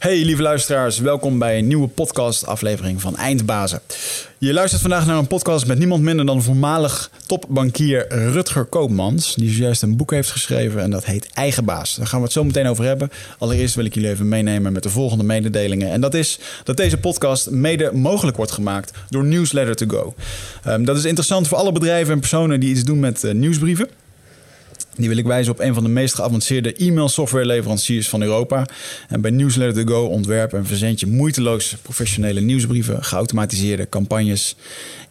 Hey lieve luisteraars, welkom bij een nieuwe podcast aflevering van Eindbazen. Je luistert vandaag naar een podcast met niemand minder dan voormalig topbankier Rutger Koopmans, die zojuist een boek heeft geschreven en dat heet Eigenbaas. Daar gaan we het zo meteen over hebben. Allereerst wil ik jullie even meenemen met de volgende mededelingen. En dat is dat deze podcast mede mogelijk wordt gemaakt door Newsletter to Go. Um, dat is interessant voor alle bedrijven en personen die iets doen met uh, nieuwsbrieven. Die wil ik wijzen op een van de meest geavanceerde e-mail softwareleveranciers van Europa. En bij Newsletter to Go ontwerp en verzend je moeiteloos professionele nieuwsbrieven, geautomatiseerde campagnes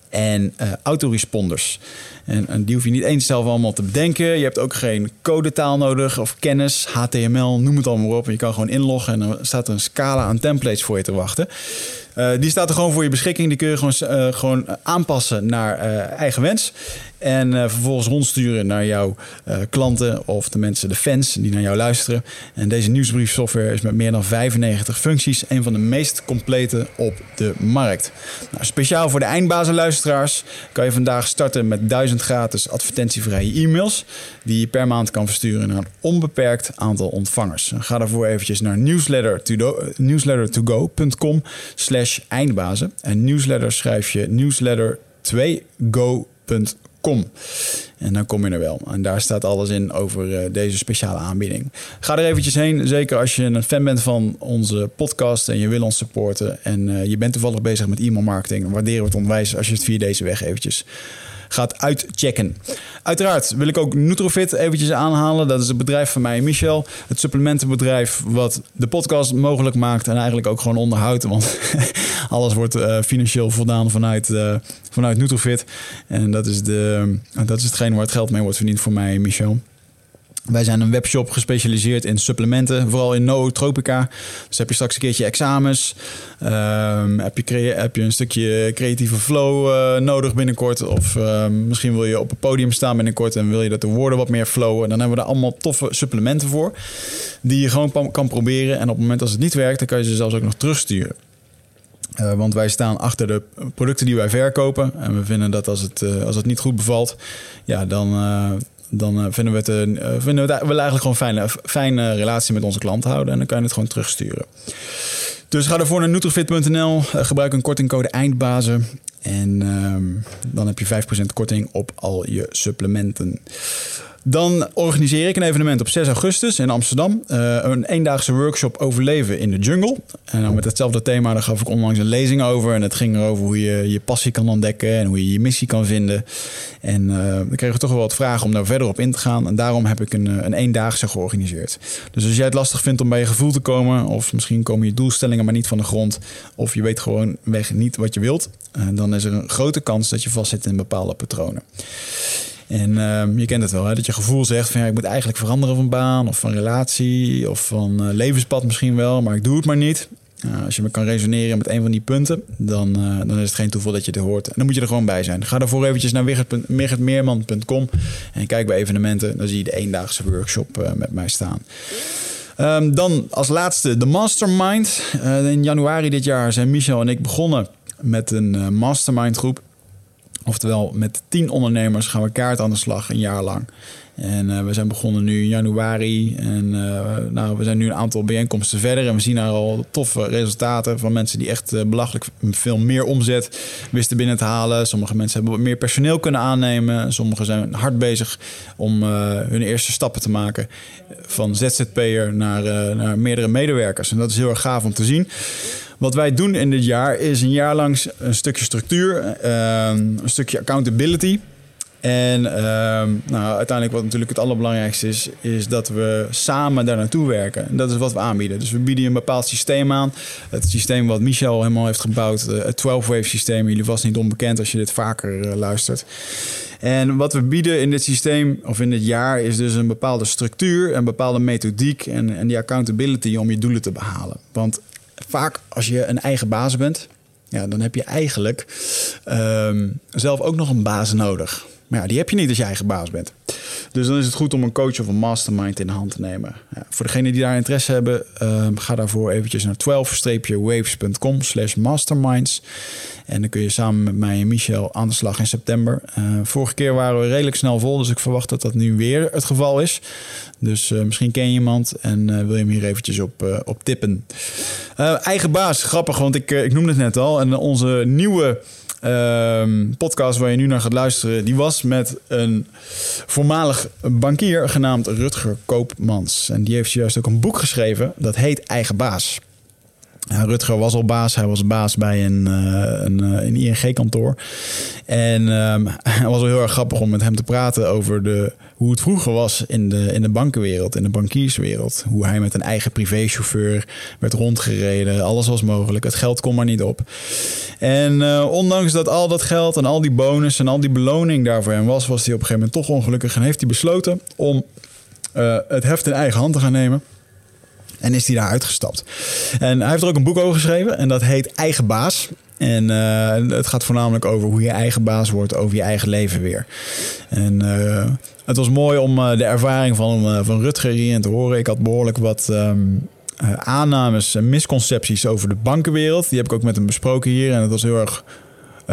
en uh, autoresponders. En, en, die hoef je niet eens zelf allemaal te bedenken. Je hebt ook geen codetaal nodig of kennis, HTML, noem het allemaal op. Je kan gewoon inloggen en dan staat er een scala aan templates voor je te wachten. Uh, die staat er gewoon voor je beschikking. Die kun je gewoon, uh, gewoon aanpassen naar eigen wens. En vervolgens rondsturen naar jouw klanten of de mensen, de fans die naar jou luisteren. En deze nieuwsbriefsoftware is met meer dan 95 functies een van de meest complete op de markt. Nou, speciaal voor de eindbazenluisteraars kan je vandaag starten met 1000 gratis advertentievrije e-mails. Die je per maand kan versturen naar een onbeperkt aantal ontvangers. Ga daarvoor eventjes naar newslettertogo.com slash eindbazen. En newsletter schrijf je newsletter2go.com kom. En dan kom je er wel. En daar staat alles in over uh, deze speciale aanbieding. Ga er eventjes heen. Zeker als je een fan bent van onze podcast en je wil ons supporten. En uh, je bent toevallig bezig met e-mail marketing. Waarderen we het onwijs als je het via deze weg eventjes gaat uitchecken. Uiteraard wil ik ook Nutrofit eventjes aanhalen. Dat is het bedrijf van mij en Michel. Het supplementenbedrijf wat de podcast mogelijk maakt en eigenlijk ook gewoon onderhoudt. Want alles wordt uh, financieel voldaan vanuit, uh, vanuit Nutrofit. En dat is, de, dat is hetgeen waar het geld mee wordt verdiend voor mij en Michel. Wij zijn een webshop gespecialiseerd in supplementen, vooral in nootropica. Dus heb je straks een keertje examens, um, heb, je heb je een stukje creatieve flow uh, nodig binnenkort. Of uh, misschien wil je op een podium staan binnenkort en wil je dat de woorden wat meer flowen. Dan hebben we daar allemaal toffe supplementen voor, die je gewoon kan proberen. En op het moment dat het niet werkt, dan kan je ze zelfs ook nog terugsturen. Uh, want wij staan achter de producten die wij verkopen. En we vinden dat als het, uh, als het niet goed bevalt, ja, dan, dan vinden we het, vinden we willen eigenlijk gewoon een fijne, relatie met onze klant houden. En dan kan je het gewoon terugsturen. Dus ga ervoor naar nutrifit.nl. gebruik een kortingcode eindbazen. En dan heb je 5% korting op al je supplementen. Dan organiseer ik een evenement op 6 augustus in Amsterdam. Uh, een eendaagse workshop overleven in de jungle. En dan met hetzelfde thema, daar gaf ik onlangs een lezing over. En het ging erover hoe je je passie kan ontdekken en hoe je je missie kan vinden. En uh, dan kregen we toch wel wat vragen om daar verder op in te gaan. En daarom heb ik een, een eendaagse georganiseerd. Dus als jij het lastig vindt om bij je gevoel te komen, of misschien komen je doelstellingen maar niet van de grond, of je weet gewoon weg niet wat je wilt, dan is er een grote kans dat je vastzit in bepaalde patronen. En uh, je kent het wel, hè? dat je gevoel zegt van ja, ik moet eigenlijk veranderen van baan of van relatie of van uh, levenspad misschien wel, maar ik doe het maar niet. Uh, als je me kan resoneren met een van die punten, dan, uh, dan is het geen toeval dat je het hoort. En dan moet je er gewoon bij zijn. Ga daarvoor eventjes naar wiggertmeerman.com en kijk bij evenementen. Dan zie je de eendaagse workshop uh, met mij staan. Um, dan als laatste de Mastermind. in januari dit jaar zijn Michel en ik begonnen met een mastermind groep. Oftewel, met tien ondernemers gaan we kaart aan de slag een jaar lang. En uh, we zijn begonnen nu in januari. En uh, nou, we zijn nu een aantal bijeenkomsten verder. En we zien daar al toffe resultaten van mensen die echt uh, belachelijk veel meer omzet wisten binnen te halen. Sommige mensen hebben wat meer personeel kunnen aannemen. Sommigen zijn hard bezig om hun eerste stappen te maken. Van ZZP'er naar, naar meerdere medewerkers. En dat is heel erg gaaf om te zien. Wat wij doen in dit jaar is een jaar lang een stukje structuur, een stukje accountability. En nou, uiteindelijk wat natuurlijk het allerbelangrijkste is, is dat we samen daar naartoe werken. En dat is wat we aanbieden. Dus we bieden een bepaald systeem aan. Het systeem wat Michel helemaal heeft gebouwd, het 12-wave systeem. Jullie was niet onbekend als je dit vaker luistert. En wat we bieden in dit systeem of in dit jaar is dus een bepaalde structuur, een bepaalde methodiek en, en die accountability om je doelen te behalen. Want vaak als je een eigen baas bent, ja, dan heb je eigenlijk um, zelf ook nog een baas nodig. Maar ja, die heb je niet als je eigen baas bent. Dus dan is het goed om een coach of een mastermind in de hand te nemen. Ja, voor degenen die daar interesse hebben, uh, ga daarvoor eventjes naar 12-waves.com slash masterminds. En dan kun je samen met mij en Michel aan de slag in september. Uh, vorige keer waren we redelijk snel vol, dus ik verwacht dat dat nu weer het geval is. Dus uh, misschien ken je iemand en wil je hem hier eventjes op, op tippen. Eigen baas, grappig, want ik, ik noemde het net al. En onze nieuwe Ehm, podcast waar je nu naar gaat luisteren, die was met een voormalig bankier genaamd Rutger Koopmans. En die heeft juist ook een boek geschreven, dat heet Eigen Baas. Rutger was al baas. Hij was baas bij een, uh, een, uh, een ING-kantoor. En um, het was wel heel erg grappig om met hem te praten over de, hoe het vroeger was in de, in de bankenwereld, in de bankierswereld. Hoe hij met een eigen privéchauffeur werd rondgereden. Alles was mogelijk. Het geld kon maar niet op. En uh, ondanks dat al dat geld en al die bonus en al die beloning daar voor hem was, was hij op een gegeven moment toch ongelukkig. En heeft hij besloten om het heft in eigen hand te gaan nemen. En is hij daar uitgestapt. En hij heeft er ook een boek over geschreven. En dat heet Eigen Baas. En uh, het gaat voornamelijk over hoe je eigen baas wordt over je eigen leven weer. En uh, het was mooi om uh, de ervaring van, van Rutger hierin te horen. Ik had behoorlijk wat um, aannames en misconcepties over de bankenwereld. Die heb ik ook met hem besproken hier. En het was heel erg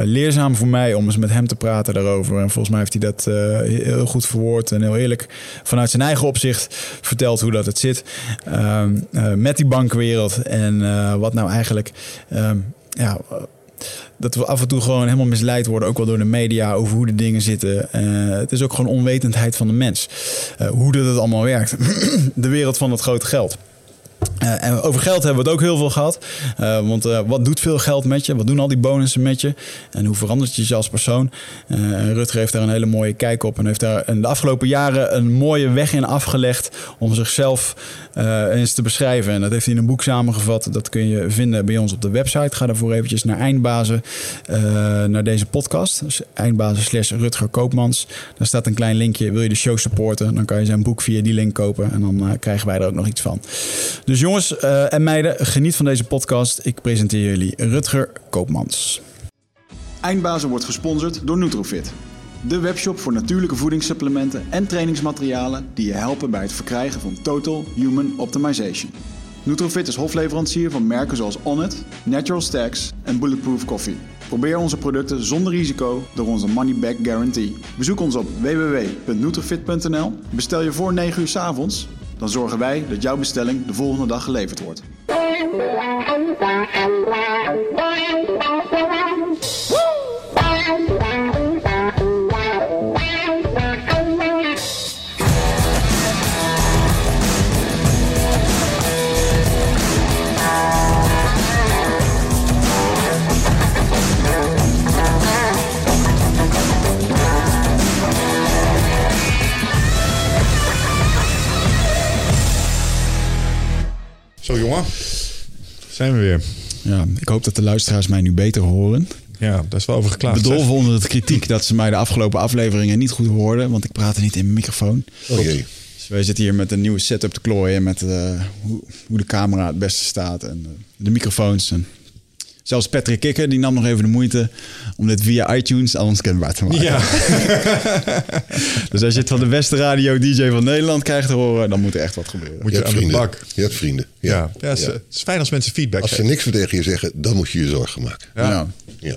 leerzaam voor mij om eens met hem te praten daarover. En volgens mij heeft hij dat uh, heel goed verwoord en heel eerlijk vanuit zijn eigen opzicht verteld hoe dat het zit uh, met die bankwereld. En wat nou eigenlijk, ehm, ja dat we af en toe gewoon helemaal misleid worden, ook wel door de media, over hoe de dingen zitten. Het is ook gewoon onwetendheid van de mens. Hoe dat het allemaal werkt. de wereld van het grote geld. Uh, en over geld hebben we het ook heel veel gehad. Uh, want uh, wat doet veel geld met je? Wat doen al die bonussen met je? En hoe verandert je je als persoon? Rutger heeft daar een hele mooie kijk op. En heeft daar in de afgelopen jaren een mooie weg in afgelegd om zichzelf eens te beschrijven. En dat heeft hij in een boek samengevat. Dat kun je vinden bij ons op de website. Ga daarvoor eventjes naar Eindbazen, naar deze podcast. Dus Eindbazen slash Rutger Koopmans. Daar staat een klein linkje. Wil je de show supporten? Dan kan je zijn boek via die link kopen. En dan krijgen wij er ook nog iets van. Dus jongens uh, en meiden, geniet van deze podcast. Ik presenteer jullie Rutger Koopmans. Eindbazen wordt gesponsord door Nutrofit. De webshop voor natuurlijke voedingssupplementen en trainingsmaterialen die je helpen bij het verkrijgen van Total Human Optimization. Nutrofit is hofleverancier van merken zoals Onnit, Natural Stacks en Bulletproof Coffee. Probeer onze producten zonder risico door onze money back guarantee. Bezoek ons op www.nutrofit.nl. Bestel je voor 9 uur s avonds dan zorgen wij dat jouw bestelling de volgende dag geleverd wordt. Jongen, zijn we weer. Ja, ik hoop dat de luisteraars mij nu beter horen. Ja, dat is wel over geklaagd. Bedolven onder het kritiek dat ze mij de afgelopen afleveringen niet goed hoorden, want ik praatte niet in mijn microfoon. Oh jee. Dus wij zitten hier met een nieuwe setup te klooien met uh, hoe, hoe, de camera het beste staat en uh, de microfoons. En Zelfs Patrick Kikker die nam nog even de moeite om dit via iTunes aan ons kenbaar te maken. Ja. dus als je het van de beste radio DJ van Nederland krijgt te horen, dan moet er echt wat gebeuren. Moet je, je aan vrienden. de bak. Je hebt vrienden. Ja, Ja. ja. het, is, het is fijn als mensen feedback Als ze niks meer tegen je zeggen, dan moet je je zorgen maken. Ja. Ja. Ja.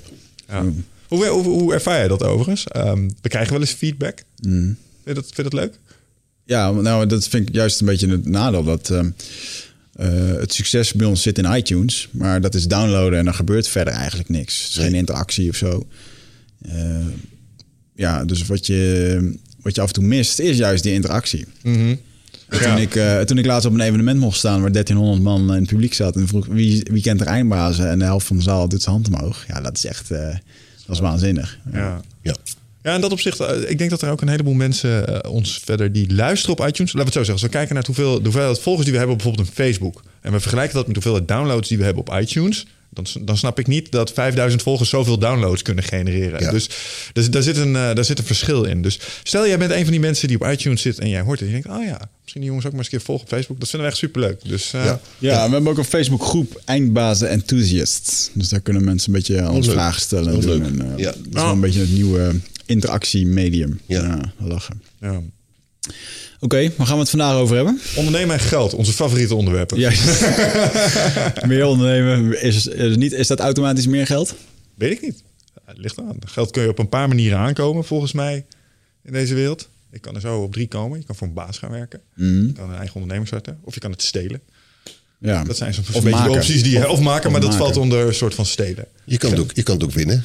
Ja. Hoe, hoe, hoe ervaar jij dat overigens? Ehm, we krijgen wel eens feedback. Vind, je dat, vind je dat leuk? Ja, nou, dat vind ik juist een beetje het nadeel. Dat ehm, eh, het succes bij ons zit in iTunes, maar dat is downloaden en er gebeurt verder eigenlijk niks. Geen interactie of zo. Eh, ja, dus wat je, wat je af en toe mist, is juist die interactie. Ja. Toen, ik, eh, toen ik laatst op een evenement mocht staan waar 1300 man in het publiek zat en vroeg wie, wie kent er eindbazen en de helft van de zaal doet zijn hand omhoog. Ja, dat is echt, dat is waanzinnig. Ja. Ja. Ja, in dat opzicht, eh, ik denk dat er ook een heleboel mensen eh, ons verder die luisteren op iTunes. Laten we het zo zeggen. Als we kijken naar hoeveel, de hoeveelheid volgers die we hebben op bijvoorbeeld een Facebook. En we vergelijken dat met de hoeveelheid downloads die we hebben op iTunes. Dan, dan snap ik niet dat 5000 volgers zoveel downloads kunnen genereren. Ja. Dus, dus daar, zit een, eh, daar zit een verschil in. Dus stel jij bent een van die mensen die op iTunes zit en jij hoort het. En je denkt, oh ja, misschien die jongens ook maar eens een keer volgen op Facebook. Dat vinden we echt superleuk. Dus Ja. Ja, we hebben ook een Facebookgroep Eindbazen Enthusiasts. Dus daar kunnen mensen een beetje ons leuk. vragen stellen. Doen. En, eh, Ja. Dat is wel een beetje het nieuwe interactiemedium. Ja. Ja, lachen. ja. Oké, waar gaan we het vandaag over hebben? Ondernemen en geld, onze favoriete onderwerpen. Ja. meer ondernemen. Is, is, niet, is dat automatisch meer geld? Weet ik niet. Het ligt aan. Geld kun je op een paar manieren aankomen, volgens mij, in deze wereld. Je kan er zo op drie komen. Je kan voor een baas gaan werken. Mhm. Je kan een eigen onderneming starten. Of je kan het stelen. Ja. Dat zijn zo'n Of beetje maken. opties die je... Of- Of, maken, of maar dat valt onder een soort van stelen. Je kan, het ook, je kan het ook winnen.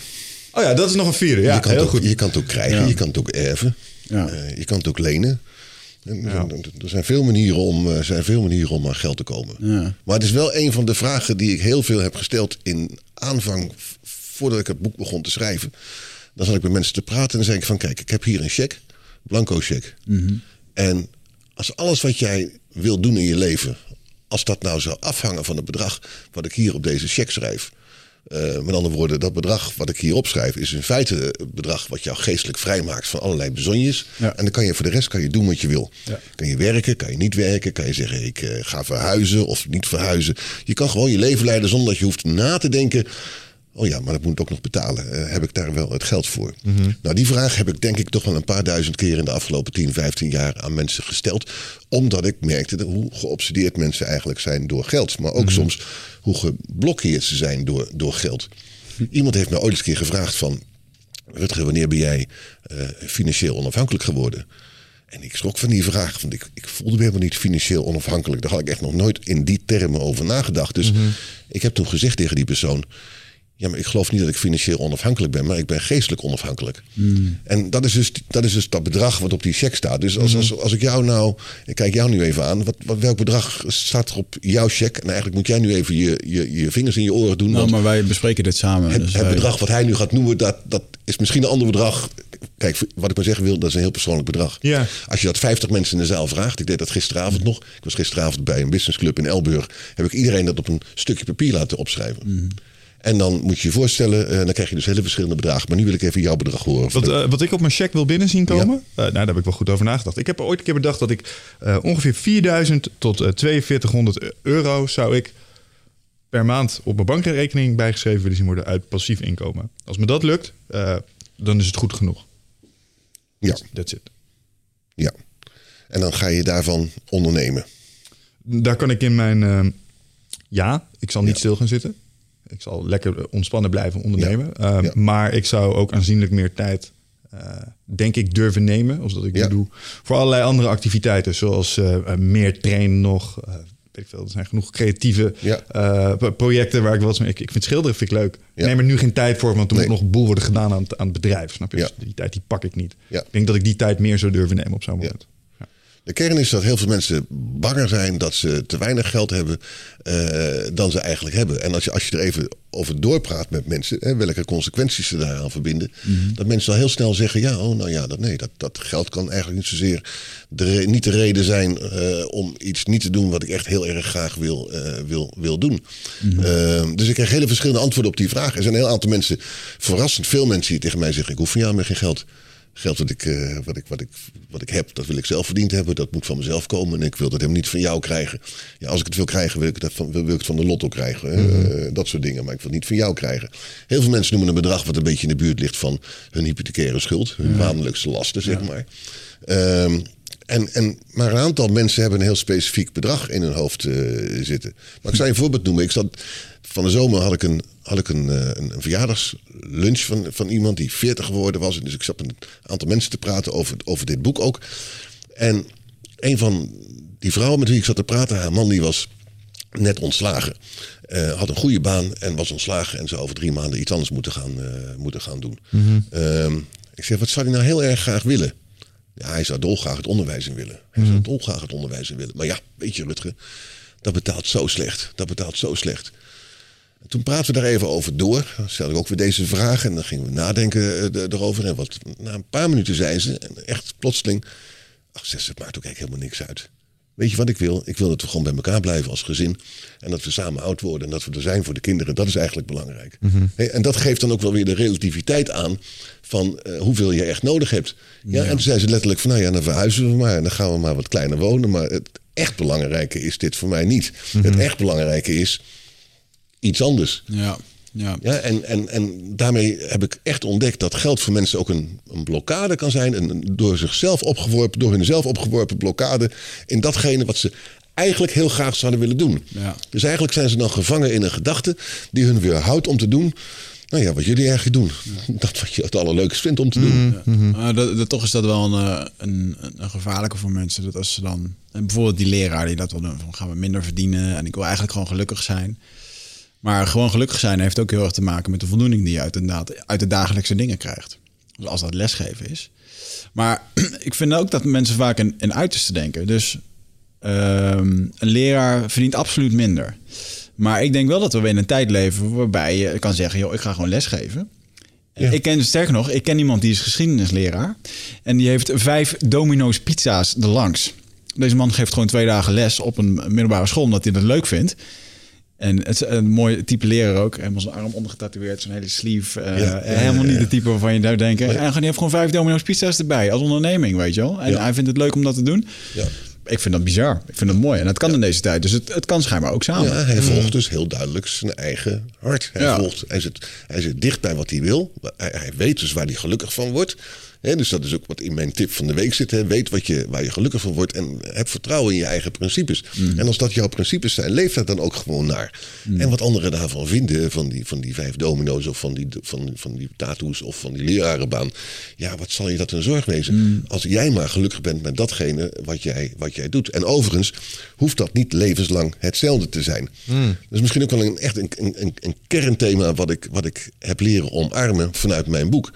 Oh ja, dat is nog een vierde. Ja, je, kan heel het ook, goed. je kan het ook krijgen. Ja. Je kan het ook erven. Ja. Eh, je kan het ook lenen. En Ja. Er er zijn veel, manieren om, eh, zijn veel manieren om aan geld te komen. Ja. Maar het is wel een van de vragen die ik heel veel heb gesteld in aanvang, voordat ik het boek begon te schrijven. Dan zat ik met mensen te praten en dan zei ik van kijk, ik heb hier een cheque, blanco cheque. En als alles wat jij wil doen in je leven, als dat nou zou afhangen van het bedrag wat ik hier op deze cheque schrijf. Eh, met andere woorden, dat bedrag wat ik hier opschrijf is in feite het bedrag wat jou geestelijk vrijmaakt van allerlei bezonjes. Ja. En dan kan je voor de rest kan je doen wat je wil. Ja. Kan je werken, kan je niet werken, kan je zeggen ik eh, ga verhuizen of niet verhuizen. Je kan gewoon je leven leiden zonder dat je hoeft na te denken. Oh ja, maar dat moet ik ook nog betalen. Eh, heb ik daar wel het geld voor? Nou, die vraag heb ik denk ik toch wel een paar duizend keer in de afgelopen 10, 15 jaar aan mensen gesteld. Omdat ik merkte hoe geobsedeerd mensen eigenlijk zijn door geld. Maar ook soms hoe geblokkeerd ze zijn door, door geld. Iemand heeft mij ooit eens een keer gevraagd van... Rutger, wanneer ben jij eh, financieel onafhankelijk geworden? En ik schrok van die vraag, want ik, ik voelde me helemaal niet financieel onafhankelijk. Daar had ik echt nog nooit in die termen over nagedacht. Dus ik heb toen gezegd tegen die persoon... Ja, maar ik geloof niet dat ik financieel onafhankelijk ben, maar ik ben geestelijk onafhankelijk. En dat is, dus, dat is dus dat bedrag wat op die cheque staat. Dus als, als, als ik jou nou, ik kijk jou nu even aan, wat, wat, welk bedrag staat er op jouw cheque? En eigenlijk moet jij nu even je, je, je vingers in je oren doen. Nou, want maar wij bespreken dit samen. het, dus het wij- bedrag wat hij nu gaat noemen, dat, dat is misschien een ander bedrag. Kijk, wat ik maar zeggen wil, dat is een heel persoonlijk bedrag. Ja. Als je dat 50 mensen in de zaal vraagt, ik deed dat gisteravond nog. Ik was gisteravond bij een businessclub in Elburg. Heb ik iedereen dat op een stukje papier laten opschrijven. En dan moet je je voorstellen, eh, dan krijg je dus hele verschillende bedragen. Maar nu wil ik even jouw bedrag horen. Wat, eh, wat ik op mijn check wil binnen zien komen, eh, nou, daar heb ik wel goed over nagedacht. Ik heb ooit een keer bedacht dat ik ongeveer 4000 tot eh 4200 euro zou ik per maand op mijn bankrekening bijgeschreven willen zien worden uit passief inkomen. Als me dat lukt, dan is het goed genoeg. ja, That's it. ja. En dan ga je daarvan ondernemen. Daar kan ik in mijn... ja, ik zal niet Ja. stil gaan zitten. Ik zal lekker ontspannen blijven ondernemen. Ja. Eh, Ja. Maar ik zou ook aanzienlijk meer tijd, eh, denk ik, durven nemen. Als dat ik Ja. nu doe. Voor allerlei andere activiteiten. Zoals eh, eh, meer trainen nog. weet ik veel, er zijn genoeg creatieve projecten waar ik wel eens mee... Ik, ik vind schilderen vind ik leuk. Ik neem er nu geen tijd voor, want er Nee. moet nog een boel worden gedaan aan het, aan het bedrijf. Snap je? Dus die tijd die pak ik niet. Ik denk dat ik die tijd meer zou durven nemen op zo'n moment. De kern is dat heel veel mensen banger zijn dat ze te weinig geld hebben eh, dan ze eigenlijk hebben. En als je, als je er even over doorpraat met mensen, hè, welke consequenties ze daaraan verbinden, dat mensen al heel snel zeggen: ja, oh, nou ja, dat, nee, dat, dat geld kan eigenlijk niet zozeer de niet de reden zijn eh, om iets niet te doen wat ik echt heel erg graag wil, eh, wil, wil doen. Eh, dus ik krijg hele verschillende antwoorden op die vraag. Er zijn een heel aantal mensen, verrassend veel mensen die tegen mij zeggen: ik hoef van jou meer geen geld. Geld wat ik, eh, wat, ik, wat, ik, wat ik heb, dat wil ik zelf verdiend hebben. Dat moet van mezelf komen. En ik wil dat helemaal niet van jou krijgen. Ja, als ik het wil krijgen, wil ik, dat van, wil, ik het van de lotto krijgen. hè. Eh, dat soort dingen. Maar ik wil het niet van jou krijgen. Heel veel mensen noemen een bedrag wat een beetje in de buurt ligt van hun hypothecaire schuld. Hun maandelijkse lasten, zeg maar. Ehm, en, en, maar een aantal mensen hebben een heel specifiek bedrag in hun hoofd eh, zitten. Maar ik zal je een voorbeeld noemen. Ik zat, van de zomer had ik een, had ik een, eh, een, een verjaardagslunch van, van iemand die 40 geworden was. Dus ik zat met een aantal mensen te praten over, over dit boek ook. En een van die vrouwen met wie ik zat te praten, haar man die was net ontslagen. Eh, had een goede baan en was ontslagen. En zou over drie maanden iets anders moeten gaan, eh, moeten gaan doen. Ehm, ik zeg, wat zou hij nou heel erg graag willen? Ja, hij zou dolgraag het onderwijs in willen. Hij zou dolgraag het onderwijs in willen. Maar ja, weet je Rutger, dat betaalt zo slecht. Dat betaalt zo slecht. En toen praten we daar even over door. Dan stelde ik ook weer deze vraag en dan gingen we nadenken eh, erover. En wat, na een paar minuten zei ze, en echt plotseling... Ach, zegt ze, het maakt ook eigenlijk helemaal niks uit. Weet je wat ik wil? Ik wil dat we gewoon bij elkaar blijven als gezin. En dat we samen oud worden en dat we er zijn voor de kinderen. Dat is eigenlijk belangrijk. Hey, en dat geeft dan ook wel weer de relativiteit aan van eh, hoeveel je echt nodig hebt. Ja, En toen zei ze letterlijk van nou ja, dan verhuizen we maar. En dan gaan we maar wat kleiner wonen. Maar het echt belangrijke is dit voor mij niet. Het echt belangrijke is iets anders. Ja, ja. Ja, en, en, en daarmee heb ik echt ontdekt dat geld voor mensen ook een, een blokkade kan zijn. Een, een door zichzelf opgeworpen, door hunzelf opgeworpen blokkade in datgene wat ze eigenlijk heel graag zouden willen doen. Ja. Dus eigenlijk zijn ze dan gevangen in een gedachte die hun weerhoudt om te doen Nou ja, wat jullie eigenlijk doen. Dat wat je het allerleukst vindt om te doen. Uh, dat, dat, toch is dat wel een, eh, een, een, gevaarlijke voor mensen. Dat als ze dan... En bijvoorbeeld die leraar die dat wil doen. Van gaan we minder verdienen. En ik wil eigenlijk gewoon gelukkig zijn. Maar gewoon gelukkig zijn heeft ook heel erg te maken met de voldoening die je uit, inderdaad, uit de dagelijkse dingen krijgt. Dus als dat lesgeven is. Maar ik vind ook dat mensen vaak in, in uiterste denken. Dus ehm, een leraar verdient absoluut minder. Maar ik denk wel dat we in een tijd leven waarbij je kan zeggen: joh, ik ga gewoon lesgeven. Ja. Ik ken sterker nog, ik ken iemand die is geschiedenisleraar. En die heeft vijf Domino's pizza's erlangs. Deze man geeft gewoon twee dagen les op een middelbare school omdat hij dat leuk vindt. En het is een mooi type leraar ook. Helemaal zijn arm ondergetatoeëerd, zo'n hele sleeve. Uh, ja, helemaal niet de type waarvan je daar denkt. En hij heeft gewoon vijf Domino's pizza's erbij als onderneming, weet je wel. En hij vindt het leuk om dat te doen. Ja ik vind dat bizar. Ik vind dat mooi. En dat kan in deze tijd. Dus het, het kan schijnbaar ook samen. Hij volgt dus heel duidelijk zijn eigen hart. Hij, volgt, hij, zit, hij zit dicht bij wat hij wil. Hij, hij weet dus waar hij gelukkig van wordt dus dat is ook wat in mijn tip van de week zit. He. Weet wat je, waar je gelukkig van wordt en heb vertrouwen in je eigen principes. Mm. En als dat jouw principes zijn, leef daar dan ook gewoon naar. Mm. En wat anderen daarvan vinden, van die, van die vijf domino's of van die, van, van die tattoos of van die lerarenbaan. Ja, wat zal je dat een zorg wezen? Mm. Als jij maar gelukkig bent met datgene wat jij, wat jij doet. En overigens hoeft dat niet levenslang hetzelfde te zijn. Dat is misschien ook wel een, echt een, een, een kernthema wat ik, wat ik heb leren omarmen vanuit mijn boek.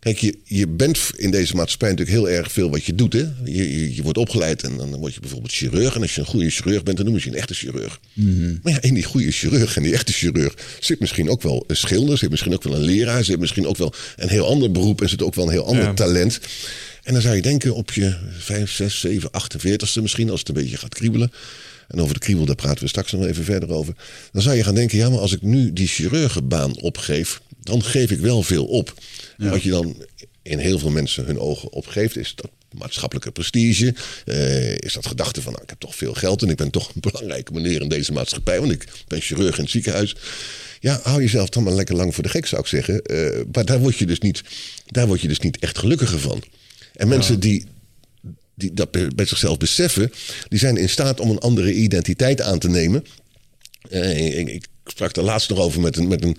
Kijk, je, je bent in deze maatschappij natuurlijk heel erg veel wat je doet. Hè? Je, je, wordt opgeleid en dan word je bijvoorbeeld chirurg. En als je een goede chirurg bent, dan noem je je een echte chirurg. Mhm. Maar ja, in die goede chirurg en die echte chirurg zit misschien ook wel een schilder, zit misschien ook wel een leraar, zit misschien ook wel een heel ander beroep en zit ook wel een heel ander talent. En dan zou je denken op je 5, 6, 7, 48ste misschien, als het een beetje gaat kriebelen. En over de kriebel, daar praten we straks nog even verder over. Dan zou je gaan denken, ja, maar als ik nu die chirurgenbaan opgeef, dan geef ik wel veel op. Wat je dan in heel veel mensen hun ogen opgeeft, is dat maatschappelijke prestige. Uh, is dat gedachte van, nou, ik heb toch veel geld en ik ben toch een belangrijke meneer in deze maatschappij, want ik ben chirurg in het ziekenhuis. Ja, hou jezelf dan maar lekker lang voor de gek, zou ik zeggen. Uh, maar daar word, je dus niet, daar word je dus niet echt gelukkiger van. En mensen die, die dat bij zichzelf beseffen, die zijn in staat om een andere identiteit aan te nemen. Uh, ik, sprak er laatst nog over met een, met een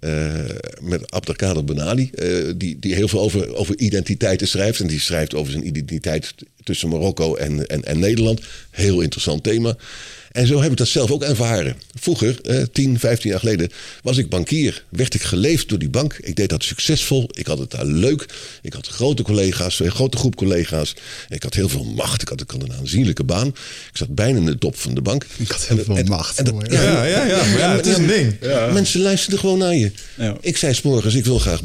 uh, met Abdelkader Benali, uh, die, die heel veel over, over identiteiten schrijft. En die schrijft over zijn identiteit tussen Marokko en, en, en Nederland. Heel interessant thema. En zo heb ik dat zelf ook ervaren. Vroeger, eh, 10, 15 jaar geleden, was ik bankier. Werd ik geleefd door die bank. Ik deed dat succesvol. Ik had het daar leuk. Ik had grote collega's, een grote groep collega's. Ik had heel veel macht. Ik had, ik had een aanzienlijke baan. Ik zat bijna in de top van de bank. Ik had heel veel macht. En ja, ja, ja, ja, ja, het is een ding. Mensen luisterden gewoon naar je. Ik zei s'morgens, ik wil graag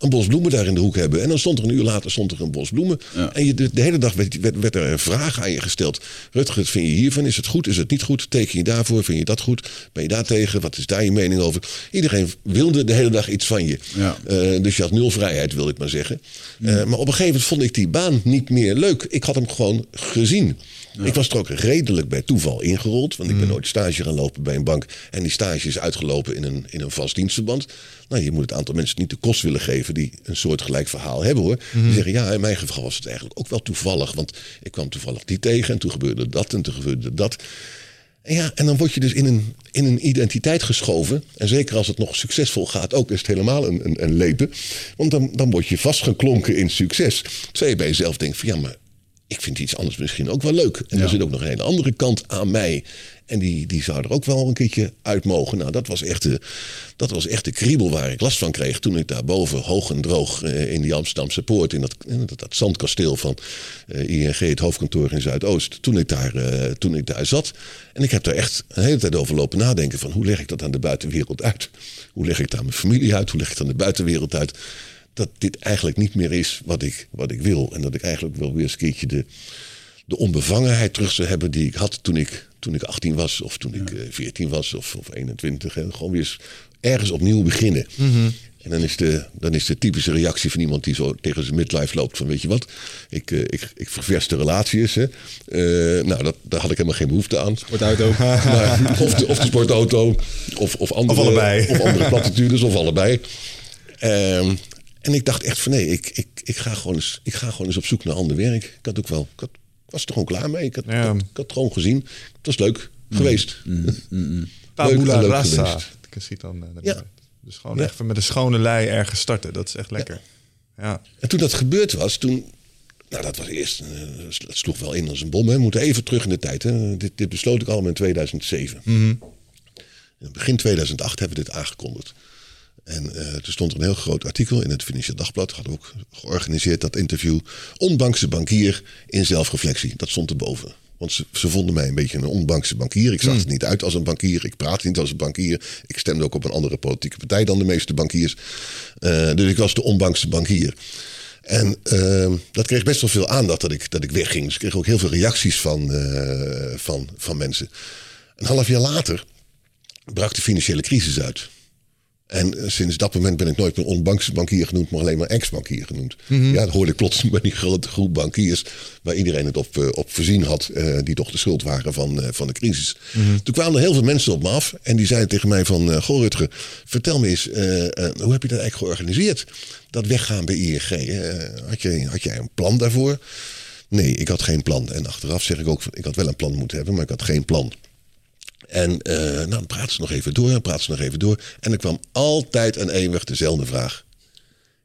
een bos bloemen daar in de hoek hebben. En dan stond er een uur later stond er een bos bloemen. En je, de, hele dag werd, werd, werd, er een vraag aan je gesteld. Rutger, vind je hiervan? Is het goed? Is het niet goed? Teken je daarvoor? Vind je dat goed? Ben je daar tegen? Wat is daar je mening over? Iedereen wilde de hele dag iets van je. Ja. Uh, dus je had nul vrijheid, wil ik maar zeggen. Uh, maar op een gegeven moment vond ik die baan niet meer leuk. Ik had hem gewoon gezien. Ik was er ook redelijk bij toeval ingerold. Want ik ben nooit stage gaan lopen bij een bank. En die stage is uitgelopen in een, in een vast dienstverband. Nou, je moet het aantal mensen niet de kost willen geven die een soort gelijk verhaal hebben hoor. Die zeggen ja, in mijn geval was het eigenlijk ook wel toevallig. Want ik kwam toevallig die tegen en toen gebeurde dat en toen gebeurde dat. En ja, en dan word je dus in een, in een identiteit geschoven. En zeker als het nog succesvol gaat, ook is het helemaal een, een, een lepen. Want dan, dan word je vastgeklonken in succes. Terwijl je bij jezelf denkt van ja, maar ik vind iets anders misschien ook wel leuk. En er zit ook nog een hele andere kant aan mij. En die, die zou er ook wel een keertje uit mogen. Nou, dat was, echt de, dat was echt de kriebel waar ik last van kreeg. Toen ik daar boven hoog en droog eh, in die Amsterdamse poort. In dat, in dat, dat zandkasteel van uh, ING, het hoofdkantoor in Zuidoost. Toen ik, daar, uh, toen ik daar zat. En ik heb daar echt een hele tijd over lopen nadenken. Van hoe leg ik dat aan de buitenwereld uit? Hoe leg ik dat aan mijn familie uit? Hoe leg ik het aan de buitenwereld uit? Dat dit eigenlijk niet meer is wat ik, wat ik wil. En dat ik eigenlijk wel weer eens een keertje de, de onbevangenheid terug zou hebben die ik had toen ik, toen ik 18 was, of toen ik 14 eh, was, of, of 21. En gewoon weer eens ergens opnieuw beginnen. Mhm. En dan is, de, dan is de typische reactie van iemand die zo tegen zijn midlife loopt: van weet je wat, ik, uh, ik, ik ververs de relaties. Hè. Uh, nou, dat, daar had ik helemaal geen behoefte aan. Sportauto. maar, of, de, of de sportauto, of, of andere, of allebei. Of andere platitudes, of allebei. Um, en ik dacht echt van nee, ik, ik, ik, ga gewoon eens, ik ga gewoon eens op zoek naar ander werk. Ik had ook wel, ik, had, was er gewoon klaar mee. Ik had, ja. ik, had, het gewoon gezien. Het was leuk mm. geweest. Mm. Mm. Tabula rasa. dan, uh, ja. Dus gewoon Ja. echt met een schone lei ergens starten. Dat is echt lekker. Ja. En toen dat gebeurd was, toen... Nou, dat was eerst... eh, Het sloeg wel in als een bom. Hè. We moeten even terug in de tijd. Hè. Dit, dit besloot ik allemaal in 2007. In begin 2008 hebben we dit aangekondigd. En eh er stond er een heel groot artikel in het Financieel Dagblad. We ook georganiseerd, dat interview. Onbankse bankier in zelfreflectie. Dat stond erboven. Want ze, ze vonden mij een beetje een onbankse bankier. Ik zag er niet uit als een bankier. Ik praatte niet als een bankier. Ik stemde ook op een andere politieke partij dan de meeste bankiers. Eh, dus ik was de onbankse bankier. En eh, dat kreeg best wel veel aandacht dat ik, dat ik wegging. Dus ik kreeg ook heel veel reacties van, eh, van, van mensen. Een half jaar later brak de financiële crisis uit. En eh, sinds dat moment ben ik nooit meer onbankse bankier genoemd, maar alleen maar ex-bankier genoemd. Ja, dat hoorde ik plots bij die grote groep bankiers, waar iedereen het op, eh, op voorzien had, eh, die toch de schuld waren van, van de crisis. Toen kwamen er heel veel mensen op me af en die zeiden tegen mij van, eh goh Rutger, vertel me eens, hoe heb je dat eigenlijk georganiseerd? Dat weggaan bij ING, had, je, had jij een plan daarvoor? Nee, ik had geen plan. En achteraf zeg ik ook, ik had wel een plan moeten hebben, maar ik had geen plan. En eh, nou, dan praten ze nog even door, dan praten ze nog even door. En er kwam altijd en eeuwig dezelfde vraag.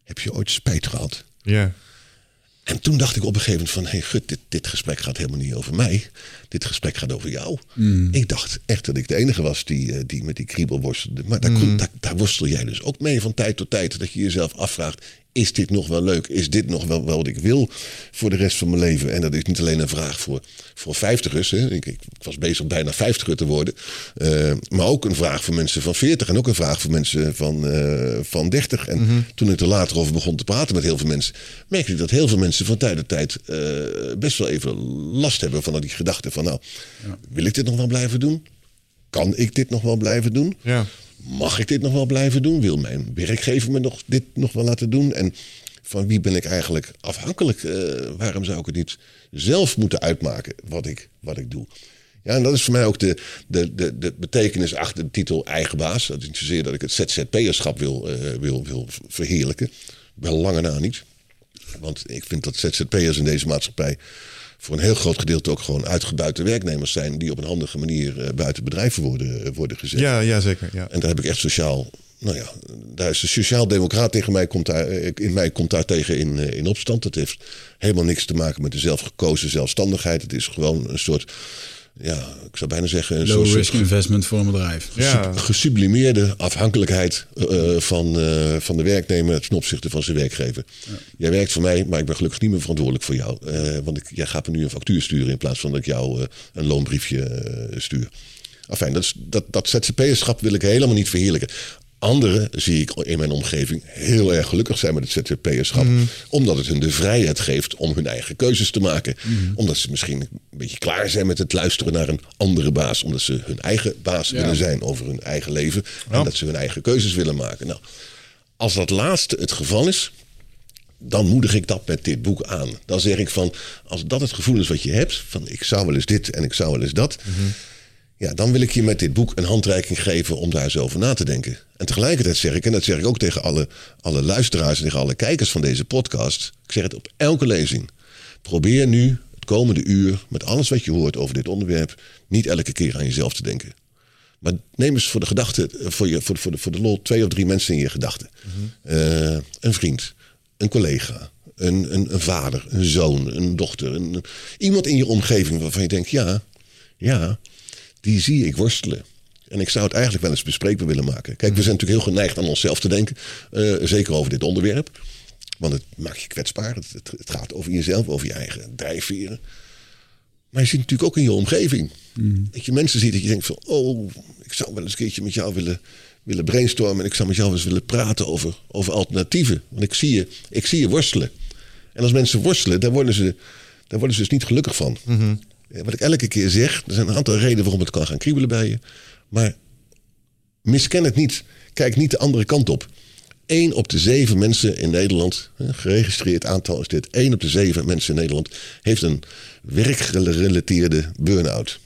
Heb je ooit spijt gehad? Ja. En toen dacht ik op een gegeven moment van... hé, hey, gut, dit, dit gesprek gaat helemaal niet over mij. Dit gesprek gaat over jou. Ik dacht echt dat ik de enige was die, eh, die met die kriebel worstelde. Maar daar, kon- daar, daar worstel jij dus ook mee van tijd tot tijd. Dat je jezelf afvraagt... is dit nog wel leuk? Is dit nog wel wat ik wil voor de rest van mijn leven? En dat is niet alleen een vraag voor, voor vijftigers. Hè. Ik, ik was bezig bijna vijftiger te worden. Eh, maar ook een vraag voor mensen van 40 en ook een vraag voor mensen van, eh van 30. En toen ik er later over begon te praten met heel veel mensen, merkte ik dat heel veel mensen van tijd tot tijd eh, best wel even last hebben van die gedachte van nou, wil ik dit nog wel blijven doen? Kan ik dit nog wel blijven doen? Ja. Mag ik dit nog wel blijven doen? Wil mijn werkgever me nog, dit nog wel laten doen? En van wie ben ik eigenlijk afhankelijk? Eh, waarom zou ik het niet zelf moeten uitmaken wat ik, wat ik doe? Ja, en dat is voor mij ook de, de, de, de betekenis achter de titel eigen baas. Dat is niet zozeer dat ik het ZZP'erschap wil, eh, wil, wil verheerlijken. Wel lange na niet. Want ik vind dat ZZP'ers in deze maatschappij voor een heel groot gedeelte ook gewoon uitgebuite werknemers zijn die op een handige manier eh, buiten bedrijven worden, worden gezet. Ja, ja, zeker. Ja. En daar heb ik echt sociaal. Nou ja, daar is de sociaal-democraat tegen mij komt daar, eh, in mij komt daar tegen in, eh, in opstand. Het heeft helemaal niks te maken met de zelfgekozen zelfstandigheid. Het is gewoon een soort, ja, ik zou bijna zeggen, een Low soort risk investment voor een bedrijf. Ja. gesublimeerde afhankelijkheid eh, van, eh, van de werknemer ten opzichte van zijn werkgever. Jij werkt voor mij, maar ik ben gelukkig niet meer verantwoordelijk voor jou. Eh, want ik, jij gaat me nu een factuur sturen in plaats van dat ik jou eh, een loonbriefje stuur. Enfin, dat, is- dat, dat ZZP'erschap wil ik helemaal niet verheerlijken. Anderen zie ik in mijn omgeving heel erg gelukkig zijn met het ZZP'erschap. Omdat het hun de vrijheid geeft om hun eigen keuzes te maken. Omdat ze misschien een beetje klaar zijn met het luisteren naar een andere baas. Omdat ze hun eigen baas Ja. willen zijn over hun eigen leven. En dat ze hun eigen keuzes willen maken. Nou, als dat laatste het geval is, dan moedig ik dat met dit boek aan. Dan zeg ik van, als dat het gevoel is wat je hebt, van ik zou wel eens dit en ik zou wel eens dat. Ja, dan wil ik je met dit boek een handreiking geven om daar eens over na te denken. En tegelijkertijd zeg ik, en dat zeg ik ook tegen alle, alle luisteraars en tegen alle kijkers van deze podcast. Ik zeg het op elke lezing. Probeer nu het komende uur, met alles wat je hoort over dit onderwerp, niet elke keer aan jezelf te denken. Maar neem eens voor de gedachte, voor, je, voor, de, voor, de, voor de lol, twee of drie mensen in je gedachten. Eh, een vriend, een collega, een, een, een vader, een zoon, een dochter. Een, iemand in je omgeving waarvan je denkt, ja, ja, die zie ik worstelen. En ik zou het eigenlijk wel eens bespreekbaar willen maken. Kijk, we zijn natuurlijk heel geneigd aan onszelf te denken. eh, zeker over dit onderwerp. Want het maakt je kwetsbaar. Het, het, gaat over jezelf, over je eigen drijfveren. Maar je ziet natuurlijk ook in je omgeving. Dat je mensen ziet dat je denkt van... oh, ik zou wel eens een keertje met jou willen, willen brainstormen... en ik zou met jou eens willen praten over, over alternatieven. Want ik zie, je, ik zie je worstelen. En als mensen worstelen, daar worden ze, daar worden ze dus niet gelukkig van. Eh, Wat ik elke keer zeg, er zijn een aantal redenen waarom het kan gaan kriebelen bij je. Maar misken het niet. Kijk niet de andere kant op. 1 op de zeven mensen in Nederland, geregistreerd aantal is dit, 1 op de zeven mensen in Nederland heeft een werkgerelateerde burn-out.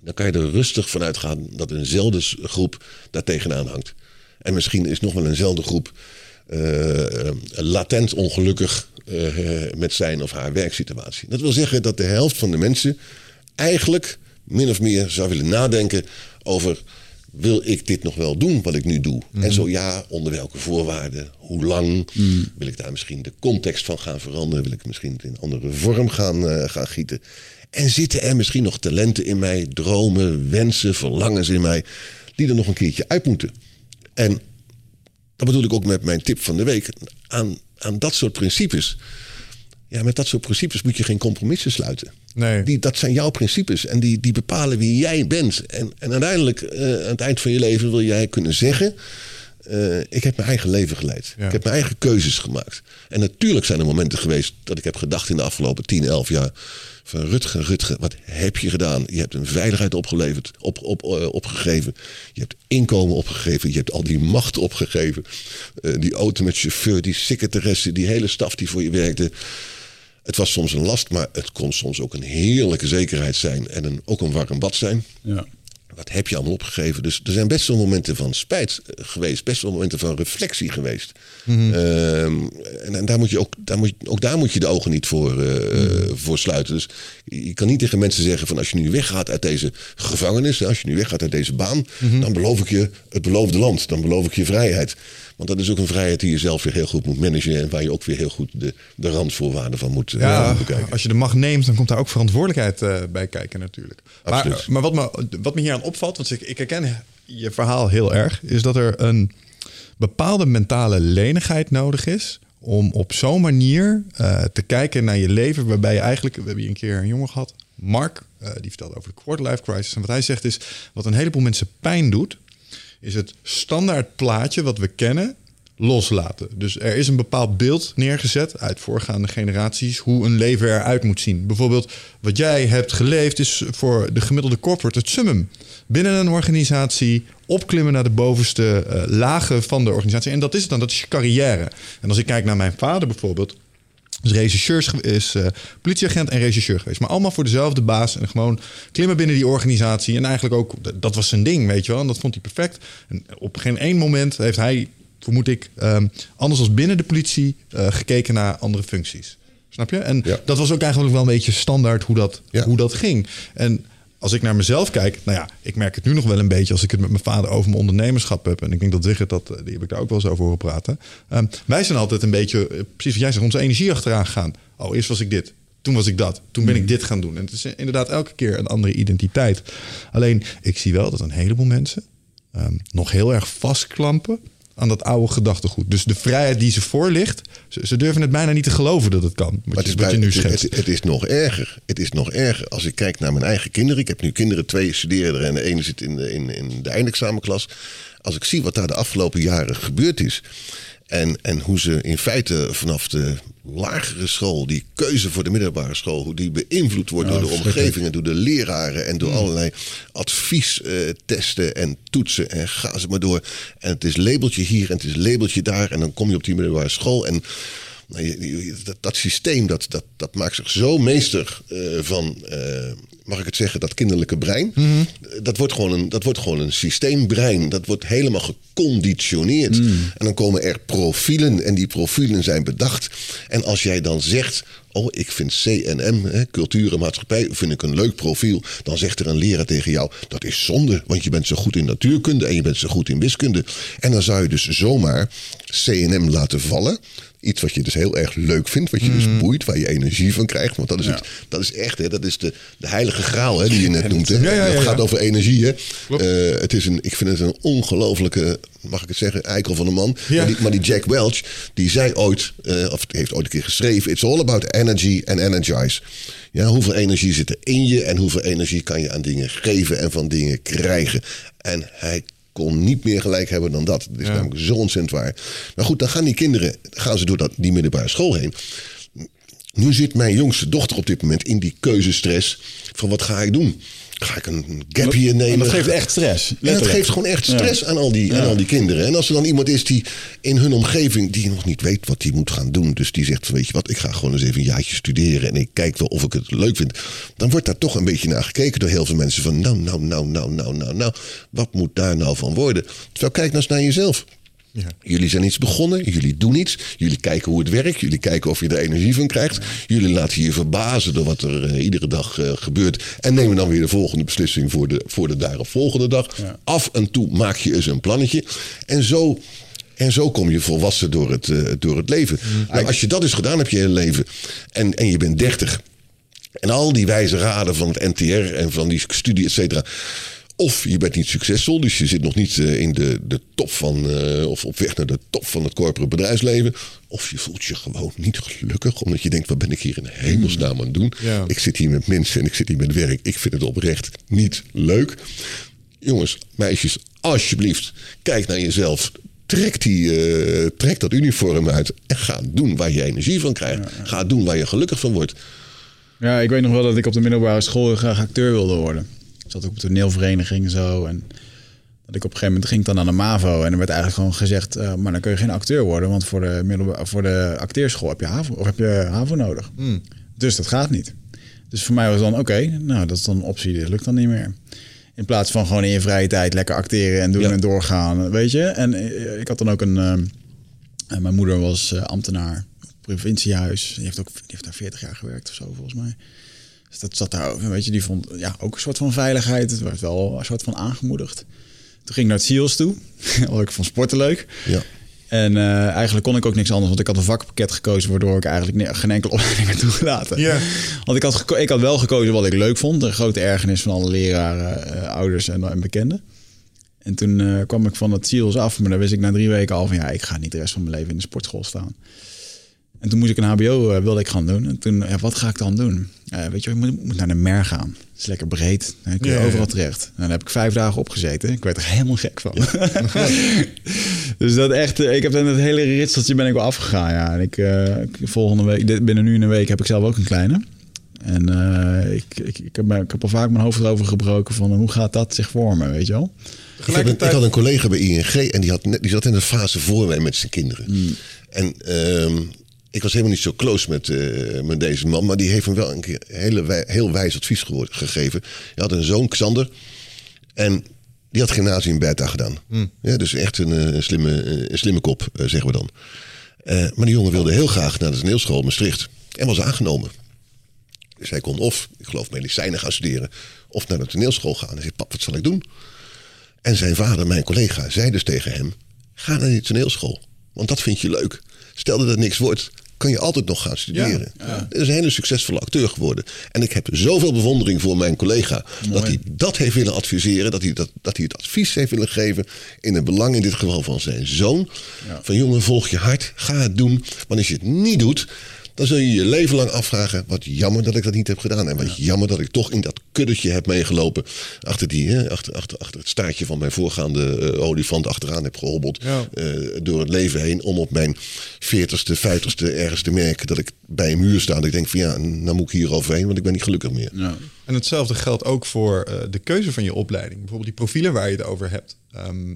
Dan kan je er rustig vanuit gaan dat eenzelfde groep daar tegenaan hangt. En misschien is nog wel eenzelfde groep eh, eh, latent ongelukkig eh, met zijn of haar werksituatie. Dat wil zeggen dat de helft van de mensen eigenlijk min of meer zou willen nadenken over wil ik dit nog wel doen wat ik nu doe? En zo ja, onder welke voorwaarden? Hoe lang? Wil ik daar misschien de context van gaan veranderen? Wil ik misschien het in een andere vorm gaan, eh, gaan gieten? En zitten er misschien nog talenten in mij, dromen, wensen, verlangens in mij, die er nog een keertje uit moeten? En dat bedoel ik ook met mijn tip van de week. Aan, aan dat soort principes. Ja, met dat soort principes moet je geen compromissen sluiten. Nee. Die, dat zijn jouw principes en die, die bepalen wie jij bent. En, en uiteindelijk, eh, aan het eind van je leven, wil jij kunnen zeggen: eh, Ik heb mijn eigen leven geleid. Ja. Ik heb mijn eigen keuzes gemaakt. En natuurlijk zijn er momenten geweest dat ik heb gedacht in de afgelopen 10, 11 jaar: van Rutger, Rutger, wat heb je gedaan? Je hebt een veiligheid opgeleverd, op, op, eh, opgegeven. Je hebt inkomen opgegeven. Je hebt al die macht opgegeven. Eh, die auto met chauffeur, die secretaresse, die hele staf die voor je werkte. Het was soms een last, maar het kon soms ook een heerlijke zekerheid zijn. En een, ook een warm bad zijn. Ja. Wat heb je allemaal opgegeven? Dus er zijn best wel momenten van spijt eh, geweest. Best wel momenten van reflectie geweest. Ehm, en, en daar moet je ook, daar moet, je- ook daar moet je de ogen niet voor, eh, voor sluiten. Dus je kan niet tegen mensen zeggen van als je nu weggaat uit deze gevangenis. Als je nu weggaat uit deze baan. Dan beloof ik je het beloofde land. Dan beloof ik je vrijheid. Want dat is ook een vrijheid die je zelf weer heel goed moet managen. En waar je ook weer heel goed de, de randvoorwaarden van moet, eh, Ja, van moet bekijken. als je de macht neemt, dan komt daar ook verantwoordelijkheid eh, bij kijken natuurlijk. Maar, Absoluut. maar wat, me, wat me hier aan opvalt, want ik, ik herken je verhaal heel erg, is dat er een bepaalde mentale lenigheid nodig is om op zo'n manier eh, te kijken naar je leven, waarbij je eigenlijk, we hebben hier een keer een jongen gehad, Mark, eh, die vertelde over de quarter-life crisis. En wat hij zegt is, wat een heleboel mensen pijn doet, is het standaard plaatje wat we kennen loslaten. Dus er is een bepaald beeld neergezet uit voorgaande generaties hoe een leven eruit moet zien. Bijvoorbeeld wat jij hebt geleefd is voor de gemiddelde corporate het summum. Binnen een organisatie opklimmen naar de bovenste eh, lagen van de organisatie. En dat is het dan, dat is je carrière. En als ik kijk naar mijn vader bijvoorbeeld, is regisseur, is eh, politieagent en regisseur geweest. Maar allemaal voor dezelfde baas. En gewoon klimmen binnen die organisatie. En eigenlijk ook, dat- was zijn ding, weet je wel. En dat vond hij perfect. En op geen één moment heeft hij, vermoed ik, ehm, anders als binnen de politie eh, gekeken naar andere functies. Snap je? En Ja. dat was ook eigenlijk wel een beetje standaard hoe dat, Ja. hoe dat ging. En als ik naar mezelf kijk, nou ja, ik merk het nu nog wel een beetje als ik het met mijn vader over mijn ondernemerschap heb. En ik denk dat Wigert dat, eh, die heb ik daar ook wel eens over horen praten. Ehm, wij zijn altijd een beetje, eh, precies wat jij zegt, onze energie achteraan gegaan. Oh, eerst was ik dit. Toen was ik dat. Toen ben ik dit gaan doen. En het is inderdaad elke keer een andere identiteit. Alleen, ik zie wel dat een heleboel mensen ehm, nog heel erg vastklampen aan dat oude gedachtegoed. Dus de vrijheid die ze voor ligt, ze, ze durven het bijna niet te geloven dat het kan. Wat, Maar het is, wat je nu het, schetst. het, het is nog erger. Het is nog erger. Als ik kijk naar mijn eigen kinderen. Ik heb nu kinderen, twee studeren er en de ene zit in de, in, in de eindexamenklas. Als ik zie wat daar de afgelopen jaren gebeurd is. En, en hoe ze in feite vanaf de lagere school, die keuze voor de middelbare school, hoe die beïnvloed wordt door de omgevingen, door de leraren en door allerlei adviestesten en toetsen en ga ze maar door. En het is labeltje hier en het is labeltje daar en dan kom je op die middelbare school en je- je- dat, dat systeem dat, dat, dat maakt zich zo meester eh, van, eh, mag ik het zeggen, dat kinderlijke brein. Mhm. Eh, Dat, wordt gewoon een, dat wordt gewoon een systeembrein. Dat wordt helemaal geconditioneerd. Mhm. En dan komen er profielen en die profielen zijn bedacht. En als jij dan zegt, oh ik vind CNM, hè, cultuur en maatschappij, vind ik een leuk profiel. Dan zegt er een leraar tegen jou, dat is zonde. Want je bent zo goed in natuurkunde en je bent zo goed in wiskunde. En dan zou je dus zomaar CNM laten vallen. Iets wat je dus heel erg leuk vindt, wat je Mhm. dus boeit, waar je energie van krijgt. Want dat is, het, dat is echt, hè, dat is de, de heilige graal hè, die je net noemt. Hè. Ja, dat gaat over energie. Hè. Eh, het is een, ik vind het een ongelofelijke, mag ik het zeggen, eikel van een man. Ja. Maar, die, maar die Jack Welch, die zei ooit, eh, of heeft ooit een keer geschreven... It's all about energy and energize. Ja, hoeveel energie zit er in je en hoeveel energie kan je aan dingen geven en van dingen krijgen. En hij kon niet meer gelijk hebben dan dat. Dat is namelijk zo ontzettend waar. Maar goed, dan gaan die kinderen, gaan ze door dat, die middelbare school heen. Nu zit mijn jongste dochter op dit moment in die keuzestress van wat ga ik doen? Ga ik een gap hier nemen? En dat geeft echt stress. En dat geeft gewoon echt stress aan, al die, aan al die kinderen. En als er dan iemand is die in hun omgeving, die nog niet weet wat hij moet gaan doen. Dus die zegt, van, weet je wat, ik ga gewoon eens even een jaartje studeren. En ik kijk wel of ik het leuk vind. Dan wordt daar toch een beetje naar gekeken door heel veel mensen. Van nou, nou, nou, nou, nou, nou, nou. Wat moet daar nou van worden? Terwijl kijk nou eens naar jezelf. Ja. Jullie zijn iets begonnen, jullie doen iets, jullie kijken hoe het werkt, jullie kijken of je er energie van krijgt. Jullie laten je verbazen door wat er eh, iedere dag eh, gebeurt en nemen dan weer de volgende beslissing voor de, voor de daaropvolgende dag. Af en toe maak je eens een plannetje en zo. En zo kom je volwassen door het, eh, door het leven. Nou, als je dat eens gedaan hebt je hele leven en, en je bent 30 en al die wijze raden van het NTR en van die studie, et cetera. Of je bent niet succesvol, dus je zit nog niet eh, in de, de top van, eh, of op weg naar de top van het corporate bedrijfsleven. Of je voelt je gewoon niet gelukkig, omdat je denkt: wat ben ik hier in hemelsnaam aan het doen? Ja. Ik zit hier met mensen en ik zit hier met werk. Ik vind het oprecht niet leuk. Jongens, meisjes, alsjeblieft, kijk naar jezelf. Trek, die, eh, trek dat uniform uit en ga doen waar je energie van krijgt. Ga doen waar je gelukkig van wordt. Ja, ik weet nog wel dat ik op de middelbare school graag acteur wilde worden. Ik zat ook op toneelvereniging en zo. En dat ik op een gegeven moment ging dan aan de MAVO. En er werd eigenlijk gewoon gezegd, eh, maar dan kun je geen acteur worden. Want voor de, middelba- voor de acteerschool heb je HAVO, of heb je HAVO nodig. Dus dat gaat niet. Dus voor mij was dan, oké, nou dat is dan een optie. Dat lukt dan niet meer. In plaats van gewoon in je vrije tijd lekker acteren en doen Ja. en doorgaan, weet je. En eh, ik had dan ook een... eh, en mijn moeder was eh, ambtenaar, provinciehuis. Die heeft ook die heeft daar 40 jaar gewerkt of zo, volgens mij. Dus dat zat daar, ook, weet je, die vond ja, ook een soort van veiligheid. Het werd wel een soort van aangemoedigd. Toen ging ik naar het SEALS toe, want ik vond sporten leuk. Ja. En eh, eigenlijk kon ik ook niks anders, want ik had een vakpakket gekozen... waardoor ik eigenlijk geen enkele opleiding werd toegelaten. Ja. Want ik had, ik had wel gekozen wat ik leuk vond. Een grote ergernis van alle leraren, eh, ouders en, en bekenden. En toen eh, kwam ik van het SEALS af, maar dan wist ik na drie weken al van... ja, ik ga niet de rest van mijn leven in de sportschool staan. En toen moest ik een hbo eh, wilde ik gaan doen. En toen, ja, wat ga ik dan doen? Eh, weet je, je moet, moet naar de mer gaan. Het is lekker breed. Dan kun je Ja, ja. overal terecht. En dan heb ik vijf dagen opgezeten. Ik werd er helemaal gek van. dus dat echt, eh, ik heb dan het hele ritseltje ben ik wel afgegaan. Ja. En ik, eh, ik- volgende week, dit- binnen nu een week heb ik zelf ook een kleine. En eh, ik, ik, ik, heb, ik heb al vaak mijn hoofd erover gebroken van hoe gaat dat zich vormen, weet je wel? Ik, heb een- ik had een collega bij ING en die, had net, die zat in de fase voor mij met zijn kinderen. Hmm. En ehm, ik was helemaal niet zo close met, eh, met deze man, maar die heeft hem wel een keer hele, wij- heel wijs advies gegeven. Hij had een zoon, Xander, en die had gymnasium beta gedaan. Ja, dus echt een, eh, een slimme, eh, een slimme kop, zeggen we dan. Maar die jongen wilde heel graag naar de toneelschool Maastricht en was aangenomen. Dus hij kon of, ik geloof, medicijnen gaan studeren, of naar de toneelschool gaan. Hij zei, pap, wat zal ik doen? En zijn vader, mijn collega, zei dus tegen hem: Ga naar die toneelschool, want dat vind je leuk. Stel dat het niks wordt, kan je altijd nog gaan studeren. Hij is een hele succesvolle acteur geworden. En ik heb zoveel bewondering voor mijn collega dat hij dat heeft willen adviseren, dat hij, dat, dat hij het advies heeft willen geven in het belang in dit geval van zijn zoon. Van jongen, volg je hart, ga het doen. Want als je het niet doet, dan zul je je leven lang afvragen: wat jammer dat ik dat niet heb gedaan. En wat jammer dat ik toch in dat kuddetje heb meegelopen. Achter, die, hè, achter, achter, achter het staartje van mijn voorgaande eh, olifant achteraan heb gehobbeld. Ja. eh, door het leven heen. Om op mijn 40ste, 50ste ergens te merken dat ik bij een muur sta. Dat ik denk: van ja, nou moet ik hier overheen, want ik ben niet gelukkig meer. Ja. En hetzelfde geldt ook voor eh, de keuze van je opleiding. Bijvoorbeeld die profielen waar je het over hebt. Ehm,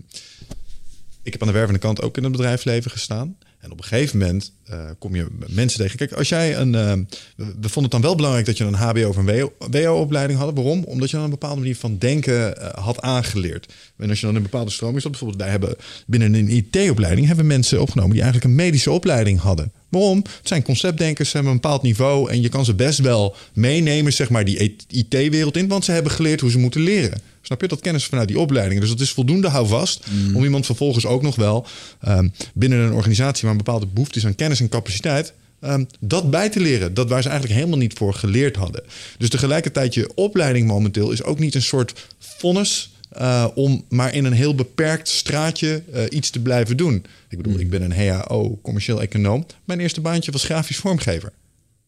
ik heb aan de wervende kant ook in het bedrijfsleven gestaan. En op een gegeven moment eh, kom je mensen tegen. Kijk, als jij een. eh, we vonden het dan wel belangrijk dat je een HBO of een WO-opleiding had. Waarom? Omdat je dan een bepaalde manier van denken eh, had aangeleerd. En als je dan een bepaalde stroming zat, bijvoorbeeld wij hebben binnen een IT-opleiding hebben mensen opgenomen die eigenlijk een medische opleiding hadden. Waarom? Het zijn conceptdenkers, ze hebben een bepaald niveau en je kan ze best wel meenemen, zeg maar, die IT-wereld in, want ze hebben geleerd hoe ze moeten leren. Snap je? Dat kennen ze vanuit die opleiding. Dus dat is voldoende houvast om iemand vervolgens ook nog wel ehm, binnen een organisatie waar een bepaalde behoefte is aan kennis en capaciteit. ehm, dat bij te leren. Dat waar ze eigenlijk helemaal niet voor geleerd hadden. Dus tegelijkertijd, je opleiding momenteel is ook niet een soort vonnis. eh, om maar in een heel beperkt straatje eh, iets te blijven doen. Ik bedoel, ik ben een HAO, commercieel econoom. Mijn eerste baantje was grafisch vormgever.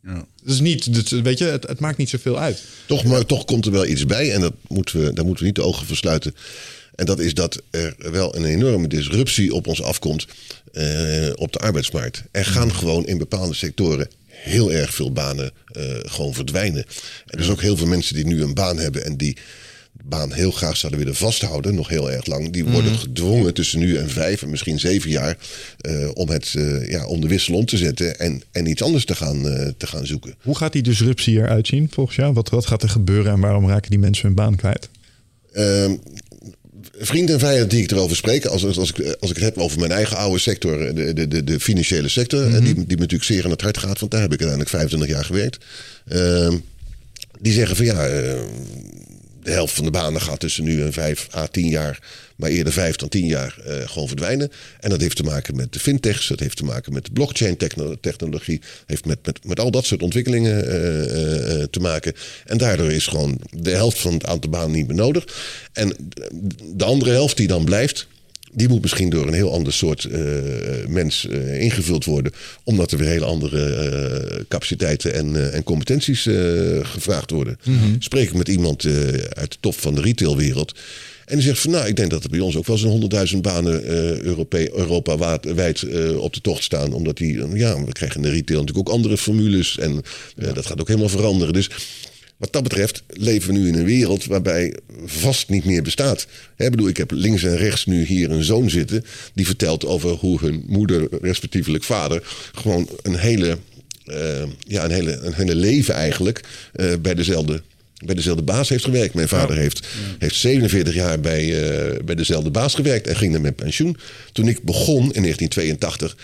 Ja. Dus niet, dus, weet je, het, het maakt niet zoveel uit. Toch, maar toch komt er wel iets bij en dat moeten we, daar moeten we niet de ogen voor sluiten. En dat is dat er wel een enorme disruptie op ons afkomt eh, op de arbeidsmarkt. Er gaan gewoon in bepaalde sectoren heel erg veel banen eh, gewoon verdwijnen. Er is ook heel veel mensen die nu een baan hebben en die baan heel graag zouden willen vasthouden, nog heel erg lang. Die worden gedwongen tussen nu en vijf en misschien zeven jaar eh, om, het, eh, ja, om de wissel om te zetten en, en iets anders te gaan, eh, te gaan zoeken. Hoe gaat die disruptie eruit zien volgens jou? Wat, wat gaat er gebeuren en waarom raken die mensen hun baan kwijt? Ehm, vriend en vijand die ik erover spreek, als, als, als, ik, als ik het heb over mijn eigen oude sector, de, de, de, financiële sector, en die, die me natuurlijk zeer aan het hart gaat, want daar heb ik uiteindelijk 25 jaar gewerkt. Ehm, die zeggen van ja, de helft van de banen gaat tussen nu en 5 à 10 jaar, maar eerder 5 dan 10 jaar eh, gewoon verdwijnen. En dat heeft te maken met de fintechs, dat heeft te maken met de blockchain techno- technologie, heeft met, met, met al dat soort ontwikkelingen eh, eh, te maken. En daardoor is gewoon de helft van het aantal banen niet meer nodig. En de andere helft die dan blijft, die moet misschien door een heel ander soort eh, mens eh, ingevuld worden. Omdat er weer hele andere eh, capaciteiten en, en competenties gevraagd worden. Spreek ik met iemand uit de top van de retailwereld. En die zegt van nou, ik denk dat er bij ons ook wel zo'n 100.000 banen Europe Europa wa- wijd eh, op de tocht staan. Omdat die, ja, we krijgen in de retail natuurlijk ook andere formules. En dat gaat ook helemaal veranderen. Dus wat dat betreft leven we nu in een wereld waarbij vast niet meer bestaat. Hè, bedoel, ik heb links en rechts nu hier een zoon zitten die vertelt over hoe hun moeder, respectievelijk vader, gewoon een hele, eh, ja, een hele, een hele leven eigenlijk eh, bij dezelfde. Bij dezelfde baas heeft gewerkt. Mijn vader heeft, heeft 47 jaar bij, eh, bij dezelfde baas gewerkt en ging dan met pensioen. Toen ik begon in 1982,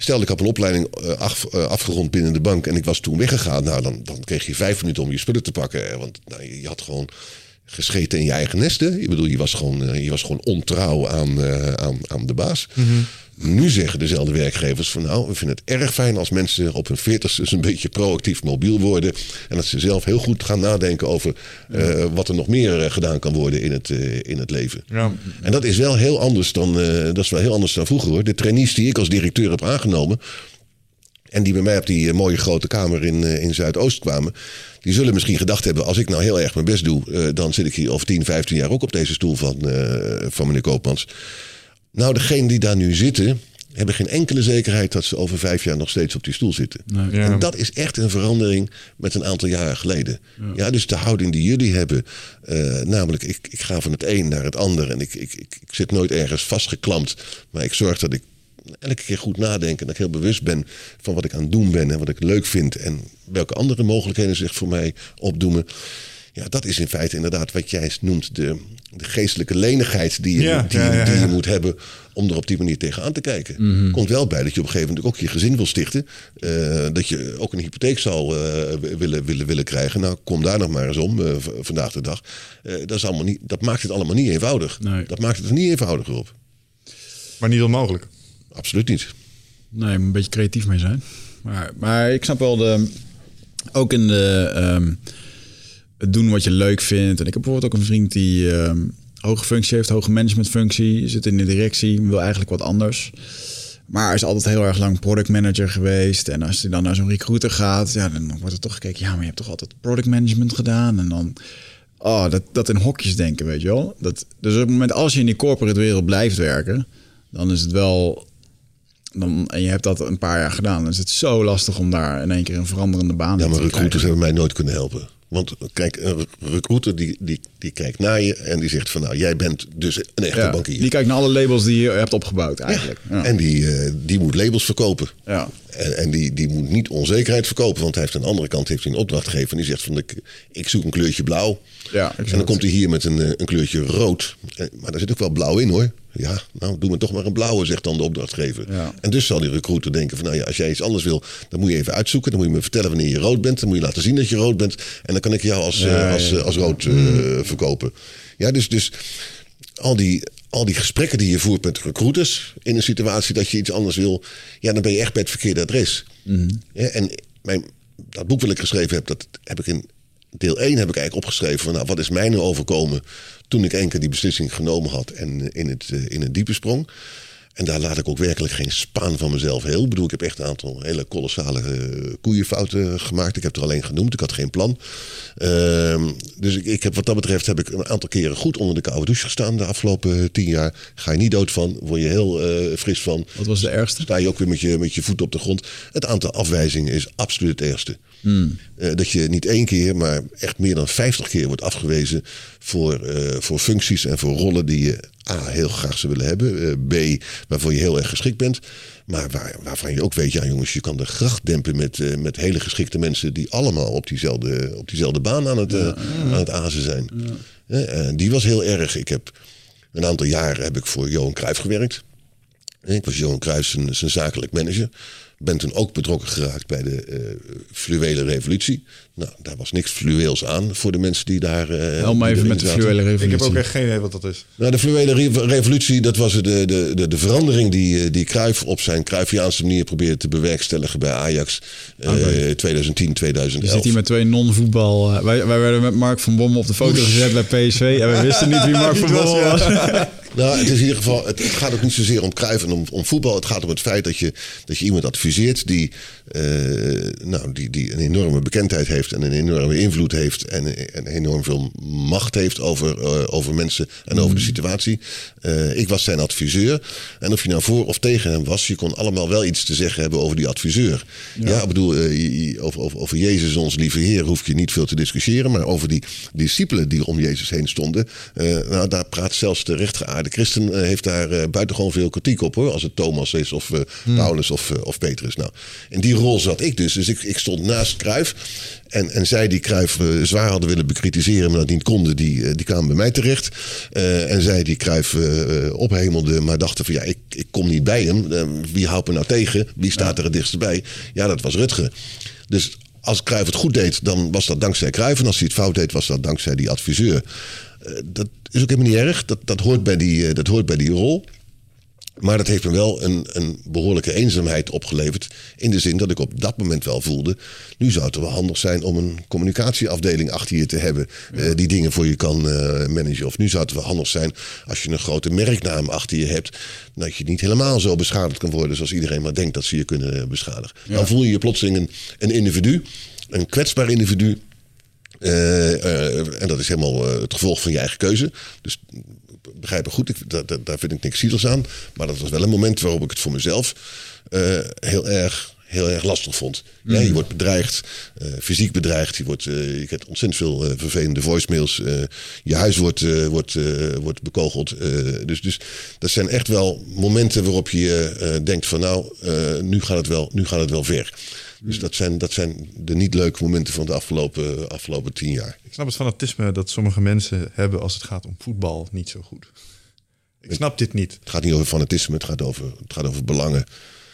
Stel, ik had een opleiding eh, af, eh, afgerond binnen de bank en ik was toen weggegaan. Nou, dan, dan kreeg je vijf minuten om je spullen te pakken. Want nou, je, had gewoon gescheten in je eigen nesten. Ik bedoel, je was gewoon, eh, je was gewoon ontrouw aan, aan, aan de baas. Nu zeggen dezelfde werkgevers van nou, we vinden het erg fijn als mensen op hun veertigste een beetje proactief mobiel worden. En dat ze zelf heel goed gaan nadenken over eh, wat er nog meer eh, gedaan kan worden in het, eh, in het leven. Ja. En dat is wel heel anders dan, dat is wel heel anders dan vroeger hoor. De trainees die ik als directeur heb aangenomen. En die bij mij op die mooie grote kamer in, in Zuidoost kwamen. Die zullen misschien gedacht hebben: als ik nou heel erg mijn best doe. dan zit ik hier over 10, 15 jaar ook op deze stoel van, van meneer Koopmans. Nou, degenen die daar nu zitten. hebben geen enkele zekerheid dat ze over vijf jaar nog steeds op die stoel zitten. Ja. En dat is echt een verandering met een aantal jaren geleden. Ja, dus de houding die jullie hebben, eh, namelijk ik, ik ga van het een naar het ander en ik, ik, ik, ik zit nooit ergens vastgeklampt, maar ik zorg dat ik elke keer goed nadenk en dat ik heel bewust ben van wat ik aan het doen ben en wat ik leuk vind en welke andere mogelijkheden zich voor mij opdoemen. Ja, dat is in feite inderdaad wat jij noemt de, de geestelijke lenigheid die je, Ja, moet, die, ja, ja, die je moet hebben om er op die manier tegenaan te kijken. Komt wel bij dat je op een gegeven moment ook je gezin wil stichten. eh, dat je ook een hypotheek zal eh, willen, willen, willen krijgen. Nou, kom daar nog maar eens om eh, vandaag de dag. Dat, is allemaal niet, dat maakt het allemaal niet eenvoudig. Nee. Dat maakt het er niet eenvoudiger op. Maar niet onmogelijk. Absoluut niet. Nee, een beetje creatief mee zijn. Maar, maar ik snap wel de. Ook in de. ehm, het doen wat je leuk vindt. En ik heb bijvoorbeeld ook een vriend die. ehm, hoge functie heeft, hoge managementfunctie. Zit in de directie. Wil eigenlijk wat anders. Maar hij is altijd heel erg lang product manager geweest. En als hij dan naar zo'n recruiter gaat, ja, dan wordt er toch gekeken. Ja, maar je hebt toch altijd product management gedaan. En dan. Oh, dat, dat in hokjes denken, weet je wel. Dat, dus op het moment als je in die corporate wereld blijft werken, dan is het wel dan, en je hebt dat een paar jaar gedaan. Dan is het zo lastig om daar in één keer een veranderende baan Ja, in maar te recruiters krijgen. hebben mij nooit kunnen helpen. Want kijk, een recruiter die, die, die kijkt naar je en die zegt van nou, jij bent dus een echte Ja, bankier. die kijkt naar alle labels die je hebt opgebouwd eigenlijk. Ja. En die, eh, die moet labels verkopen. Ja. En, en die, die moet niet onzekerheid verkopen. Want hij heeft aan de andere kant heeft hij een opdrachtgever. En die zegt van ik, ik zoek een kleurtje blauw. Ja, en dan komt hij hier met een, eh, een kleurtje rood. Maar daar zit ook wel blauw in hoor. Ja, nou doe me toch maar een blauwe, zegt dan de opdrachtgever. Ja. En dus zal die recruiter denken van nou ja, als jij iets anders wil, dan moet je even uitzoeken. Dan moet je me vertellen wanneer je rood bent. Dan moet je laten zien dat je rood bent. En dan kan ik jou als, Ja, eh, als, eh, als rood eh, verkopen. Ja, dus, dus al die, al die gesprekken die je voert met recruiters in een situatie dat je iets anders wil, ja, dan ben je echt bij het verkeerde adres. Ja, en mijn, dat boek wat ik geschreven heb, dat heb ik in deel 1 heb ik eigenlijk opgeschreven van nou, wat is mij nou overkomen toen ik één keer die beslissing genomen had en in het, eh, in het diepe sprong. En daar laat ik ook werkelijk geen spaan van mezelf heel. Ik bedoel, ik heb echt een aantal hele kolossale eh, koeienfouten gemaakt. Ik heb er alleen genoemd, ik had geen plan. Ehm, dus ik, ik heb, wat dat betreft heb ik een aantal keren goed onder de koude douche gestaan de afgelopen eh, tien jaar. Ga je niet dood van, word je heel eh, fris van. Wat was de ergste? Sta je ook weer met je, met je voet op de grond. Het aantal afwijzingen is absoluut het ergste. Eh, dat je niet één keer, maar echt meer dan 50 keer wordt afgewezen voor, voor functies en voor rollen die je A, heel graag zou willen hebben. eh, B, waarvoor je heel erg geschikt bent. Maar waar, waarvan je ook weet, ja jongens, je kan de gracht dempen met, eh, met hele geschikte mensen die allemaal op diezelfde, op diezelfde baan aan het, eh, aan het azen zijn. Eh, die was heel erg. Ik heb Een aantal jaren heb ik voor Johan Cruijff gewerkt. Ik was Johan Cruijff zijn, zijn zakelijk manager. Ben toen ook betrokken geraakt bij de uh, fluwele revolutie. Nou, daar was niks fluweels aan voor de mensen die daar. Uh, Help me even met de fluwele revolutie. Ik heb ook echt geen idee wat dat is. Nou, de fluwele revolutie, dat was de, de, de, de verandering die, die Cruijff op zijn Cruyffiaanse manier probeerde te bewerkstelligen bij Ajax uh, okay. 2010, 2011. Je zit hier met twee non-voetbal. Uh, wij, wij werden met Mark van Bommel op de foto gezet bij PSV en we wisten niet wie Mark van Bommel was. nou, het is in ieder geval, het, het, gaat ook niet zozeer om Cruijff en om, om voetbal. Het gaat om het feit dat je, dat je iemand adviseert die, nou, die, die een enorme bekendheid heeft en een enorme invloed heeft en, en enorm veel macht heeft over, uh, over mensen en over de situatie. Uh, ik was zijn adviseur. En of je nou voor of tegen hem was, je kon allemaal wel iets te zeggen hebben over die adviseur. Ja, ja ik bedoel, over, over, over Jezus, ons lieve Heer, hoef je niet veel te discussiëren. Maar over die discipelen die om Jezus heen stonden, nou, daar praat zelfs de rechtgeaarde christen, heeft daar buitengewoon veel kritiek op hoor. Als het Thomas is of hmm. Paulus of, of Petrus. Nou, in die rol zat ik dus. Dus ik, ik stond naast Kruif. En, en zij die Cruijff uh, zwaar hadden willen bekritiseren, maar dat niet konden, die, uh, die kwamen bij mij terecht. Uh, en zij die Cruijff ophemelden, maar dachten van ja, ik, ik kom niet bij hem. wie houdt me nou tegen? Wie staat er het dichtst bij? Ja, dat was Rutger. Dus als Cruijff het goed deed, dan was dat dankzij Cruijff. En als hij het fout deed, was dat dankzij die adviseur. dat is ook helemaal niet erg. Dat, dat, hoort, bij die, dat hoort bij die rol. Maar dat heeft me wel een, een behoorlijke eenzaamheid opgeleverd. In de zin dat ik op dat moment wel voelde. Nu zou het wel handig zijn om een communicatieafdeling achter je te hebben. Ja. Uh, die dingen voor je kan uh, managen. Of nu zou het wel handig zijn als je een grote merknaam achter je hebt. Dat je niet helemaal zo beschadigd kan worden zoals iedereen maar denkt dat ze je kunnen beschadigen. Ja. Dan voel je je plotseling een, een individu. Een kwetsbaar individu. Uh, en dat is helemaal het gevolg van je eigen keuze. Dus begrijp me goed, ik, daar, daar vind ik niks ziels aan. Maar dat was wel een moment waarop ik het voor mezelf uh, heel erg heel erg lastig vond. Mm. Ja, je wordt bedreigd, uh, fysiek bedreigd. Je, wordt, uh, je krijgt ontzettend veel uh, vervelende voicemails. je huis wordt, wordt, wordt bekogeld. dus, dus dat zijn echt wel momenten waarop je denkt van nou, nu, gaat het wel, nu gaat het wel ver. Dus dat zijn, dat zijn de niet leuke momenten van de afgelopen, afgelopen tien jaar. Ik snap het fanatisme dat sommige mensen hebben als het gaat om voetbal niet zo goed. Ik snap dit niet. Het gaat niet over fanatisme, het gaat over, het gaat over belangen.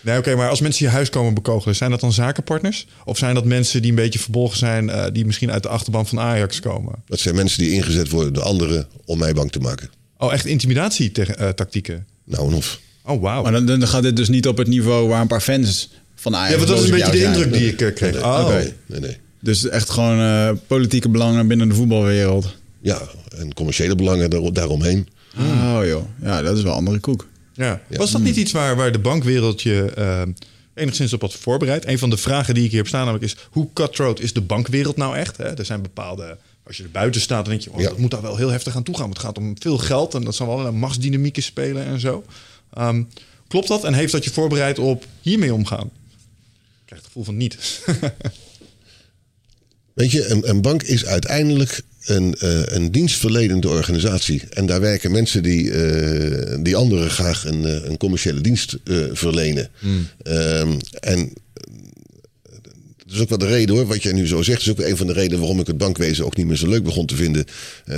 Nee, oké, okay, maar als mensen je huis komen bekogelen, zijn dat dan zakenpartners? Of zijn dat mensen die een beetje verbolgen zijn, uh, die misschien uit de achterban van Ajax komen? Dat zijn mensen die ingezet worden door anderen om mij bang te maken. Oh, echt intimidatietactieken? Uh, nou, en of. Oh, wauw. Maar dan, dan gaat dit dus niet op het niveau waar een paar fans van Ajax... Ja, want dat is een beetje de indruk die ik uh, kreeg. Nee, oh. nee, nee, nee. Dus echt gewoon uh, politieke belangen binnen de voetbalwereld. Ja, en commerciële belangen daar, daaromheen. Oh joh, ja, dat is wel andere koek. Ja. ja. Was dat niet iets waar, waar de bankwereldje uh, enigszins op had voorbereid? Een van de vragen die ik hier heb staan namelijk is... hoe cutthroat is de bankwereld nou echt? Hè? Er zijn bepaalde... Als je er buiten staat, dan denk je... Oh, ja. dat moet daar wel heel heftig aan toe gaan. Want het gaat om veel geld en dat zal wel allerlei machtsdynamieken spelen en zo. Um, klopt dat? En heeft dat je voorbereid op hiermee omgaan? Krijg het gevoel van niet. Weet je, een, een bank is uiteindelijk een, uh, een dienstverlenende organisatie. En daar werken mensen die, uh, die anderen graag een, uh, een commerciële dienst verlenen. Mm. Um, en dat is ook wel de reden hoor, wat jij nu zo zegt. is ook een van de redenen waarom ik het bankwezen ook niet meer zo leuk begon te vinden.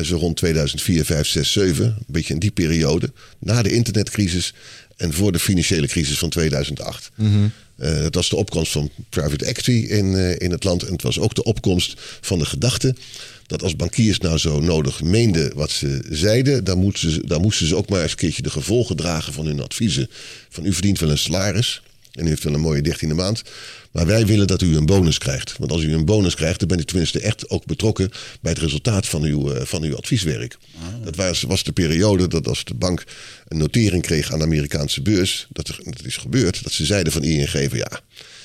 zo rond 2004, 5, 6, 7. Een beetje in die periode. Na de internetcrisis en voor de financiële crisis van 2008. Mm-hmm. Uh, het was de opkomst van private equity in, uh, in het land. En het was ook de opkomst van de gedachte dat als bankiers nou zo nodig meenden wat ze zeiden, dan moesten ze, dan moesten ze ook maar eens een keertje de gevolgen dragen van hun adviezen. Van u verdient wel een salaris en u heeft wel een mooie dertiende maand. Maar wij willen dat u een bonus krijgt. Want als u een bonus krijgt, dan bent u tenminste echt ook betrokken bij het resultaat van uw, uh, van uw advieswerk. Ah. Dat was, was de periode dat als de bank een notering kreeg aan de Amerikaanse beurs, dat, er, dat is gebeurd, dat ze zeiden van ING van ja,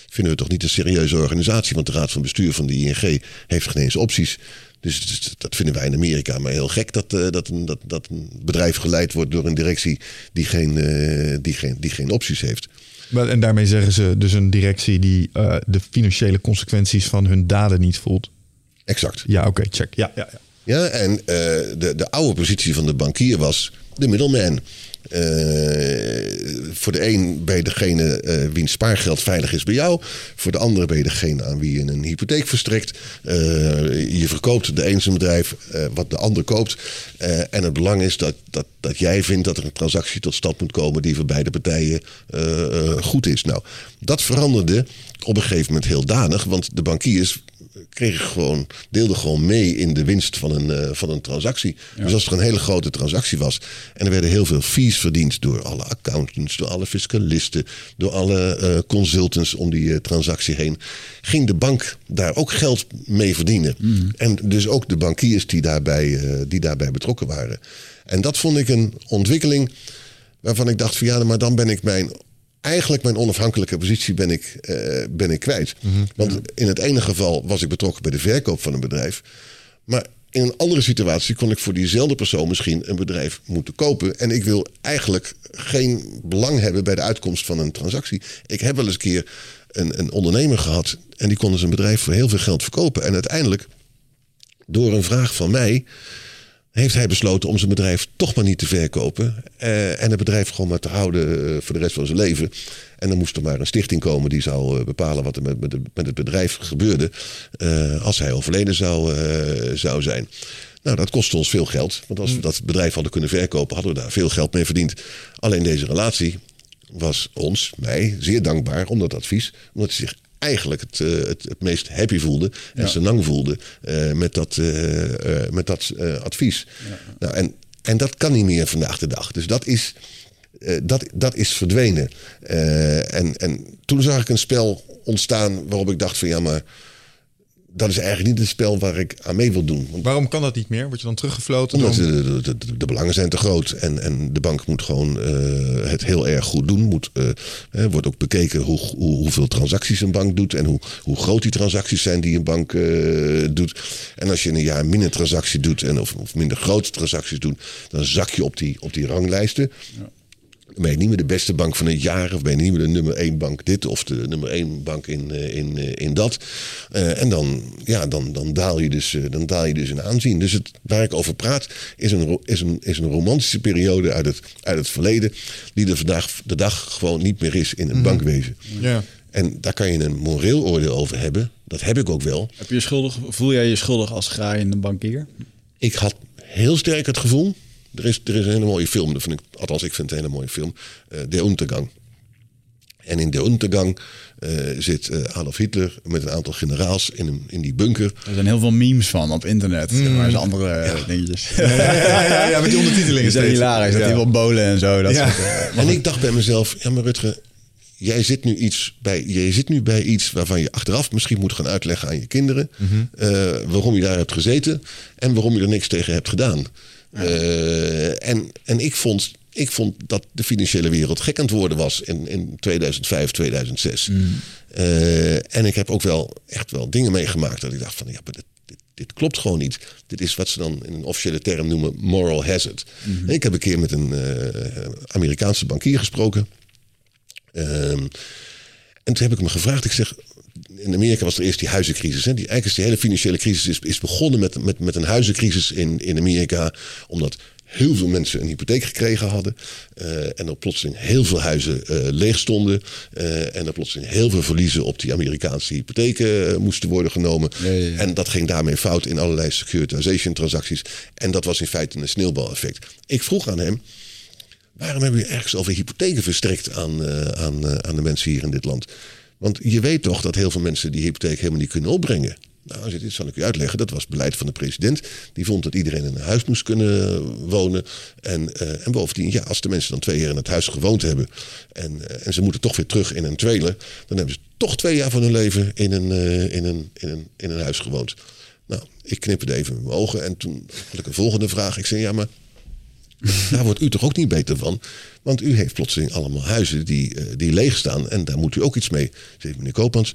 vinden we toch niet een serieuze organisatie, want de raad van bestuur van de ING heeft geen eens opties. Dus dat vinden wij in Amerika maar heel gek dat, uh, dat, een, dat, dat een bedrijf geleid wordt door een directie die geen, uh, die geen, die geen opties heeft. En daarmee zeggen ze dus een directie die uh, de financiële consequenties van hun daden niet voelt. Exact. Ja, oké, okay, check. Ja, ja, ja. ja en de, de oude positie van de bankier was de middleman. Uh, voor de een ben je degene uh, wiens spaargeld veilig is bij jou. Voor de andere ben je degene aan wie je een hypotheek verstrekt. Uh, je verkoopt de een zijn bedrijf wat de ander koopt. en het belang is dat, dat, dat jij vindt dat er een transactie tot stand moet komen die voor beide partijen goed is. Nou, dat veranderde op een gegeven moment heel danig. Want de bankiers kregen gewoon, deelden gewoon mee in de winst van een, uh, van een transactie. Dus als er een hele grote transactie was en er werden heel veel fees verdiend door alle accountants, door alle fiscalisten, door alle uh, consultants om die uh, transactie heen, ging de bank daar ook geld mee verdienen. Mm. En dus ook de bankiers die daarbij, die daarbij betrokken waren. En dat vond ik een ontwikkeling waarvan ik dacht van ja, maar dan ben ik mijn eigenlijk mijn onafhankelijke positie ben ik, uh, ben ik kwijt. Mm-hmm. Want in het ene geval was ik betrokken bij de verkoop van een bedrijf. Maar in een andere situatie kon ik voor diezelfde persoon misschien een bedrijf moeten kopen. En ik wil eigenlijk geen belang hebben bij de uitkomst van een transactie. Ik heb wel eens een keer een, een ondernemer gehad. En die konden zijn bedrijf voor heel veel geld verkopen. En uiteindelijk, door een vraag van mij heeft hij besloten om zijn bedrijf toch maar niet te verkopen. Uh, en het bedrijf gewoon maar te houden uh, voor de rest van zijn leven. En dan moest er maar een stichting komen die zou uh, bepalen wat er met, met, met, het bedrijf gebeurde. als hij overleden zou, zou zijn. Nou, dat kostte ons veel geld. Want als we dat bedrijf hadden kunnen verkopen, hadden we daar veel geld mee verdiend. Alleen deze relatie was ons, mij, zeer dankbaar om dat advies. Omdat hij zich eigenlijk het, uh, het, het, meest happy voelde en ja. lang voelde uh, met dat, uh, met dat advies. Ja. Nou, en, en dat kan niet meer vandaag de dag. Dus dat is, dat, dat is verdwenen. en, en toen zag ik een spel ontstaan waarop ik dacht van ja, maar dat is eigenlijk niet het spel waar ik aan mee wil doen. Want Waarom kan dat niet meer? Word je dan teruggefloten? Omdat de, de, de, de, belangen zijn te groot. En, en de bank moet gewoon uh, het heel erg goed doen. Moet, uh, wordt ook bekeken hoe, hoe, hoeveel transacties een bank doet. En hoe, hoe groot die transacties zijn die een bank uh, doet. En als je in een jaar minder transacties doet. En of, of minder grote transacties doet. Dan zak je op die, op die ranglijsten. Ja ben je niet meer de beste bank van het jaar. Of ben je niet meer de nummer één bank dit of de nummer één bank in, eh, in, eh, in dat. Uh, en dan, ja, dan, dan, daal je dus, dan daal je dus in aanzien. Dus het, waar ik over praat is een, is een, is een romantische periode uit het, uit het verleden. Die er vandaag de dag gewoon niet meer is in het mm. bankwezen. Ja. En daar kan je een moreel oordeel over hebben. Dat heb ik ook wel. Heb je schuldig, voel jij je schuldig als graaiende bankier? Ik had heel sterk het gevoel er is, er is een hele mooie film, dat vind ik, althans ik vind het een hele mooie film, uh, De Untergang. En in De Untergang uh, zit uh, Adolf Hitler met een aantal generaals in, een, in die bunker. Er zijn heel veel memes van op internet, mm. maar andere ja. dingetjes. Ja, ja, ja, met die ondertitelingen. Die zijn hilarisch, dat die wel bolen en zo. Dat soort, en ik dacht bij mezelf, ja maar Rutger, jij zit nu iets bij, jij zit nu bij iets waarvan je achteraf misschien moet gaan uitleggen aan je kinderen. Mm -hmm. waarom je daar hebt gezeten en waarom je er niks tegen hebt gedaan. Uh, en, en ik vond, ik vond dat de financiële wereld gek aan het worden was in, in 2005, 2006. Mm. Uh, en ik heb ook wel echt wel dingen meegemaakt dat ik dacht van ja, maar dit, dit, dit, klopt gewoon niet. Dit is wat ze dan in een officiële term noemen moral hazard. Mm -hmm. Ik heb een keer met een uh, Amerikaanse bankier gesproken. Ehm, en toen heb ik hem gevraagd, ik zeg, in Amerika was er eerst die huizencrisis. Hè. Die, eigenlijk is die hele financiële crisis is, is begonnen met, met, met een huizencrisis in, in Amerika. Omdat heel veel mensen een hypotheek gekregen hadden. Uh, en er plotseling heel veel huizen uh, leeg stonden. Uh, en er plotseling heel veel verliezen op die Amerikaanse hypotheken moesten worden genomen. Ja, ja, ja. En dat ging daarmee fout in allerlei securitization transacties. En dat was in feite een sneeuwbaleffect. Ik vroeg aan hem. Waarom hebben jullie ergens over hypotheken verstrekt aan, aan, aan de mensen hier in dit land? Want je weet toch dat heel veel mensen die hypotheek helemaal niet kunnen opbrengen. Nou, dit zal ik u uitleggen. Dat was beleid van de president. Die vond dat iedereen in een huis moest kunnen wonen. En, uh, en bovendien, ja, als de mensen dan twee jaar in het huis gewoond hebben. En, uh, en ze moeten toch weer terug in een trailer. Dan hebben ze toch twee jaar van hun leven in een, uh, in een, in een, in een huis gewoond. Nou, ik knipperde even met mijn ogen. En toen had ik een volgende vraag. Ik zei, ja, maar daar wordt u toch ook niet beter van? Want u heeft plotseling allemaal huizen die, uh, die leeg staan. En daar moet u ook iets mee. Zegt meneer Koopmans.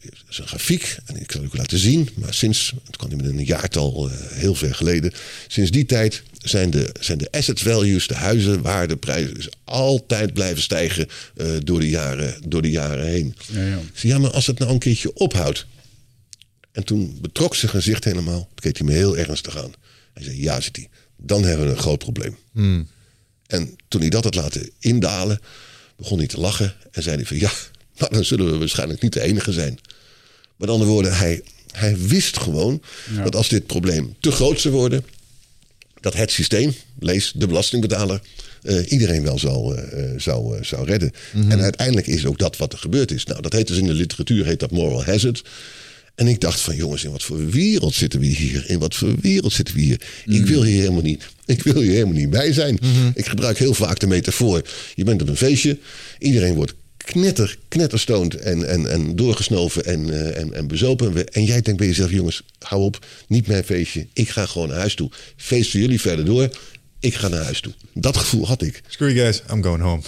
Dat is een grafiek en ik zal u laten zien. Maar sinds, het kwam met een jaartal uh, heel ver geleden. Sinds die tijd zijn de, zijn de asset values, de huizenwaardeprijzen, dus altijd blijven stijgen uh, door, de jaren, door de jaren heen. Ja, ja. Zei, ja, maar als het nou een keertje ophoudt. En toen betrok zijn gezicht helemaal. keek hij me heel ernstig aan. Hij zei, ja, zit hij dan hebben we een groot probleem. Hmm. En toen hij dat had laten indalen, begon hij te lachen en zei hij van ja, maar dan zullen we waarschijnlijk niet de enige zijn. Met andere woorden, hij, hij wist gewoon dat als dit probleem te groot zou worden, dat het systeem, lees de belastingbetaler, eh, iedereen wel zou, eh, eh, zou, zou redden. En uiteindelijk is ook dat wat er gebeurd is. Nou, dat heet dus in de literatuur heet dat moral hazard. En ik dacht van jongens, in wat voor wereld zitten we hier? In wat voor wereld zitten we hier? Ik wil hier helemaal niet, ik wil hier helemaal niet bij zijn. Ik gebruik heel vaak de metafoor. Je bent op een feestje, iedereen wordt knetter, knetterstoned en, en, en doorgesnoven en, eh, en, en bezopen. En jij denkt bij jezelf, jongens, hou op, niet mijn feestje. Ik ga gewoon naar huis toe. Feesten jullie verder door. Ik ga naar huis toe. Dat gevoel had ik. Screw you guys, I'm going home.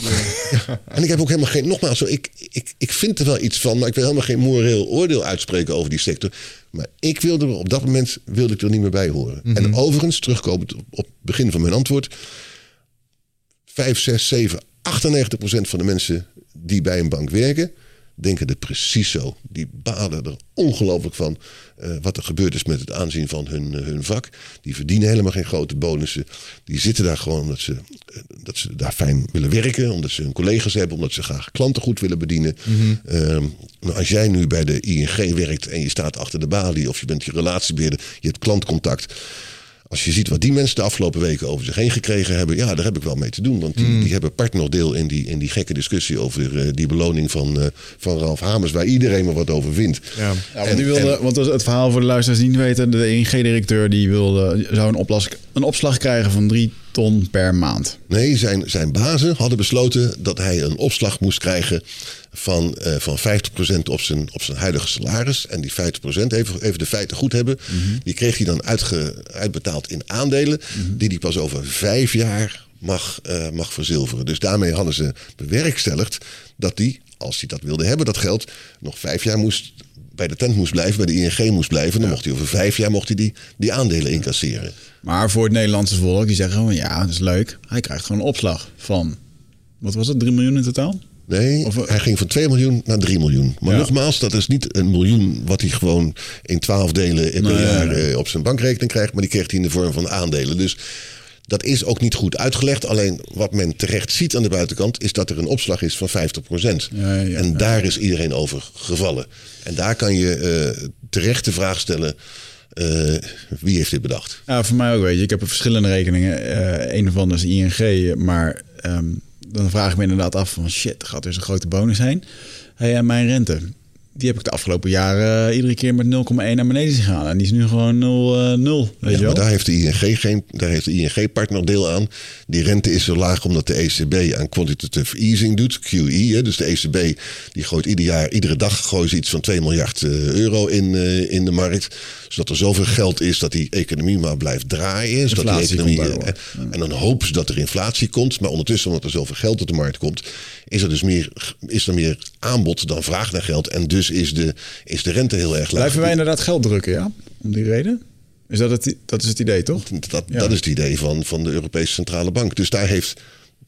En ik heb ook helemaal geen, nogmaals, ik, ik, ik vind er wel iets van, maar ik wil helemaal geen moreel oordeel uitspreken over die sector. Maar ik wilde er op dat moment wilde ik er niet meer bij horen. En overigens, terugkomend op, op het begin van mijn antwoord, 5, 6, 7, 98 procent van de mensen die bij een bank werken, denken er precies zo. Die balen er ongelooflijk van eh, wat er gebeurd is met het aanzien van hun, eh, hun vak. Die verdienen helemaal geen grote bonussen. Die zitten daar gewoon omdat ze, eh, dat ze daar fijn willen werken. Omdat ze hun collega's hebben. Omdat ze graag klanten goed willen bedienen. Ehm, maar als jij nu bij de ING werkt en je staat achter de balie. Of je bent je relatiebeheerder. Je hebt klantcontact. Als je ziet wat die mensen de afgelopen weken over zich heen gekregen hebben, ja, daar heb ik wel mee te doen. Want die, die hebben part nog deel in die, in die gekke discussie over eh, die beloning van, eh, van Ralf Hamers, waar iedereen maar wat over vindt. Ja. Ja, want, En- die wilde, en- want het verhaal voor de luisteraars die niet weten. De ING-directeur die wilde, zou een, oplas, een opslag krijgen van drie ton per maand. Nee, zijn, zijn bazen hadden besloten dat hij een opslag moest krijgen van, eh van 50% op zijn, op zijn huidige salaris. En die 50%, even, even de feiten goed hebben, die kreeg hij dan uitge, uitbetaald in aandelen, die hij pas over vijf jaar mag, eh, mag verzilveren. Dus daarmee hadden ze bewerkstelligd dat hij, als hij dat wilde hebben, dat geld, nog vijf jaar moest bij de tent moest blijven, bij de ING moest blijven. Dan mocht hij over vijf jaar mocht hij die, die aandelen incasseren. Maar voor het Nederlandse volk, die zeggen gewoon ja, dat is leuk. Hij krijgt gewoon een opslag van, wat was het, 3 miljoen in totaal? Nee, Of- hij ging van 2 miljoen naar 3 miljoen. Maar Ja. nogmaals, dat is niet een miljoen wat hij gewoon in 12 delen per Nee, jaar nee, nee. eh, op zijn bankrekening krijgt. Maar die kreeg hij in de vorm van aandelen. Dus dat is ook niet goed uitgelegd. Alleen wat men terecht ziet aan de buitenkant is dat er een opslag is van 50 Ja, ja, en daar is iedereen over gevallen. En daar kan je eh, terecht de vraag stellen: eh, wie heeft dit bedacht? Ja, voor mij ook, weet je. Ik heb verschillende rekeningen. Eh een van is ING, maar ehm, dan vraag ik me inderdaad af van... shit, er gaat dus een grote bonus heen. Hey, en mijn rente, die heb ik de afgelopen jaren eh, iedere keer met 0,1 naar beneden zien gaan. En die is nu gewoon 0, eh 0 weet Ja, je wel? maar daar heeft de ING geen, daar heeft de ING partner deel aan. Die rente is zo laag omdat de ECB aan quantitative easing doet, QE. Hè. Dus de ECB die gooit ieder jaar, iedere dag gooien ze iets van 2 miljard eh, euro in, eh, in de markt. Zodat er zoveel geld is dat die economie maar blijft draaien. Zodat die Inflatie economie, komt daardoor. eh, en dan hopen ze dat er inflatie komt. Maar ondertussen, omdat er zoveel geld op de markt komt, is er dus meer, is er meer aanbod dan vraag naar geld. En dus is de, is de rente heel erg laag. Blijven wij inderdaad geld drukken, ja? Om die reden? Is dat het, dat is het idee, toch? Dat, Ja. dat is het idee van, van de Europese Centrale Bank. Dus daar heeft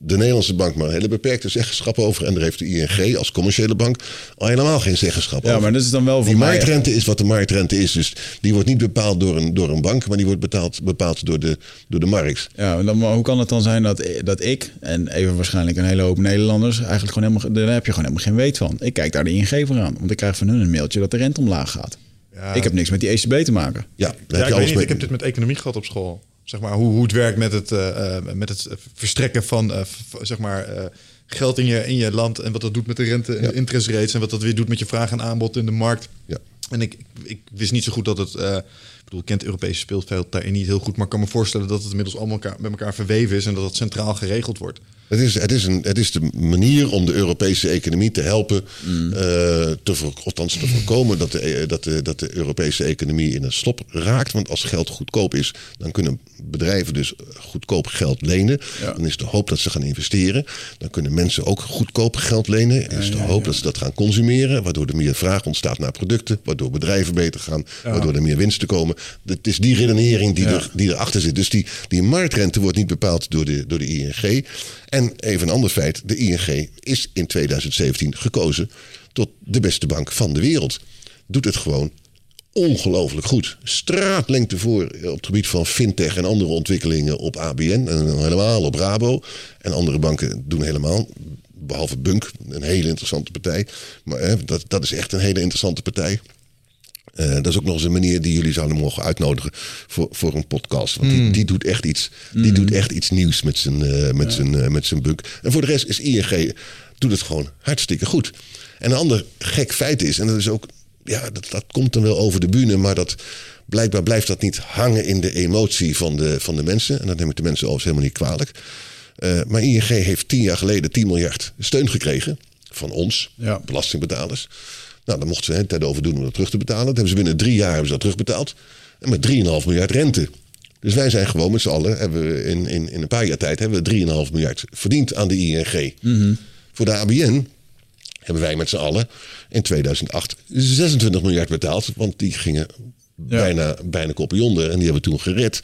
de Nederlandse bank maar een hele beperkte zeggenschap over. En daar heeft de ING als commerciële bank al helemaal geen zeggenschap Ja, over. maar dat is dan wel voor die mij... marktrente is wat de marktrente is. Dus die wordt niet bepaald door een, door een bank, maar die wordt betaald, bepaald door, de, door de markt. Ja, en dan, maar hoe kan het dan zijn dat, dat ik en even waarschijnlijk een hele hoop Nederlanders eigenlijk gewoon helemaal, daar heb je gewoon helemaal geen weet van. Ik kijk daar de ING voor aan, want ik krijg van hun een mailtje dat de rente omlaag gaat. Ja. Ik heb niks met die ECB te maken. Ja, Ja, heb ik, je weet alles niet, mee. ik heb dit met economie gehad op school. Zeg maar, hoe, hoe het werkt met het, eh, eh, met het verstrekken van eh, zeg maar, geld in je, in je land. En wat dat doet met de rente en de interest rates. En wat dat weer doet met je vraag en aanbod in de markt. Ja. En ik, ik wist niet zo goed dat het... ik bedoel, ik ken het Europese speelveld daarin niet heel goed. Maar ik kan me voorstellen dat het inmiddels allemaal elkaar, met elkaar verweven is. En dat het centraal geregeld wordt. Het is, het, is een, het is de manier om de Europese economie te helpen, Mm. eh, te voor, althans te voorkomen dat de, eh, dat, de, dat de Europese economie in een slop raakt. Want als geld goedkoop is, dan kunnen bedrijven dus goedkoop geld lenen. Ja. Dan is de hoop dat ze gaan investeren. Dan kunnen mensen ook goedkoop geld lenen. En is de hoop dat ze dat gaan consumeren, waardoor er meer vraag ontstaat naar producten, waardoor bedrijven beter gaan, waardoor er meer winsten komen. Het is die redenering die, er, die erachter zit. Dus die, die marktrente wordt niet bepaald door de, door de ING. En even een ander feit: de ING is in 2017 gekozen tot de beste bank van de wereld. Doet het gewoon ongelooflijk goed. Straatlengte voor op het gebied van fintech en andere ontwikkelingen op ABN en helemaal op Rabo. En andere banken doen helemaal behalve Bunk, een hele interessante partij. Maar hè, dat, dat is echt een hele interessante partij. Eh, dat is ook nog eens een manier die jullie zouden mogen uitnodigen voor, voor een podcast. Want die, die doet echt iets, die doet echt iets nieuws met zijn, eh, met, zijn, eh, met zijn bunk. En voor de rest is ING doet het gewoon hartstikke goed. En een ander gek feit is, en dat is ook, ja, dat, dat komt dan wel over de bühne, maar dat blijkbaar blijft dat niet hangen in de emotie van de, van de mensen. En dat neem ik de mensen overigens helemaal niet kwalijk. Maar ING heeft tien jaar geleden 10 miljard steun gekregen van ons, Ja. belastingbetalers. Nou, dan mochten ze een tijd over doen om dat terug te betalen. Dat hebben ze binnen drie jaar hebben ze dat terugbetaald. En met 3,5 miljard rente. Dus wij zijn gewoon met z'n allen, hebben we in, in, in een paar jaar tijd, hebben we 3,5 miljard verdiend aan de ING. Voor de ABN hebben wij met z'n allen in 2008 26 miljard betaald. Want die gingen bijna, bijna koppen onder en die hebben we toen gered.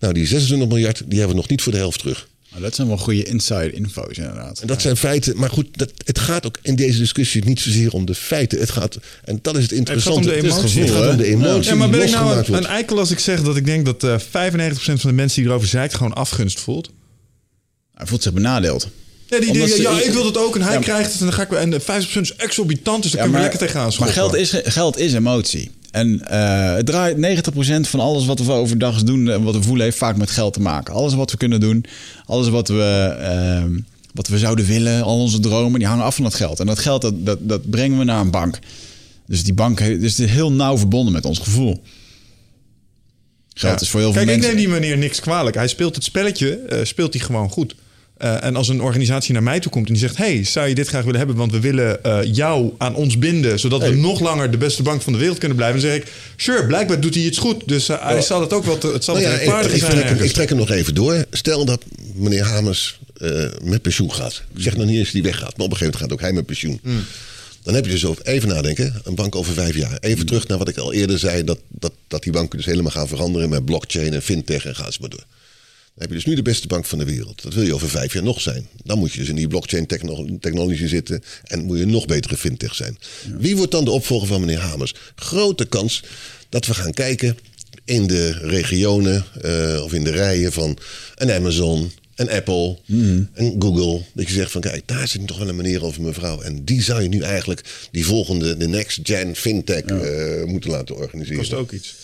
Nou, die 26 miljard, die hebben we nog niet voor de helft terug. Maar dat zijn wel goede inside info's inderdaad. En dat zijn feiten. Maar goed, dat, het gaat ook in deze discussie niet zozeer om de feiten. Het gaat, en dat is het interessante. om de emotie. Het gaat om de emotie Ja, maar ben ik nou een, eikel als ik zeg dat ik denk dat eh 95% van de mensen die erover zeikt gewoon afgunst voelt? Hij voelt zich benadeeld. Ja, die ja, ik wil het ook en hij Ja, krijgt het en dan ga ik weer. En de 50% is exorbitant, dus daar kunnen we lekker tegenaan maar geld is, geld is emotie. En eh, het draait 90% van alles wat we overdag doen en wat we voelen, heeft vaak met geld te maken. Alles wat we kunnen doen, alles wat we, ehm, wat we zouden willen, al onze dromen, die hangen af van dat geld. En dat geld, dat, dat, dat brengen we naar een bank. Dus die bank dus het is heel nauw verbonden met ons gevoel. Geld Ja. is voor heel veel Kijk, mensen... ik neem die meneer niks kwalijk. Hij speelt het spelletje, eh, speelt hij gewoon goed. Eh, en als een organisatie naar mij toe komt en die zegt: Hey, zou je dit graag willen hebben? Want we willen eh, jou aan ons binden, zodat we nog langer de beste bank van de wereld kunnen blijven. Dan zeg ik: Sure, blijkbaar doet hij iets goed. Dus eh, hij zal het ook wel te, het zal Nou het ja, ik, zijn. trek, hem- ergens. ik trek hem nog even door. Stel dat meneer Hamers met pensioen gaat. Ik zeg nog niet eens dat hij weggaat, maar op een gegeven moment gaat ook hij met pensioen. Hmm. Dan heb je dus over, even nadenken, een bank over vijf jaar. Hmm. Even terug naar wat ik al eerder zei, dat, dat, dat die banken dus helemaal gaan veranderen met blockchain en fintech en ga ze maar door. Dan heb je dus nu de beste bank van de wereld. Dat wil je over vijf jaar nog zijn. Dan moet je dus in die blockchain techno- technologie zitten en moet je nog betere fintech zijn. Wie wordt dan de opvolger van meneer Hamers? Grote kans dat we gaan kijken in de regionen eh, of in de rijen van een Amazon, een Apple, een Google. Dat je zegt van kijk, daar zit toch wel een meneer of een mevrouw. En die zou je nu eigenlijk die volgende, de next gen fintech eh, moeten laten organiseren. kost ook iets.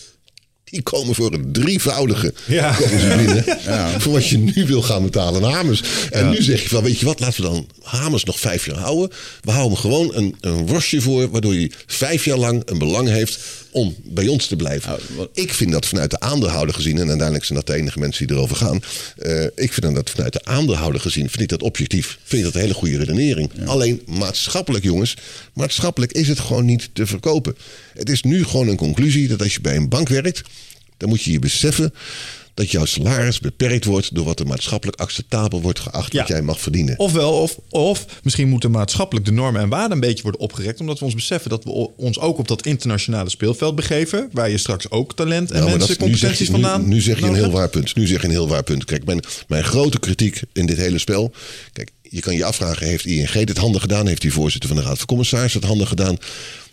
Die komen voor een drievoudige Ja. komen ze binnen. Voor wat je nu wil gaan betalen aan Hamers. En nu zeg je van, weet je wat, laten we dan Hamers nog vijf jaar houden. We houden hem gewoon een, een worstje voor, waardoor hij vijf jaar lang een belang heeft om bij ons te blijven. Wat- Ik vind dat vanuit de aandeelhouder gezien, en uiteindelijk zijn dat de enige mensen die erover gaan. eh, ik vind dat vanuit de aandeelhouder gezien, vind ik dat objectief, vind ik dat een hele goede redenering. Alleen maatschappelijk, jongens, maatschappelijk is het gewoon niet te verkopen. Het is nu gewoon een conclusie dat als je bij een bank werkt, dan moet je je beseffen dat jouw salaris beperkt wordt door wat er maatschappelijk acceptabel wordt geacht wat Ja. jij mag verdienen. Ofwel, of, of misschien moeten maatschappelijk de normen en waarden een beetje worden opgerekt. Omdat we ons beseffen dat we ons ook op dat internationale speelveld begeven. Waar je straks ook talent en Nou, mensen, dat- nu competenties je- nu- vandaan. Nu, zeg je een heel waar punt. Nu zeg je een heel waar punt. Kijk, mijn, mijn grote kritiek in dit hele spel. Kijk, je kan je afvragen: heeft ING dit handig gedaan? Heeft die voorzitter van de Raad van Commissarissen het handig gedaan?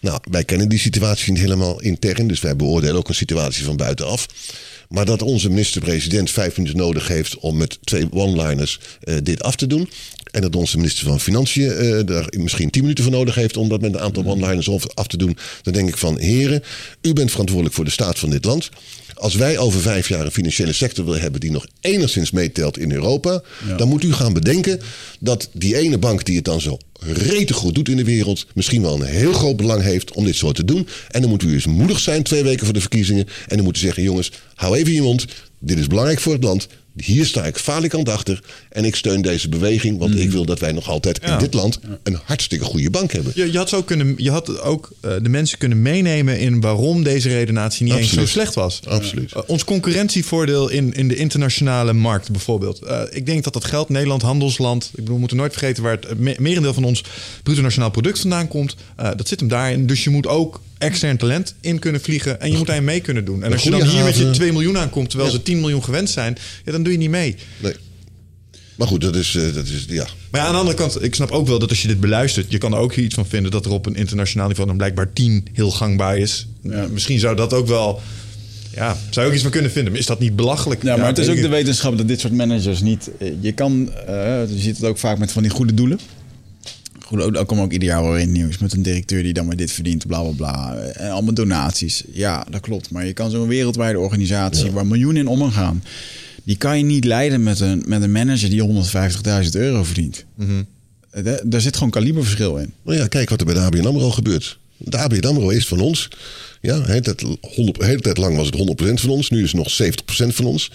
Nou, wij kennen die situatie niet helemaal intern. Dus wij beoordelen ook een situatie van buitenaf. Maar dat onze minister-president vijf minuten nodig heeft om met twee one-liners eh, dit af te doen. En dat onze minister van Financiën eh, daar misschien tien minuten voor nodig heeft om dat met een aantal one-liners af- af te doen. Dan denk ik van, heren, u bent verantwoordelijk voor de staat van dit land. Als wij over vijf jaar een financiële sector willen hebben die nog enigszins meetelt in Europa, dan moet u gaan bedenken dat die ene bank die het dan zo rete goed doet in de wereld, misschien wel een heel groot belang heeft om dit zo te doen. En dan moet u eens moedig zijn twee weken voor de verkiezingen. En dan moet u zeggen, jongens, hou even je mond. Dit is belangrijk voor het land. Hier sta ik falikant achter. En ik steun deze beweging, want ik wil dat wij nog altijd in dit land een hartstikke goede bank hebben. Je, je had, zo kunnen, je had ook eh, de mensen kunnen meenemen in waarom deze redenatie niet eens zo slecht was. Absoluut. Eh, ons concurrentievoordeel in, in de internationale markt bijvoorbeeld. Eh, ik denk dat dat geldt. Nederland, handelsland. Ik bedoel, we moeten nooit vergeten waar het me- merendeel van ons bruto nationaal product vandaan komt. Eh, dat zit hem daarin. Dus je moet ook extern talent in kunnen vliegen. En je moet daarin mee kunnen doen. En als je dan hier met je haven. 2 miljoen aankomt, terwijl Ja. ze 10 miljoen gewend zijn, ja, dan doe je niet mee. Nee. Maar goed, dat is, eh, dat is ja. Maar ja, aan de andere kant, ik snap ook wel dat als je dit beluistert, je kan er ook iets van vinden dat er op een internationaal niveau dan blijkbaar 10 heel gangbaar is. Ja. Misschien zou dat ook wel, ja, zou je ook iets van kunnen vinden. Maar is dat niet belachelijk? Ja, maar het is ook ik de wetenschap dat dit soort managers niet... eh, Je kan, eh, je ziet het ook vaak met van die goede doelen. Goed, ook komen ook ieder jaar wel in nieuws met een directeur die dan maar dit verdient, bla bla bla. En allemaal donaties. Ja, dat klopt. Maar je kan zo'n wereldwijde organisatie waar miljoenen in omgaan, die kan je niet leiden met een, met een manager die 150.000 euro verdient. Eh, da- Daar zit gewoon kaliberverschil in. Nou ja, kijk wat er bij de ABN AMRO gebeurt. De ABN AMRO is van ons. Ja, de hele tijd, 100, de hele tijd lang was het 100% van ons. Nu is het nog 70% van ons.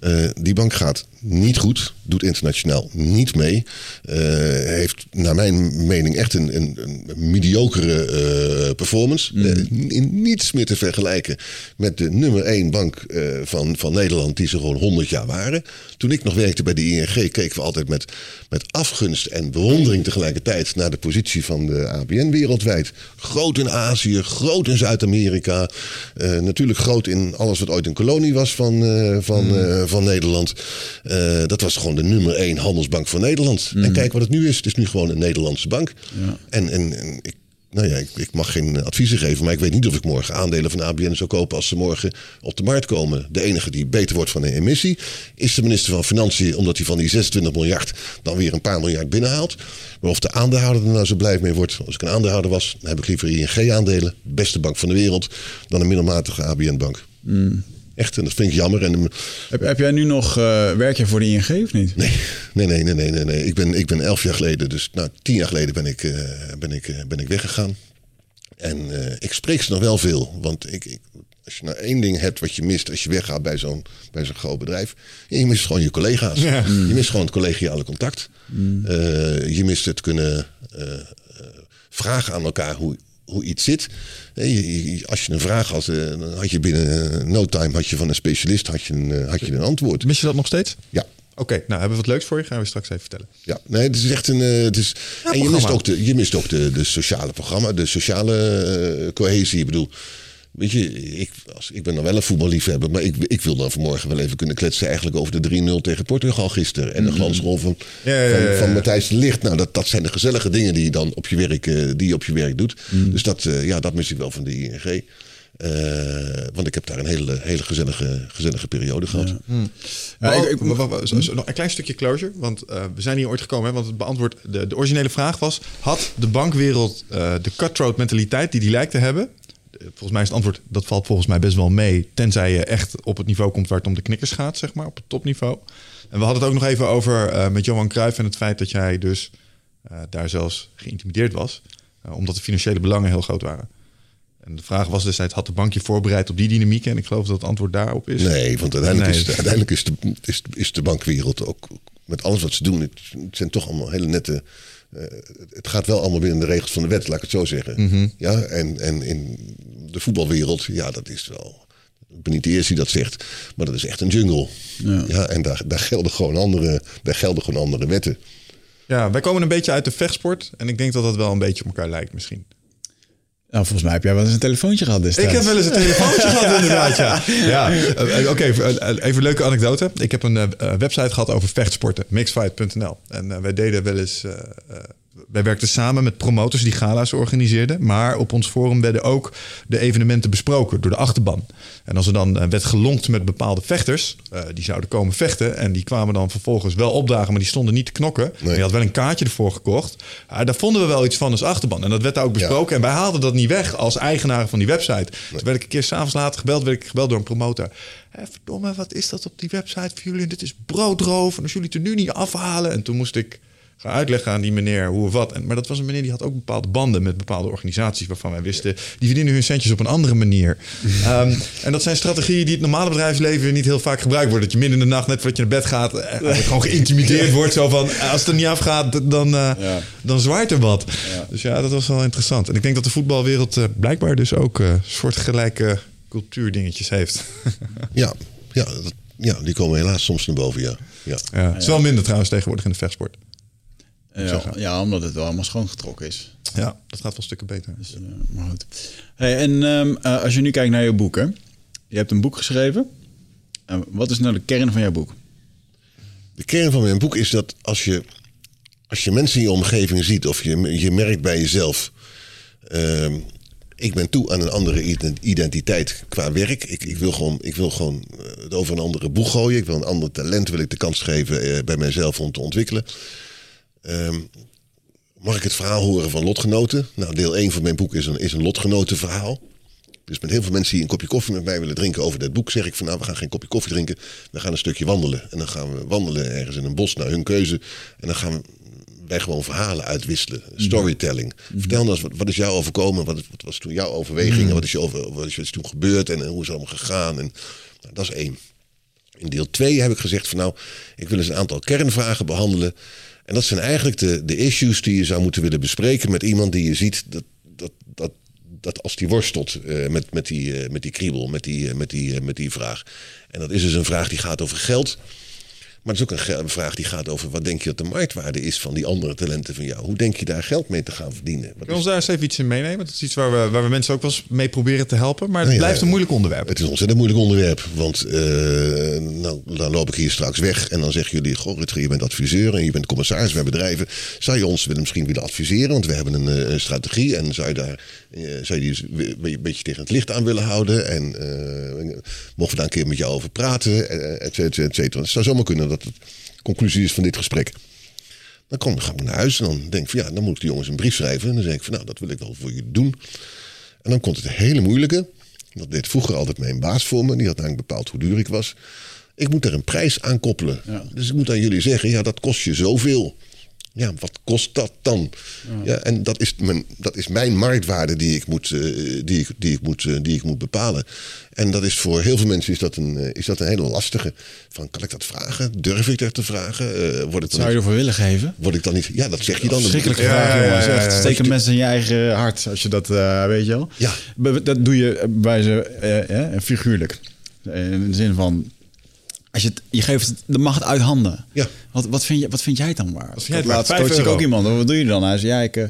Eh, die bank gaat niet goed. Doet internationaal niet mee. eh, heeft naar mijn mening echt een, een, een mediocre eh, performance. Eh, in niets meer te vergelijken met de nummer 1 bank van, van Nederland... die ze gewoon 100 jaar waren. Toen ik nog werkte bij de ING keken we altijd met, met afgunst en bewondering tegelijkertijd... naar de positie van de ABN wereldwijd. Groot in Azië, groot in Zuid-Amerika. Eh, natuurlijk groot in alles wat ooit een kolonie was van, eh, van, eh, van Nederland. Dat was gewoon de nummer 1 handelsbank van Nederland. En kijk wat het nu is. Het is nu gewoon een Nederlandse bank. En, en, en ik, nou ja, ik, ik mag geen adviezen geven, maar ik weet niet of ik morgen aandelen van ABN zou kopen als ze morgen op de markt komen. De enige die beter wordt van een emissie is de minister van Financiën, omdat hij van die 26 miljard dan weer een paar miljard binnenhaalt. Maar of de aandeelhouder er nou zo blij mee wordt, als ik een aandeelhouder was, dan heb ik liever ING-aandelen, beste bank van de wereld, dan een middelmatige ABN-bank. Echt, en dat vind ik jammer. En Heb, heb jij nu nog, eh, werk je voor de ING of niet? Nee, nee, nee, nee, nee, nee. nee. Ik, ben, ik ben elf jaar geleden, dus nou, tien jaar geleden ben ik, eh, ben ik, eh, ben ik weggegaan. En ik spreek ze nog wel veel. Want ik, ik, als je nou één ding hebt wat je mist als je weggaat bij zo'n, bij zo'n groot bedrijf. je mist gewoon je collega's. Ja. Je mist gewoon het collegiale contact. Eh, je mist het kunnen vragen aan elkaar hoe, hoe iets zit. Als je een vraag had, eh, dan had je binnen eh, no time had je van een specialist had je een, eh, had je een antwoord. Mis je dat nog steeds? Ja. Oké, nou hebben we wat leuks voor je. Gaan we straks even vertellen. Ja, nee, het is echt een. het is, en je mist ook, de, je mist ook de, de sociale programma, de sociale cohesie. Ik bedoel, weet je, ik, als, ik ben dan wel een voetballiefhebber, maar ik, ik wil dan vanmorgen wel even kunnen kletsen eigenlijk over de 3-0 tegen Portugal gisteren. En de glansrol van, Ja, ja, ja, ja, van, van ja. Matthijs de Ligt. Nou, dat, dat zijn de gezellige dingen die je dan op je werk, eh, die je op je werk doet. Dus dat, eh, ja, dat mis ik wel van de ING. Eh, want ik heb daar een hele, hele gezellige, gezellige periode gehad. Ja, Maar ik- ook- ik- maar wa- wa- zo- zo- nog een klein stukje closure, want we zijn hier ooit gekomen. Hè, want het beantwoord, de, de originele vraag was: had de bankwereld de cutthroat mentaliteit die die lijkt te hebben? Eh, Volgens mij is het antwoord dat valt volgens mij best wel mee, tenzij je echt op het niveau komt waar het om de knikkers gaat, zeg maar, op het topniveau. En we hadden het ook nog even over eh, met Johan Cruijff en het feit dat jij dus eh, daar zelfs geïntimideerd was, omdat de financiële belangen heel groot waren. En de vraag was destijds, had de bank je voorbereid op die dynamiek? En ik geloof dat het antwoord daarop is. Nee, want uiteindelijk, Nee. is, de, uiteindelijk is, de, is, is de bankwereld ook met alles wat ze doen. Het zijn toch allemaal hele nette. Eh, het gaat wel allemaal binnen de regels van de wet, laat ik het zo zeggen. Mhm. Ja, en, en in de voetbalwereld, ja, dat is wel. Ik ben niet de eerste die dat zegt, maar dat is echt een jungle. Ja, en daar, daar, gelden gewoon andere, daar gelden gewoon andere wetten. Ja, wij komen een beetje uit de vechtsport. En ik denk dat dat wel een beetje op elkaar lijkt misschien. Nou, volgens mij heb jij wel eens een telefoontje gehad destijds. Ik heb wel eens een telefoontje gehad inderdaad, ja. ja. eh, Oké, eh, even een leuke anekdote. Ik heb een eh, eh, website gehad over vechtsporten. Mixfight.nl. En eh, wij deden wel eens... wij werkten samen met promotors die gala's organiseerden. Maar op ons forum werden ook de evenementen besproken door de achterban. En als er dan eh, werd gelonkt met bepaalde vechters... eh, die zouden komen vechten... en die kwamen dan vervolgens wel opdagen... maar die stonden niet te knokken. Je had wel een kaartje ervoor gekocht. Daar vonden we wel iets van als achterban. En dat werd daar ook besproken. En wij haalden dat niet weg als eigenaar van die website. Toen werd ik een keer s'avonds later gebeld... werd ik gebeld door een promotor. Hé, verdomme, wat is dat op die website voor jullie? Dit is broodroof. En als jullie het er nu niet afhalen... En toen moest ik gaan uitleggen aan die meneer hoe of wat. En, maar dat was een meneer die had ook bepaalde banden met bepaalde organisaties waarvan wij wisten, die verdienen hun centjes op een andere manier. Ehm, en dat zijn strategieën die het normale bedrijfsleven niet heel vaak gebruikt worden. Dat je midden in de nacht, net voordat je naar bed gaat, eh, gewoon geïntimideerd wordt. Zo van, eh, als het er niet afgaat, dan, eh, Ja. dan zwaait er wat. Dus ja, dat was wel interessant. En ik denk dat de voetbalwereld blijkbaar dus ook eh soortgelijke cultuurdingetjes heeft. Ja, ja, ja, die komen helaas soms naar boven, ja. ja. ja. Het is wel minder trouwens tegenwoordig in de vechtsport. Ja, ja, omdat het wel allemaal schoongetrokken is. Ja, dat gaat wel stukken beter. Dus, eh, maar goed. Hey, en ehm, eh, als je nu kijkt naar je boek, hè? Je hebt een boek geschreven. Wat is nou de kern van jouw boek? De kern van mijn boek is dat als je, als je mensen in je omgeving ziet of je, je merkt bij jezelf. ehm, ik ben toe aan een andere ident- identiteit qua werk. Ik, ik wil gewoon, ik wil gewoon eh, het over een andere boeg gooien. Ik wil een ander talent wil ik de kans geven bij mijzelf om te ontwikkelen. Ehm, mag ik het verhaal horen van lotgenoten? Nou, deel 1 van mijn boek is een, is een lotgenotenverhaal. Dus met heel veel mensen die een kopje koffie met mij willen drinken over dit boek, zeg ik van nou, we gaan geen kopje koffie drinken. We gaan een stukje wandelen. En dan gaan we wandelen ergens in een bos naar hun keuze. En dan gaan wij gewoon verhalen uitwisselen. Storytelling. Vertel nou eens, wat, wat is jou overkomen? Wat, wat was toen jouw overweging? Wat is, je over, wat is toen gebeurd? En, hoe is het allemaal gegaan? En, nou, dat is één. In deel 2 heb ik gezegd van nou, ik wil eens een aantal kernvragen behandelen. En dat zijn eigenlijk de, de issues die je zou moeten willen bespreken met iemand die je ziet dat, dat, dat, dat als die worstelt uh, met, met, die, uh, met die kriebel, met die, uh, met, die, met die vraag. En dat is dus een vraag die gaat over geld. Maar het is ook een vraag die gaat over wat denk je dat de marktwaarde is van die andere talenten van jou? Hoe denk je daar geld mee te gaan verdienen? Wat Kun je ons daar eens even iets in meenemen? Dat is iets waar we, waar we mensen ook wel eens mee proberen te helpen. Maar het nou ja, blijft een moeilijk onderwerp. Het is een ontzettend moeilijk onderwerp. Want uh, nou, dan loop ik hier straks weg en dan zeggen jullie: Goh, Rutger, je bent adviseur en je bent commissaris bij bedrijven. Zou je ons willen, misschien willen adviseren? Want we hebben een, een strategie en zou je daar uh, zou je die een beetje tegen het licht aan willen houden? En uh, mogen we daar een keer met jou over praten? Et cetera, et cetera. Het zou zomaar kunnen dat het conclusie is van dit gesprek. Dan kom, ga ik naar huis en dan denk ik van ja, dan moet ik de jongens een brief schrijven. En dan zeg ik van nou, dat wil ik wel voor je doen. En dan komt het hele moeilijke. Dat deed vroeger altijd mijn baas voor me. Die had eigenlijk bepaald hoe duur ik was. Ik moet er een prijs aan koppelen. Ja. Dus ik moet aan jullie zeggen, ja, dat kost je zoveel. Ja, wat kost dat dan? Ja. ja en dat is, mijn, dat is mijn marktwaarde die ik moet, uh, die ik, die ik moet, uh, die ik moet bepalen. En dat is voor heel veel mensen is dat een, uh, is dat een hele lastige. Van, kan ik dat vragen? Durf ik dat te vragen? word ik Zou je ervoor willen geven? Word ik dan niet? Ja, dat zeg je dan. Verschrikkelijke vraag, jongens. Ja, ja, ja, Steken mensen in je eigen hart als je dat weet je wel. Ja. Dat doe je bij ze figuurlijk. In de zin van als je, het, je geeft de macht uit handen. Ja. Wat, wat, vind, je, wat vind jij dan waar? Jij laatst coach ik ook iemand. Wat doe je dan? Hij zei, ja, ik uh,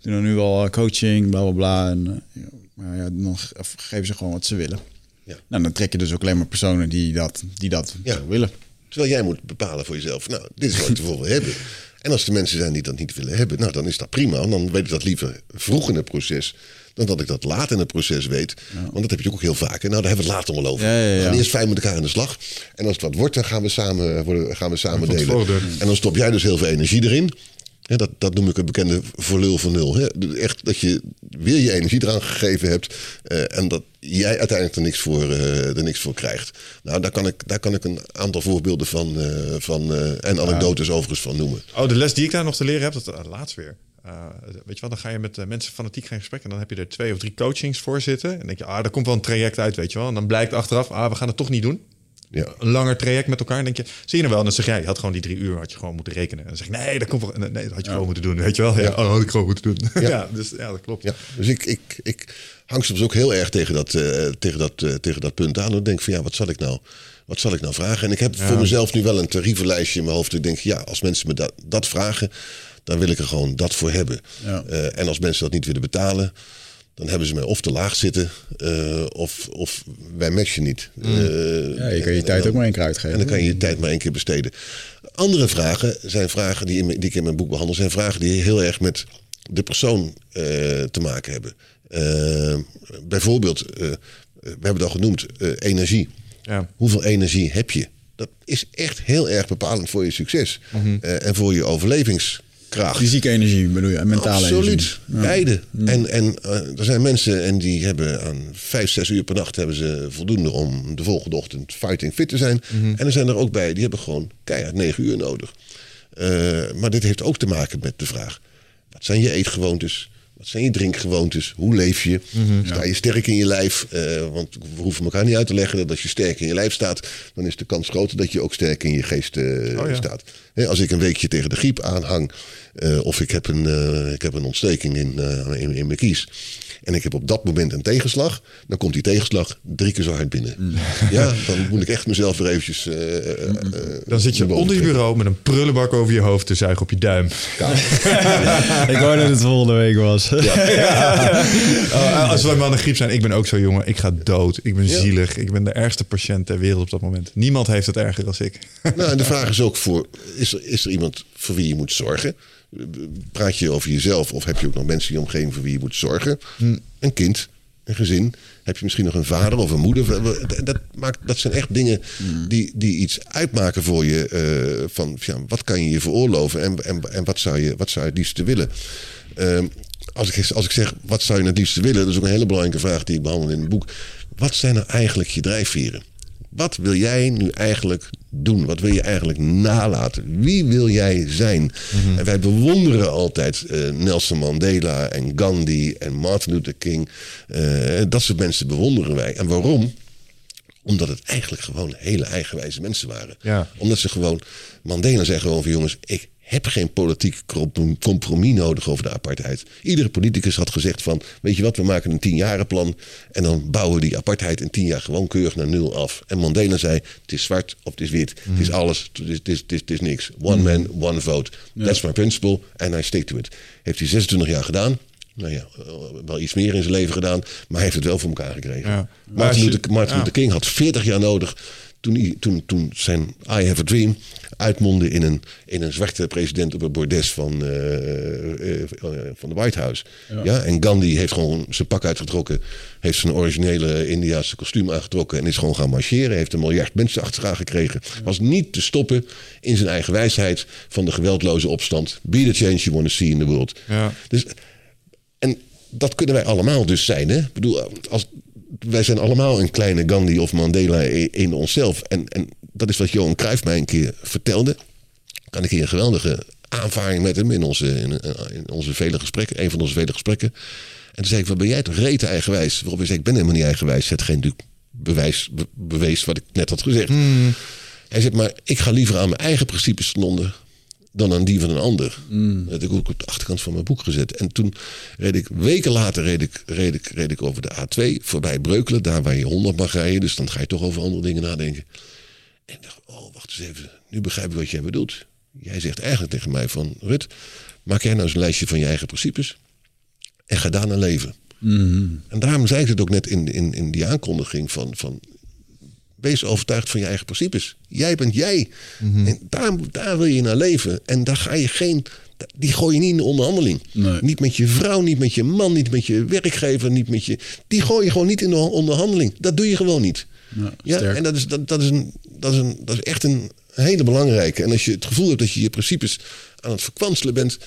doe dan nu al coaching, bla bla bla. En, uh, maar ja, dan geven ze gewoon wat ze willen. Ja. Nou, dan trek je dus ook alleen maar personen die dat, die dat ja. willen. Terwijl jij moet bepalen voor jezelf, nou, dit is wat ik ervoor wil hebben. En als er mensen zijn die dat niet willen hebben, nou, dan is dat prima. En dan weet ik dat liever vroeg in het proces dan dat ik dat laat in het proces weet. Ja. Want dat heb je ook heel vaak. En nou, daar hebben we het later al over. Ja, ja, we gaan eerst fijn met elkaar aan de slag. En als het wat wordt, dan gaan we samen, gaan we samen delen. En dan stop jij dus heel veel energie erin. Ja, dat, dat noem ik een bekende verlul van nul. Hè? Echt dat je weer je energie eraan gegeven hebt. Uh, en dat jij uiteindelijk er niks voor, uh, er niks voor krijgt. Nou, daar kan ik, daar kan ik een aantal voorbeelden van, uh, van en anekdotes overigens van noemen. Oh, de les die ik daar nog te leren heb, dat laatst weer. Uh, weet je wel, dan ga je met uh, mensen fanatiek gaan gesprek en dan heb je er twee of drie coachings voor zitten. En dan denk je, ah, daar komt wel een traject uit, weet je wel. En dan blijkt achteraf, ah, we gaan het toch niet doen. Ja. Een langer traject met elkaar. En denk je, zie je nou wel? En dan zeg jij, je had gewoon die drie uur, had je gewoon moeten rekenen. En dan zeg je, nee, dat komt wel. Nee, dat had je ja. gewoon moeten doen, weet je wel? Ja, ja. Oh, dat had ik gewoon moeten doen. Ja, ja dus ja, dat klopt. Ja. Dus ik, ik, ik hang soms ook heel erg tegen dat, uh, tegen dat, uh, tegen dat punt aan. En denk van, ja, wat zal ik nou? Wat zal ik nou vragen? En ik heb voor mezelf nu wel een tarievenlijstje in mijn hoofd. Ik denk, ja, als mensen me dat, dat vragen, dan wil ik er gewoon dat voor hebben. Ja. Uh, en als mensen dat niet willen betalen, dan hebben ze mij of te laag zitten, uh, of, of wij matchen niet. Mm. Uh, ja, je kan je tijd dan, ook maar één keer uitgeven. En dan kan je je tijd maar één keer besteden. Andere vragen zijn vragen die, in, die ik in mijn boek behandel, zijn vragen die heel erg met de persoon te maken hebben. bijvoorbeeld, we hebben het al genoemd, energie. Ja. Hoeveel energie heb je? Dat is echt heel erg bepalend voor je succes Mhm. mm -hmm. en voor je overlevings kracht. Fysieke energie bedoel je, en mentale Absoluut, energie. Ja. beide. Mm. En, en uh, er zijn mensen en die hebben aan vijf, zes uur per nacht hebben ze voldoende om de volgende ochtend fighting fit te zijn. Mhm. Mm -hmm. En er zijn er ook bij die hebben gewoon keihard negen uur nodig. Uh, maar dit heeft ook te maken met de vraag: wat zijn je eetgewoontes? Wat zijn je drinkgewoontes? Hoe leef je? Mhm. Mm -hmm. Sta je sterk in je lijf? Uh, want we hoeven elkaar niet uit te leggen dat als je sterk in je lijf staat, dan is de kans groter dat je ook sterk in je geest uh, oh, ja. staat. He, als ik een weekje tegen de griep aanhang, uh, of ik heb een, uh, ik heb een ontsteking in, uh, in, in, mijn kies. En ik heb op dat moment een tegenslag. Dan komt die tegenslag drie keer zo hard binnen. Mm. Ja, dan moet ik echt mezelf weer eventjes... dan zit je onder je bureau met een prullenbak over je hoofd te zuigen op je duim. ja. ik wou dat het volgende week was. Oh, als wij mannen griep zijn, ik ben ook zo jongen. Ik ga dood. Ik ben zielig. Ik ben de ergste patiënt ter wereld op dat moment. Niemand heeft het erger dan ik. nou, en de vraag is ook voor... Is er, is er iemand voor wie je moet zorgen? Praat je over jezelf of heb je ook nog mensen in je omgeving voor wie je moet zorgen? Hm. Een kind, een gezin. Heb je misschien nog een vader of een moeder. Dat, maakt, dat zijn echt dingen die, die iets uitmaken voor je. eh, van ja, wat kan je je veroorloven en, en, en wat, zou je, wat zou je het willen? Ehm, als, ik, als ik zeg, wat zou je het liefste willen? Dat is ook een hele belangrijke vraag die ik behandel in het boek. Wat zijn nou eigenlijk je drijfveren? Wat wil jij nu eigenlijk doen? Wat wil je eigenlijk nalaten? Wie wil jij zijn? En wij bewonderen altijd eh, Nelson Mandela en Gandhi en Martin Luther King. Eh, dat soort mensen bewonderen wij. En waarom? Omdat het eigenlijk gewoon hele eigenwijze mensen waren. Ja. Omdat ze gewoon... Mandela zei gewoon van jongens, ik heb geen politiek compromis nodig over de apartheid. Iedere politicus had gezegd van, weet je wat, we maken een tienjarenplan... en dan bouwen we die apartheid in tien jaar gewoon keurig naar nul af. En Mandela zei, het is zwart of het is wit. Het is alles, het is, het is, het is, niks. One man, one vote. That's my principle and I stick to it. Heeft hij 26 jaar gedaan. Nou ja, eh, wel iets meer in zijn leven gedaan, maar hij heeft het wel voor elkaar gekregen. Ja. Martin, je- Luther, Martin ja. Luther King had 40 jaar nodig toen, toen, toen zijn I Have a Dream uitmondde in een, in een zwarte president op het bordes van, eh, eh, eh, van de White House. Ja. en Gandhi heeft gewoon zijn pak uitgetrokken, heeft zijn originele Indiaanse kostuum aangetrokken en is gewoon gaan marcheren. Heeft een miljard mensen achter zich gekregen. Was niet te stoppen in zijn eigen wijsheid van de geweldloze opstand. Be the change you want to see in the world. Ja. Dus en dat kunnen wij allemaal dus zijn. Hè? Ik bedoel, als, wij zijn allemaal een kleine Gandhi of Mandela in onszelf. En, en dat is wat Johan Cruijff mij een keer vertelde. Kan ik hier een geweldige aanvaring met hem in onze, in, in onze vele gesprekken. Een van onze vele gesprekken. En toen zei ik, wat ben jij toch rete eigenwijs? Waarop hij zei, ik ben helemaal niet eigenwijs. Het geen bewijs be- bewees wat ik net had gezegd. Hij zegt, maar ik ga liever aan mijn eigen principes onder dan aan die van een ander. Dat heb ik ook op de achterkant van mijn boek gezet. En toen reed ik, weken later reed ik, reed ik, reed ik over de A2 voorbij Breukelen, daar waar je 100 mag rijden. Dus dan ga je toch over andere dingen nadenken. En ik dacht, oh, wacht eens even. Nu begrijp ik wat jij bedoelt. Jij zegt eigenlijk tegen mij van, Rut, maak jij nou eens een lijstje van je eigen principes en ga daarna leven. En daarom zei ik het ook net in, in, in die aankondiging van, van Wees overtuigd van je eigen principes. Jij bent jij. En daar, daar wil je naar leven. En daar ga je geen. Die gooi je niet in de onderhandeling. Nee. Niet met je vrouw, niet met je man, niet met je werkgever, niet met je. Die gooi je gewoon niet in de onderhandeling. Dat doe je gewoon niet. Ja, en dat is, dat, dat, is een, dat, is een, dat is echt een hele belangrijke. En als je het gevoel hebt dat je je principes aan het verkwanselen bent.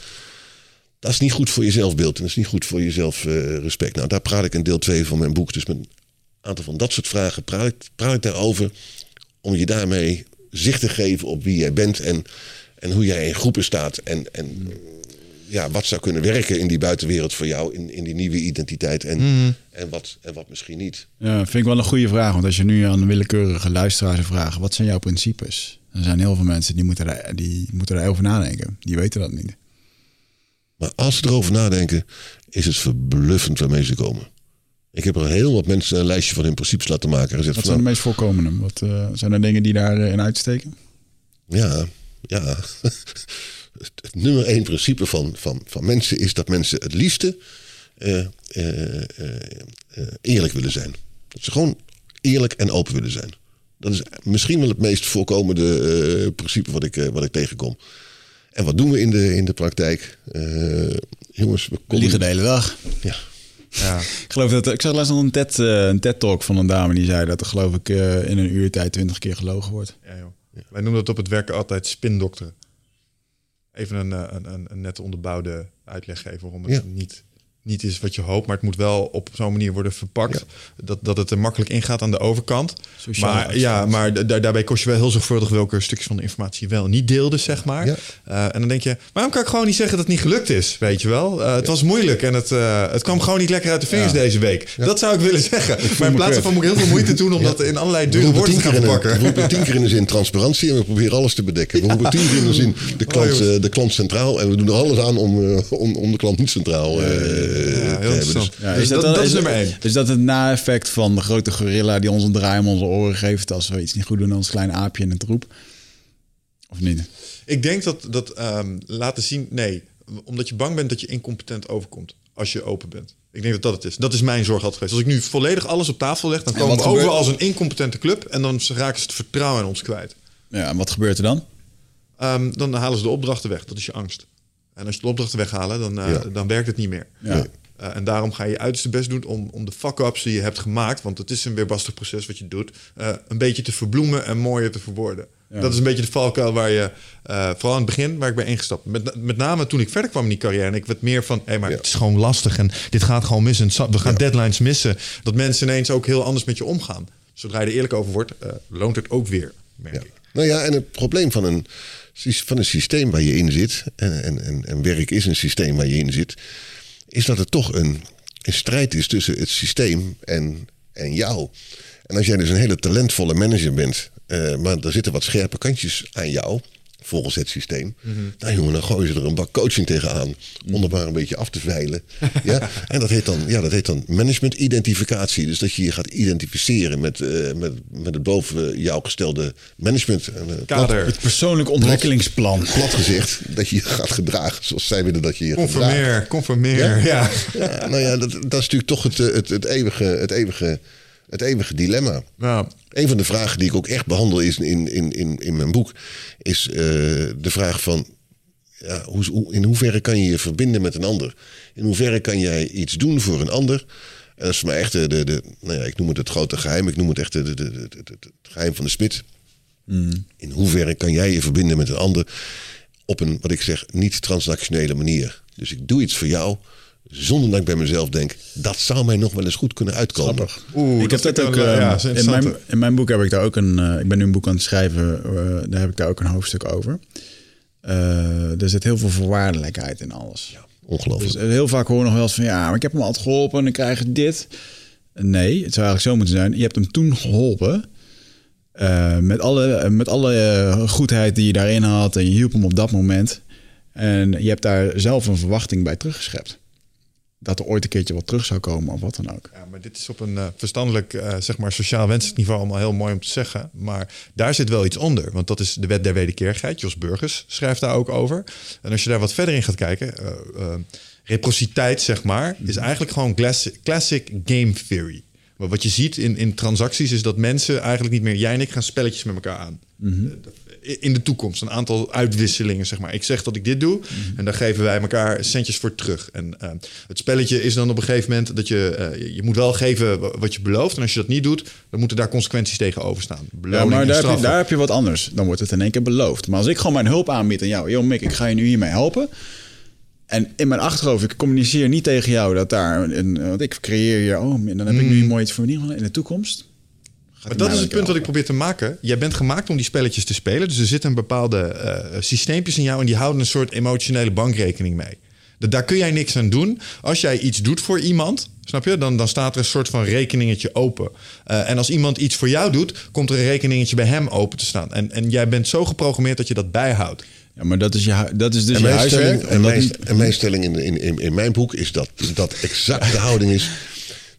Dat is niet goed voor je zelfbeeld en dat is niet goed voor je zelfrespect. nou, daar praat ik in deel 2 van mijn boek. Dus met een aantal van dat soort vragen praat ik, praat ik daarover. Om je daarmee zicht te geven op wie jij bent en, en hoe jij in groepen staat. En, en ja, wat zou kunnen werken in die buitenwereld voor jou, in, in die nieuwe identiteit. En, en, wat, en wat misschien niet. Ja, vind ik wel een goede vraag. Want als je nu aan willekeurige luisteraars vragen... wat zijn jouw principes? Dan zijn heel veel mensen die moeten, daar, die moeten daarover nadenken. Die weten dat niet. Maar als ze erover nadenken, is het verbluffend waarmee ze komen. Ik heb er heel wat mensen een lijstje van hun principes laten maken. Wat van, zijn de meest voorkomende? Wat, eh, zijn er dingen die daarin uitsteken? Ja, ja. Het, nummer één principe van, van, van mensen is dat mensen het liefste eh, eh, eh, eh, eerlijk willen zijn. Dat ze gewoon eerlijk en open willen zijn. Dat is misschien wel het meest voorkomende eh, principe wat ik, eh, wat ik tegenkom. En wat doen we in de, in de praktijk? Eh, jongens, we We komen- liegen de hele dag. Ja. Ja. Ik geloof dat ik zag laatst nog een TED, eh, een TED talk van een dame die zei dat er geloof ik eh, in een uur tijd twintig keer gelogen wordt. Ja, joh. Wij noemen dat op het werk altijd spindokteren. Even een, eh, een, een, een net onderbouwde uitleg geven waarom het Ja. niet, niet is wat je hoopt. Maar het moet wel op zo'n manier worden verpakt dat, dat het er makkelijk ingaat aan de overkant. Sociaal maar ja, maar da- daar- daarbij kost je wel heel zorgvuldig welke stukjes van de informatie wel niet deelde, zeg maar. Ja. Eh, en dan denk je, waarom kan ik gewoon niet zeggen dat het niet gelukt is? Weet je wel? Eh, het was moeilijk en het, eh, het kwam gewoon niet lekker uit de vingers Ja. deze week. Dat zou ik willen zeggen. Maar in plaats daarvan moet ik heel veel moeite doen om dat in allerlei dure woorden te gaan verpakken. we roepen tien keer in de zin transparantie en we proberen alles te bedekken. We roepen tien keer in de zin de klant, Oh, eh, de klant centraal en we doen er alles aan om, om, om de klant niet centraal eh, te heel hebben. Dus interessant. Ja, Dus dat- dan- dat is nummer één. Is dat het na-effect van de grote gorilla die ons een draai om onze oren geeft als we iets niet goed doen als klein aapje in het troep? Of niet? Ik denk dat, dat ehm, laten zien... Nee, omdat je bang bent dat je incompetent overkomt. Als je open bent. Ik denk dat dat het is. Dat is mijn zorg altijd geweest. Als ik nu volledig alles op tafel leg... dan En komen we over als een incompetente club... en dan raken ze het vertrouwen in ons kwijt. Ja, en wat gebeurt er dan? Ehm, dan halen ze de opdrachten weg. Dat is je angst. En als je de opdrachten weghalen, dan, eh, Ja. dan werkt het niet meer. Ja. Eh, en daarom ga je je uiterste best doen om, om de fuck-ups die je hebt gemaakt... want het is een weerbarstig proces wat je doet... eh, een beetje te verbloemen en mooier te verwoorden. Dat is een beetje de valkuil waar je... eh, vooral aan het begin waar ik ben ingestapt. Met, met name toen ik verder kwam in die carrière... en ik werd meer van... hé, maar Ja. het is gewoon lastig en dit gaat gewoon missen. Het zal- We gaan deadlines missen. Dat mensen ineens ook heel anders met je omgaan. Zodra je er eerlijk over wordt, eh, loont het ook weer, merk Ja. ik. Nou ja, en het probleem van een, van een systeem waar je in zit, en, en, en, werk is een systeem waar je in zit, is dat het toch een, een strijd is tussen het systeem en, en jou. En als jij dus een hele talentvolle manager bent, eh, maar er zitten wat scherpe kantjes aan jou, volgens het systeem, nou jongen, dan gooien ze er een bak coaching tegenaan, om er maar een beetje af te veilen. ja? En dat heet dan, ja, dat heet dan management-identificatie. Dus dat je je gaat identificeren met, eh, met, met het boven jou gestelde management. En, eh, Kader. Het persoonlijk ontwikkelingsplan. Plat, plat gezegd, dat je je gaat gedragen zoals zij willen dat je je gaat gedragen. Conformeer, conformeer. Ja. Ja, nou ja, dat, dat is natuurlijk toch het, eh, het, het, eeuwige, het, eeuwige, het eeuwige dilemma. Ja. Een van de vragen die ik ook echt behandel is in, in, in, in mijn boek, is eh, de vraag van ja, hoe, in hoeverre kan je je verbinden met een ander? In hoeverre kan jij iets doen voor een ander? En dat is voor mij echt de, de, de nou ja, ik noem het het grote geheim, ik noem het echt de, de, de, het geheim van de smid. In hoeverre kan jij je verbinden met een ander op een, wat ik zeg, niet transactionele manier? Dus ik doe iets voor jou zonder dat ik bij mezelf denk, dat zou mij nog wel eens goed kunnen uitkomen. Oeh, ik heb dat ook. ik wel, eh, ja, in, mijn, in mijn boek heb ik daar ook een. eh, ik ben nu een boek aan het schrijven. eh, daar heb ik daar ook een hoofdstuk over. Eh, er zit heel veel voorwaardelijkheid in alles. Ongelooflijk. Dus heel vaak hoor je nog wel eens van ja, maar ik heb hem altijd geholpen en dan krijg je dit. Nee, het zou eigenlijk zo moeten zijn. Je hebt hem toen geholpen. eh, met alle, met alle goedheid die je daarin had. En je hielp hem op dat moment. En je hebt daar zelf een verwachting bij teruggeschept. Dat er ooit een keertje wat terug zou komen of wat dan ook. Ja, maar dit is op een eh, verstandelijk, eh, zeg maar, sociaal wenselijk niveau allemaal heel mooi om te zeggen. Maar daar zit wel iets onder. Want dat is de wet der wederkeerigheid. Jos Burgers schrijft daar ook over. En als je daar wat verder in gaat kijken, reciprociteit, zeg maar, is eigenlijk gewoon classic game theory. Maar wat je ziet in, in transacties is dat mensen eigenlijk niet meer, jij en ik gaan spelletjes met elkaar aan. Eh, In de toekomst, een aantal uitwisselingen, zeg maar. Ik zeg dat ik dit doe en daar geven wij elkaar centjes voor terug. En eh, het spelletje is dan op een gegeven moment dat je, eh, je- moet wel geven wa- wat je belooft. En als je dat niet doet, dan moeten daar consequenties tegenover staan. Ja, maar daar heb, je, daar heb je wat anders. Dan wordt het in één keer beloofd. Maar als ik gewoon mijn hulp aanbied aan jou... joh Mick, ik ga je nu hiermee helpen... En in mijn achterhoofd, ik communiceer niet tegen jou dat daar een... Want ik creëer hier, oh, dan heb ik nu mooi iets voor in de toekomst. Maar dat is het punt wat ik probeer te maken. Jij bent gemaakt om die spelletjes te spelen. Dus er zitten bepaalde eh systeempjes in jou en die houden een soort emotionele bankrekening mee. Da- Daar kun jij niks aan doen. Als jij iets doet voor iemand, snap je? Dan, dan staat er een soort van rekeningetje open. Eh, en als iemand iets voor jou doet, komt er een rekeningetje bij hem open te staan. En, en jij bent zo geprogrammeerd dat je dat bijhoudt. Ja, maar dat is, je, dat is dus En je mijn huiswerk. stelling, en mijn, niet- en mijn stelling in, in, in, in mijn boek is dat dat exact de houding is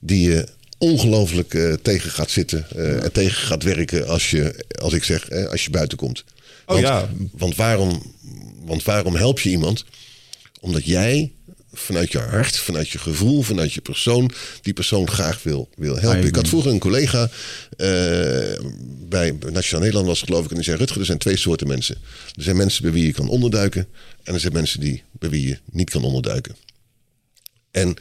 die je ongelooflijk eh, tegen gaat zitten eh, en tegen gaat werken als je, als ik zeg, eh, als je buiten komt. Oh want, ja. want, waarom, want waarom help je iemand? Omdat jij vanuit je hart, vanuit je gevoel, vanuit je persoon, die persoon graag wil, wil helpen. Ik had vroeger een collega eh, bij Nationaal Nederland was geloof ik, en die zei: Rutger, er zijn twee soorten mensen. Er zijn mensen bij wie je kan onderduiken, en er zijn mensen die, bij wie je niet kan onderduiken. En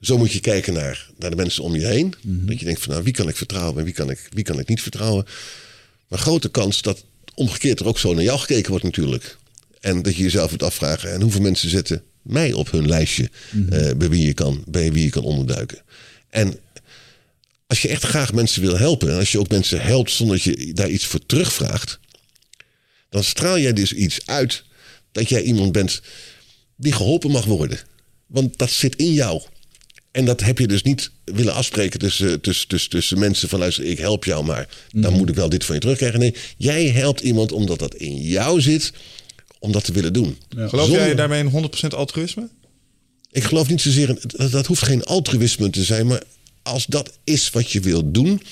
zo moet je kijken naar, naar de mensen om je heen. Dat je denkt van nou, wie kan ik vertrouwen en wie kan ik, wie kan ik niet vertrouwen. Maar grote kans dat omgekeerd er ook zo naar jou gekeken wordt natuurlijk. En dat je jezelf moet afvragen, en hoeveel mensen zetten mij op hun lijstje eh, bij, wie je kan, bij wie je kan onderduiken. En als je echt graag mensen wil helpen, en als je ook mensen helpt zonder dat je daar iets voor terugvraagt, dan straal jij dus iets uit dat jij iemand bent die geholpen mag worden. Want dat zit in jou. En dat heb je dus niet willen afspreken tussen, tussen, tussen, tussen mensen van luister, ik help jou, maar dan moet ik wel dit van je terugkrijgen. Nee, jij helpt iemand omdat dat in jou zit, om dat te willen doen. Geloof Zonder- jij daarmee in 100% altruïsme? Ik geloof niet zozeer, in- dat, dat hoeft geen altruïsme te zijn, maar als dat is wat je wilt doen,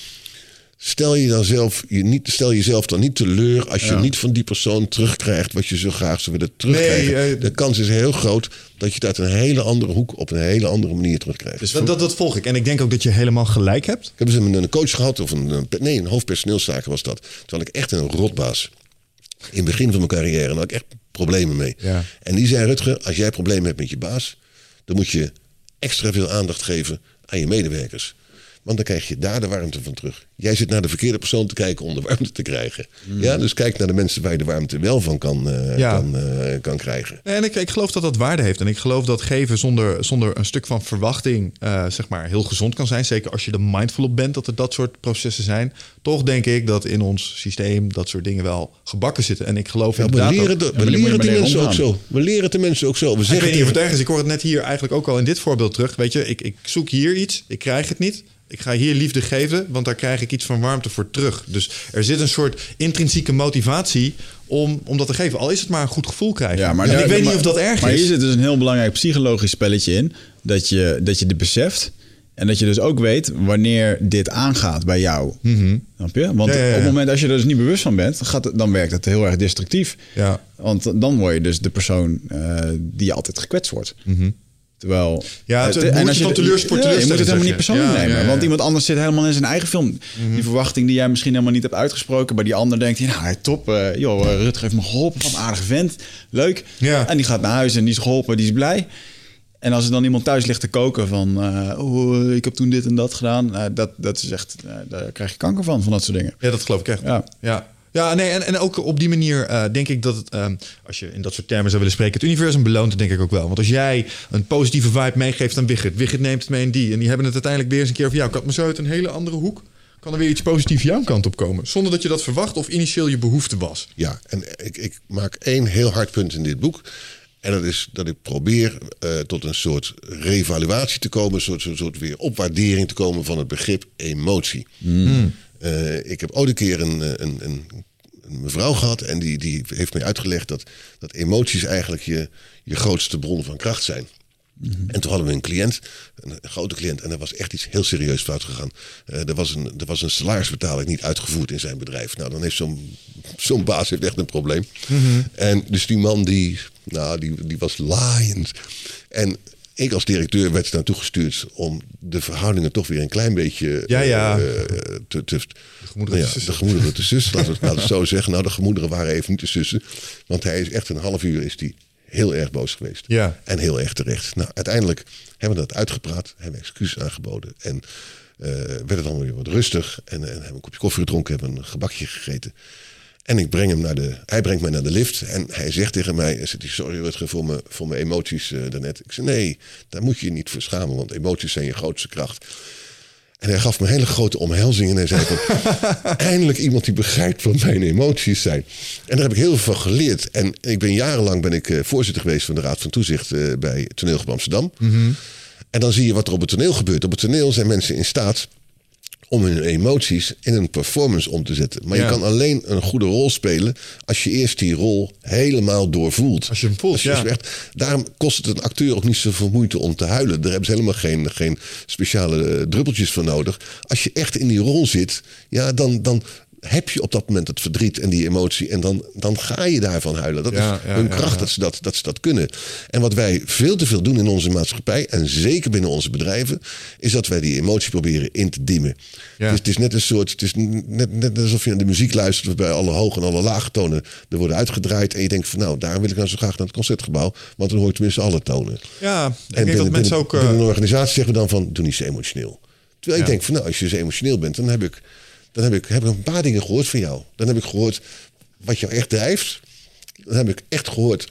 stel je dan zelf, je niet, stel jezelf dan niet teleur als je niet van die persoon terugkrijgt wat je zo graag zou willen terugkrijgen. Nee, eh, de kans is heel groot dat je het uit een hele andere hoek op een hele andere manier terugkrijgt. Dus dat, dat, dat volg ik. En ik denk ook dat je helemaal gelijk hebt. Ik heb eens een, een coach gehad, of een, een- nee, een hoofdpersoneelszaken was dat. Toen had ik echt een rotbaas. In het begin van mijn carrière. Daar had ik echt problemen mee. Ja. En die zei, Rutger, als jij problemen hebt met je baas... dan moet je extra veel aandacht geven aan je medewerkers. Want dan krijg je daar de warmte van terug. Jij zit naar de verkeerde persoon te kijken om de warmte te krijgen. Ja, dus kijk naar de mensen waar je de warmte wel van kan, eh, Ja. kan, eh, kan krijgen. En ik, ik geloof dat dat waarde heeft. En ik geloof dat geven zonder, zonder een stuk van verwachting eh, zeg maar heel gezond kan zijn. Zeker als je er mindful op bent dat er dat soort processen zijn. Toch denk ik dat in ons systeem dat soort dingen wel gebakken zitten. En ik geloof Ja, we inderdaad leren, dat- de, we leren de mensen ook zo. We leren het de mensen ook zo. We Ik zeggen weet niet of tegen- het erg is. Ik hoor het net hier eigenlijk ook al in dit voorbeeld terug. Weet je, ik, ik zoek hier iets, ik krijg het niet. Ik ga hier liefde geven, want daar krijg ik iets van warmte voor terug. Dus er zit een soort intrinsieke motivatie om, om dat te geven. Al is het maar een goed gevoel krijgen. Ja, maar en ik weet maar- niet of dat erg maar is. hier zit dus een heel belangrijk psychologisch spelletje in. Dat je, dat je dit beseft. En dat je dus ook weet wanneer dit aangaat bij jou. Snap je? Want Mhm. Ja, ja, ja. op het moment als je er dus niet bewust van bent, gaat het, dan werkt het heel erg destructief. Ja. Want dan word je dus de persoon eh, die altijd gekwetst wordt. Terwijl. Mhm. Ja, het- eh, en moet als je van Ja, Je moet het helemaal niet persoonlijk Ja, nemen. ja. Want iemand anders zit helemaal in zijn eigen film. Die verwachting die jij misschien helemaal niet hebt uitgesproken. Maar die ander denkt, nou top. eh, joh, eh, Rutger heeft me geholpen. Wat een aardige vent. Leuk. Ja. En die gaat naar huis en die is geholpen. Die is blij. En als er dan iemand thuis ligt te koken van... oh, ik heb toen dit en dat gedaan. dat, dat is echt... daar krijg je kanker van, van dat soort dingen. Ja, dat geloof ik echt. Ja. ja. Ja, nee, en, en ook op die manier eh, denk ik dat het, ehm, als je in dat soort termen zou willen spreken, het universum beloont, denk ik ook wel. Want als jij een positieve vibe meegeeft aan Wigert, Wigert neemt het mee in die, en die hebben het uiteindelijk weer eens een keer over jou, het maar zo uit een hele andere hoek, kan er weer iets positiefs jouw kant op komen. Zonder dat je dat verwacht of initieel je behoefte was. Ja, en ik, ik maak één heel hard punt in dit boek. En dat is dat ik probeer eh, tot een soort revaluatie te komen, een soort, soort, soort weer opwaardering te komen van het begrip emotie. Eh, ik heb ooit een keer een, eh, een, een, een mevrouw gehad en die, die heeft mij uitgelegd dat, dat emoties eigenlijk je, je grootste bron van kracht zijn. En toen hadden we een cliënt, een grote cliënt, en er was echt iets heel serieus fout gegaan. Eh, er, was een, er was een salarisbetaling niet uitgevoerd in zijn bedrijf. Nou, dan heeft zo'n zo'n baas heeft echt een probleem. En dus die man, die, nou, die, die was laaiend. En ik als directeur werd naartoe gestuurd om de verhoudingen toch weer een klein beetje Ja, ja. eh, te, te, gemoederen nou te ja, de gemoederen te sussen. Laten we het, zo zeggen. Nou, de gemoederen waren even niet te sussen. Want hij is echt een half uur is die heel erg boos geweest. Ja. En heel erg terecht. Nou, uiteindelijk hebben we dat uitgepraat. Hebben excuses aangeboden. En eh, werd het allemaal weer wat rustig. En, en hebben we een kopje koffie gedronken. Hebben een gebakje gegeten. En ik breng hem naar de, hij brengt mij naar de lift. En hij zegt tegen mij, hij sorry Rutger voor mijn, voor mijn emoties eh, daarnet. Ik zei, nee, daar moet je je niet voor schamen. Want emoties zijn je grootste kracht. En hij gaf me een hele grote omhelzing. En hij zei van, eindelijk iemand die begrijpt wat mijn emoties zijn. En daar heb ik heel veel van geleerd. En ik ben jarenlang ben ik, eh, voorzitter geweest van de Raad van Toezicht eh, bij Toneelgroep Amsterdam. En dan zie je wat er op het toneel gebeurt. Op het toneel zijn mensen in staat om hun emoties in een performance om te zetten. Maar Ja. je kan alleen een goede rol spelen als je eerst die rol helemaal doorvoelt. Als je hem voelt, Als je ja. echt, daarom kost het een acteur ook niet zoveel moeite om te huilen. Daar hebben ze helemaal geen, geen speciale druppeltjes voor nodig. Als je echt in die rol zit, ja, dan, dan heb je op dat moment het verdriet en die emotie. En dan, dan ga je daarvan huilen. Dat Ja, is ja, hun ja, kracht ja. Dat, ze dat, dat ze dat kunnen. En wat wij veel te veel doen in onze maatschappij, en zeker binnen onze bedrijven, is dat wij die emotie proberen in te dimmen. Dus het is net een soort, het is net, net alsof je naar de muziek luistert, waarbij alle hoge en alle lage tonen er worden uitgedraaid. En je denkt van nou, daar wil ik nou zo graag naar het concertgebouw, want dan hoor je tenminste alle tonen. Ja, ik En denk dat binnen, mensen binnen- ook... binnen een organisatie zeggen we dan van, doe niet zo emotioneel. Terwijl ik denk van, nou, als je zo emotioneel bent, dan heb ik, dan heb ik, heb ik een paar dingen gehoord van jou. Dan heb ik gehoord wat jou echt drijft. Dan heb ik echt gehoord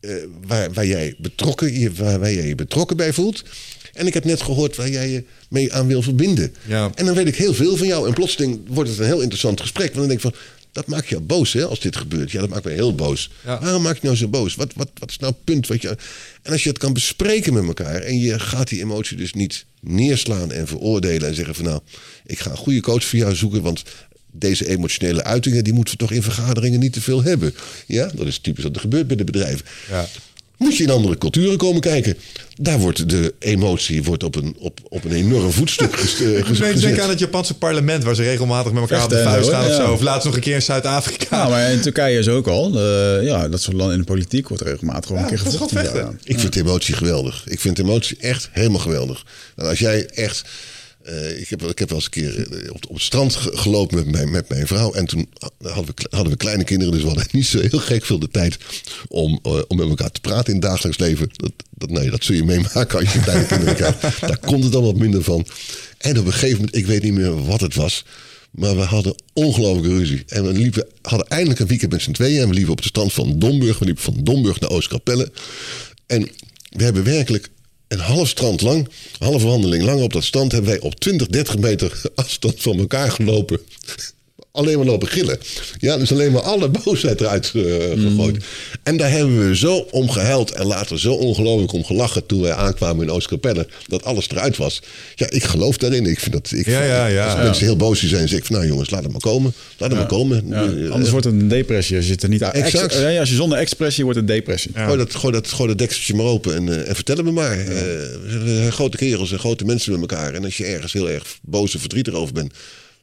eh, waar, waar, jij betrokken, je, waar, waar jij je betrokken bij voelt. En ik heb net gehoord waar jij je mee aan wil verbinden. Ja. En dan weet ik heel veel van jou. En plotseling wordt het een heel interessant gesprek. Want dan denk ik van, dat maakt jou boos hè, als dit gebeurt. Ja, dat maakt mij heel boos. Ja. Waarom maak je nou zo boos? Wat, wat, wat is nou het punt? Wat je... En als je het kan bespreken met elkaar... en je gaat die emotie dus niet neerslaan en veroordelen... en zeggen van nou, ik ga een goede coach voor jou zoeken... want deze emotionele uitingen... die moeten we toch in vergaderingen niet te veel hebben. Ja, dat is typisch wat er gebeurt bij de bedrijven. Ja. Moet je in andere culturen komen kijken. Daar wordt de emotie wordt op, een, op, op een enorm voetstuk eh, Ik ges- denk, gezet. denk aan het Japanse parlement, waar ze regelmatig met elkaar op de vuist zo, gaan of zo. Of laatst nog een keer in Zuid-Afrika. Ja, maar in Turkije is ook al. eh, ja, dat soort landen in de politiek wordt regelmatig gewoon Ja, een keer gevochten. Ik vind emotie geweldig. Ik vind emotie echt helemaal geweldig. En als jij echt Eh, ik, heb, ik heb wel eens een keer eh, op, op het strand ge- gelopen met mijn, met mijn vrouw. En toen hadden we, hadden we kleine kinderen. Dus we hadden niet zo heel gek veel de tijd om, eh, om met elkaar te praten in het dagelijks leven. Dat, dat, nee, dat zul je meemaken als je kleine kinderen krijgt. Daar komt het dan wat minder van. En op een gegeven moment, ik weet niet meer wat het was. Maar we hadden ongelooflijke ruzie. En we liepen, hadden eindelijk een weekend met z'n tweeën. En we liepen op de strand van Domburg. We liepen van Domburg naar Oostkapelle. En we hebben werkelijk een half strand lang, halve wandeling lang op dat strand... hebben wij op 20, 30 meter afstand van elkaar gelopen. Alleen maar lopen gillen. Ja, dus alleen maar alle boosheid eruit eh, gegooid. En daar hebben we zo om gehuild en later zo ongelooflijk om gelachen... toen wij aankwamen in Oostkapelle, dat alles eruit was. Ja, ik geloof daarin. Ik vind dat, ik Ja, ja, ja. als mensen heel boos zijn, zeg ik van... nou jongens, laat het maar komen. Laat het maar komen. Eh, anders wordt het een depressie. Als je, het er niet Exact. Ex- nee, als je zonder expressie wordt het depressie. Gooi, dat, gooi, dat, gooi dat dekseltje maar open en, eh, en vertel me maar. Eh, we zijn grote kerels en grote mensen met elkaar. En als je ergens heel erg boos en verdrietig over bent...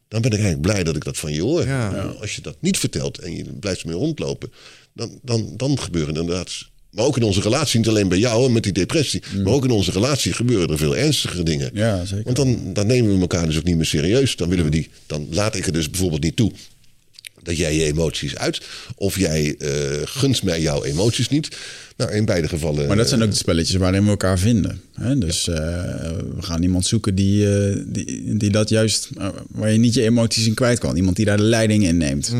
dan ben ik eigenlijk blij dat ik dat van je hoor. Ja. Maar Als je dat niet vertelt en je blijft ermee rondlopen... dan, dan, dan gebeuren inderdaad... Maar ook in onze relatie, niet alleen bij jou en met die depressie... maar ook in onze relatie gebeuren er veel ernstigere dingen. Ja, zeker. Want dan, dan nemen we elkaar dus ook niet meer serieus. Dan, willen we die, dan laat ik er dus bijvoorbeeld niet toe dat jij je emoties uit. Of jij eh gunst mij jouw emoties niet. Nou, in beide gevallen. Maar dat zijn ook de spelletjes waarin we elkaar vinden. Hè? Dus eh, we gaan iemand zoeken die, eh, die, die dat juist... eh, waar je niet je emoties in kwijt kan. Iemand die daar de leiding in neemt. Bij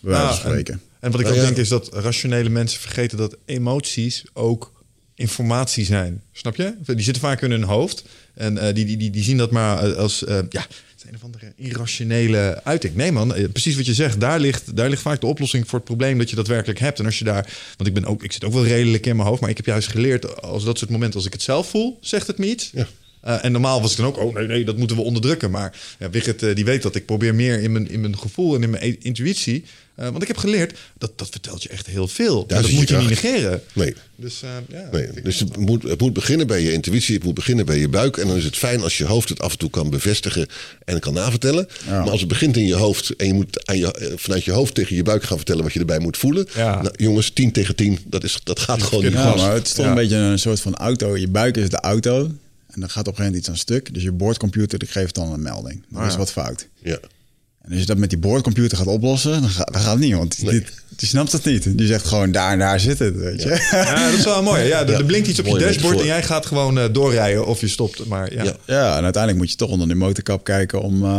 wijze Ja, van spreken. En, en wat ik Nou ook ja. denk is dat rationele mensen vergeten dat emoties ook informatie zijn. Snap je? Die zitten vaak in hun hoofd. En eh, die, die, die, die zien dat maar als eh, ja, een of andere irrationele uiting. Nee man, eh, precies wat je zegt. Daar ligt, daar ligt vaak de oplossing voor het probleem dat je daadwerkelijk hebt. En als je daar, want ik ben ook, ik zit ook wel redelijk in mijn hoofd, maar ik heb juist geleerd als dat soort momenten, als ik het zelf voel, zegt het me iets. Ja. Eh, en normaal was ik dan ook, oh nee, nee, dat moeten we onderdrukken. Maar ja, Wigert, eh, die weet dat. Ik probeer meer in mijn, in mijn gevoel en in mijn i- intuïtie. Eh, want ik heb geleerd, dat, dat vertelt je echt heel veel. Daar en dat moet je je niet negeren. Nee. Dus eh, ja. Nee, dus het moet, het moet beginnen bij je intuïtie, het moet beginnen bij je buik. En dan is het fijn als je hoofd het af en toe kan bevestigen en kan navertellen. Ja. Maar als het begint in je hoofd en je moet aan je, eh, vanuit je hoofd tegen je buik gaan vertellen wat je erbij moet voelen. Ja. Nou, jongens, 10 tegen 10, dat, is, dat gaat gewoon niet Ja, goed. maar het is toch Ja. een beetje een soort van auto. Je buik is de auto. En dan gaat op een gegeven moment iets aan stuk. Dus je boordcomputer die geeft dan een melding. Ah, is ja. wat fout. Ja. En als je dat met die boordcomputer gaat oplossen, dan gaat, dan gaat het niet. Want die, Nee. die, die snapt het niet. Die zegt gewoon daar en daar zit het. Weet je? Ja, dat is wel mooi. Ja, er, Ja. er blinkt iets op je dashboard en jij gaat gewoon eh, doorrijden of je stopt. Maar ja. Ja. Ja, en uiteindelijk moet je toch onder de motorkap kijken om eh,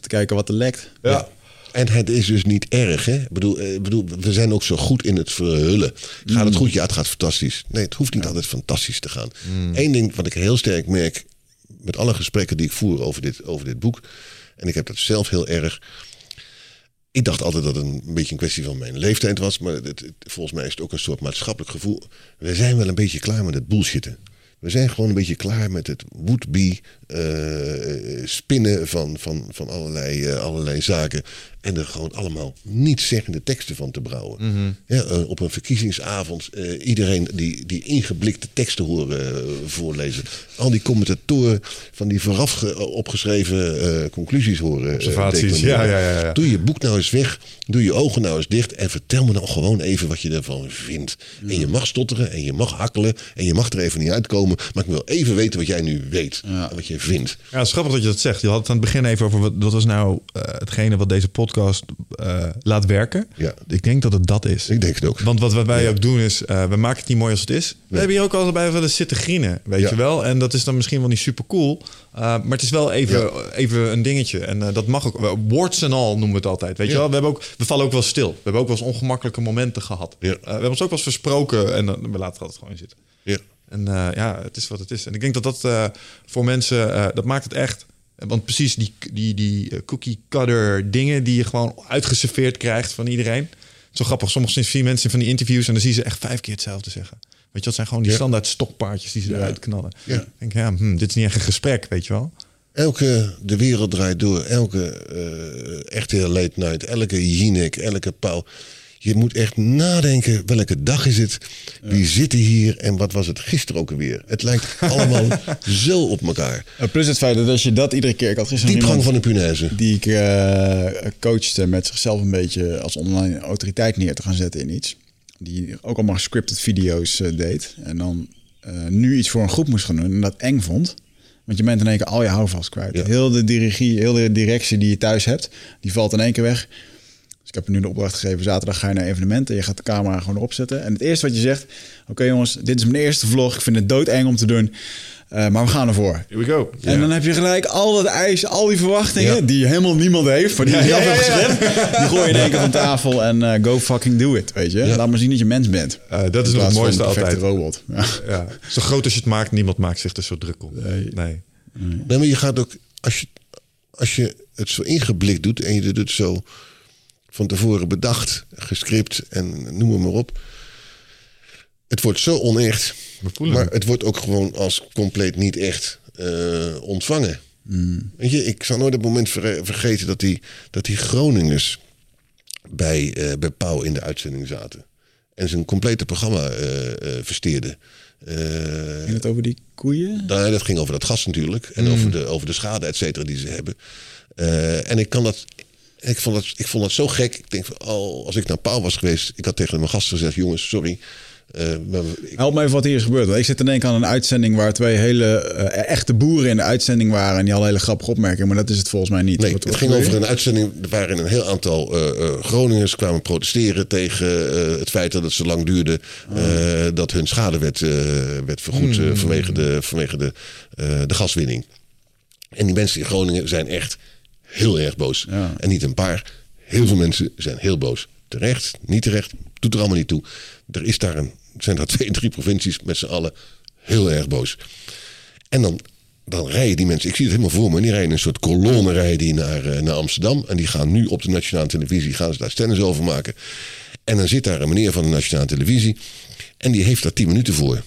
te kijken wat er lekt. Ja. En het is dus niet erg, hè? Ik bedoel, eh, ik bedoel, we zijn ook zo goed in het verhullen. Gaat het goed? Ja, het gaat fantastisch. Nee, het hoeft niet altijd fantastisch te gaan. Eén ding wat ik heel sterk merk met alle gesprekken die ik voer over dit, over dit boek. En ik heb dat zelf heel erg. Ik dacht altijd dat het een beetje een kwestie van mijn leeftijd was. Maar het, volgens mij is het ook een soort maatschappelijk gevoel. We zijn wel een beetje klaar met het bullshitten. We zijn gewoon een beetje klaar met het would-be eh, spinnen van, van, van allerlei, eh, allerlei zaken. En er gewoon allemaal niet zeggende teksten van te brouwen. ja, eh, op een verkiezingsavond eh, iedereen die, die ingeblikte teksten horen eh, voorlezen. Al die commentatoren van die vooraf ge- opgeschreven conclusies horen. Observaties, ja, ja, ja, ja. Doe je boek nou eens weg. Doe je ogen nou eens dicht. En vertel me nou gewoon even wat je ervan vindt. En je mag stotteren en je mag hakkelen. En je mag er even niet uitkomen. Maar ik wil even weten wat jij nu weet. En wat je vindt. Ja, het is grappig dat je dat zegt. Je had het aan het begin even over wat, wat was nou hetgene wat deze podcast eh, laat werken. Ja. Ik denk dat het dat is. Ik denk het ook. Want wat, wat wij ook doen is, eh, we maken het niet mooi als het is. We hebben hier ook al bij wel eens zitten grienen, weet Ja. je wel. En dat is dan misschien wel niet super cool. eh, maar het is wel even, even een dingetje. En dat mag ook. Warts en al noemen we het altijd, weet je wel. We, hebben ook, we vallen ook wel stil. We hebben ook wel eens ongemakkelijke momenten gehad. Eh, we hebben ons ook wel eens versproken en dan we laten het altijd gewoon zitten. Ja. En ja, het is wat het is. En ik denk dat dat voor mensen, dat maakt het echt. Want precies die, die, die eh, cookie cutter dingen die je gewoon uitgeserveerd krijgt van iedereen. Zo grappig. Zie je mensen van die interviews en dan zie je ze echt vijf keer hetzelfde zeggen. Weet je, dat zijn gewoon die Ja. standaard stokpaardjes die ze eruit knallen. Ja. Ik denk, ja, hm, dit is niet echt een gesprek, weet je wel. Elke, de wereld draait door. Elke eh echte late night. Elke Jinek. Elke Pauw. Je moet echt nadenken. Welke dag is het? Wie zitten hier? En wat was het gisteren ook alweer? Het lijkt allemaal zo op elkaar. Plus het feit dat als je dat iedere keer... Ik had gisteren Diepgang van de punaise. die ik eh, coachte met zichzelf een beetje als online autoriteit neer te gaan zetten in iets. Die ook allemaal scripted video's eh, deed. En dan eh, nu iets voor een groep moest gaan doen en dat eng vond. Want je bent in één keer al je houvast kwijt. Ja. Heel de dirigie, heel de directie die je thuis hebt, die valt in één keer weg. Ik heb nu de opdracht gegeven, zaterdag ga je naar evenementen. Je gaat de camera gewoon erop zetten. En het eerste wat je zegt, oké jongens, dit is mijn eerste vlog. Ik vind het doodeng om te doen. Eh, maar we gaan ervoor. Here we go. En dan heb je gelijk al dat ijs, al die verwachtingen... Ja. die helemaal niemand heeft, maar die je zelf hebt geschreven... die gooi je in één keer van tafel en eh, go fucking do it, weet je. Ja. Laat maar zien dat je mens bent. Eh, dat is nog het mooiste altijd. robot. Ja. Ja. Zo groot als je het maakt, niemand maakt zich er zo druk om. Nee. nee. Nee, maar je gaat ook, als je, als je het zo ingeblikt doet en je doet het zo van tevoren bedacht, gescript en noem maar op. Het wordt zo onecht, We voelen maar het. wordt ook gewoon als compleet niet echt eh, ontvangen. Weet je, ik zal nooit het moment ver- vergeten dat die, dat die Groningers bij, eh, bij Pauw in de uitzending zaten. En zijn complete programma eh eh versteerden. Eh, Ging het over die koeien? nou, dat ging over dat gas natuurlijk. En over, de, over de schade, et cetera, die ze hebben. Eh, en ik kan dat. Ik vond, dat, ik vond dat zo gek. Ik denk van, oh, als ik naar Pauw was geweest. Ik had tegen mijn gasten gezegd: jongens, sorry. ik- Help me even wat hier is gebeurd. Ik zit te denken aan een uitzending waar twee hele eh, echte boeren in de uitzending waren. En die hadden hele grappige opmerkingen. Maar dat is het volgens mij niet. nee, Wat- het ging over een uitzending waarin een heel aantal eh, Groningers kwamen protesteren tegen het feit dat het zo lang duurde eh, dat hun schade werd, werd vergoed eh, vanwege, de, vanwege de, de gaswinning. En die mensen in Groningen zijn echt heel erg boos. Ja. En niet een paar, heel veel mensen zijn heel boos. Terecht, niet terecht, doet er allemaal niet toe. Er is daar een, zijn daar twee, drie provincies met z'n allen heel erg boos. En dan, dan rijden die mensen, ik zie het helemaal voor me, die rijden een soort kolonne rijden die naar, eh, naar Amsterdam. En die gaan nu op de nationale televisie, gaan ze daar stennis over maken. En dan zit daar een meneer van de nationale televisie en die heeft daar tien minuten voor.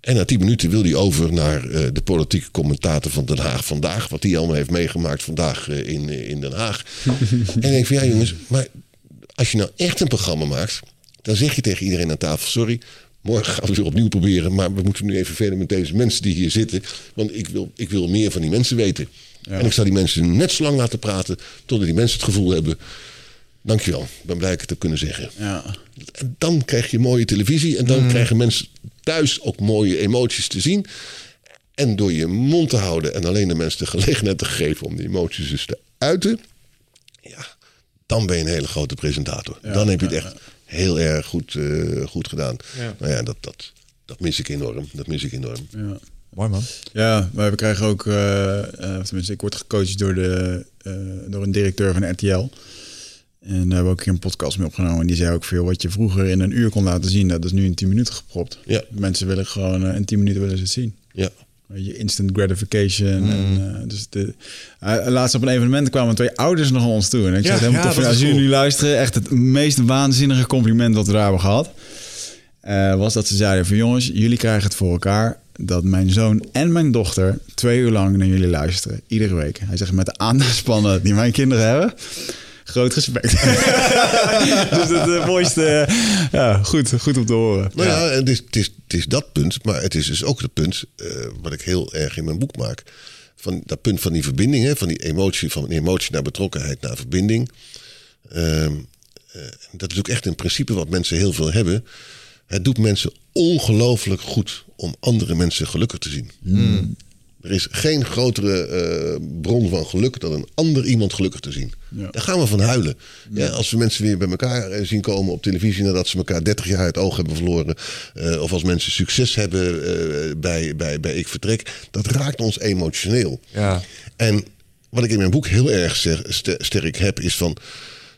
En na tien minuten wil hij over naar eh, de politieke commentator van Den Haag vandaag. Wat hij allemaal heeft meegemaakt vandaag eh, in, eh, in Den Haag. en ik denk van ja jongens, maar als je nou echt een programma maakt. Dan zeg je tegen iedereen aan tafel, sorry. Morgen gaan we weer opnieuw proberen. Maar we moeten nu even verder met deze mensen die hier zitten. Want ik wil, ik wil meer van die mensen weten. En ik zal die mensen net zo lang laten praten. Totdat die mensen het gevoel hebben. Dankjewel, ik ben blij dat ik het heb kunnen zeggen. Ja. En dan krijg je mooie televisie. En dan krijgen mensen thuis ook mooie emoties te zien. En door je mond te houden en alleen de mensen de gelegenheid te geven om die emoties dus te uiten. Ja, dan ben je een hele grote presentator. dan heb je het echt heel erg goed, eh, goed gedaan. Ja. Nou ja, dat, dat, dat mis ik enorm. Dat mis ik enorm. Ja. Mooi man. Ja, maar we krijgen ook, of tenminste, ik word gecoacht door, de, eh, door een directeur van RTL. En daar hebben we ook een keer een podcast mee opgenomen. En die zei ook veel wat je vroeger in een uur kon laten zien, dat is nu in 10 minuten gepropt. Ja. Mensen willen gewoon eh, in 10 minuten willen ze het zien. Ja. Je, instant gratification. En, eh, dus de, eh, laatst op een evenement kwamen twee ouders nog naar ons toe. En ik Ja, zei helemaal ja, tof. Als jullie cool. nu luisteren, echt het meest waanzinnige compliment dat we daar hebben gehad. eh, was dat ze zeiden van jongens, jullie krijgen het voor elkaar dat mijn zoon en mijn dochter twee uur lang naar jullie luisteren. Iedere week. Hij zegt met de aandachtspannen die mijn kinderen hebben. Groot respect. dus het eh, mooiste. eh, ja, goed, goed om te horen. Nou ja, het, is, het, is, het is dat punt, maar het is dus ook het punt eh, wat ik heel erg in mijn boek maak. Van dat punt van die verbinding, hè, van die emotie, van die emotie naar betrokkenheid naar verbinding. Ehm, eh, dat is ook echt een principe wat mensen heel veel hebben. Het doet mensen ongelooflijk goed om andere mensen gelukkig te zien. Er is geen grotere eh, bron van geluk dan een ander iemand gelukkig te zien. Ja. Daar gaan we van huilen. Ja, als we mensen weer bij elkaar eh, zien komen op televisie nadat ze elkaar 30 jaar uit het oog hebben verloren. eh, of als mensen succes hebben eh, bij, bij, bij Ik Vertrek. Dat raakt ons emotioneel. Ja. En wat ik in mijn boek heel erg ster- ster- sterk heb, is van.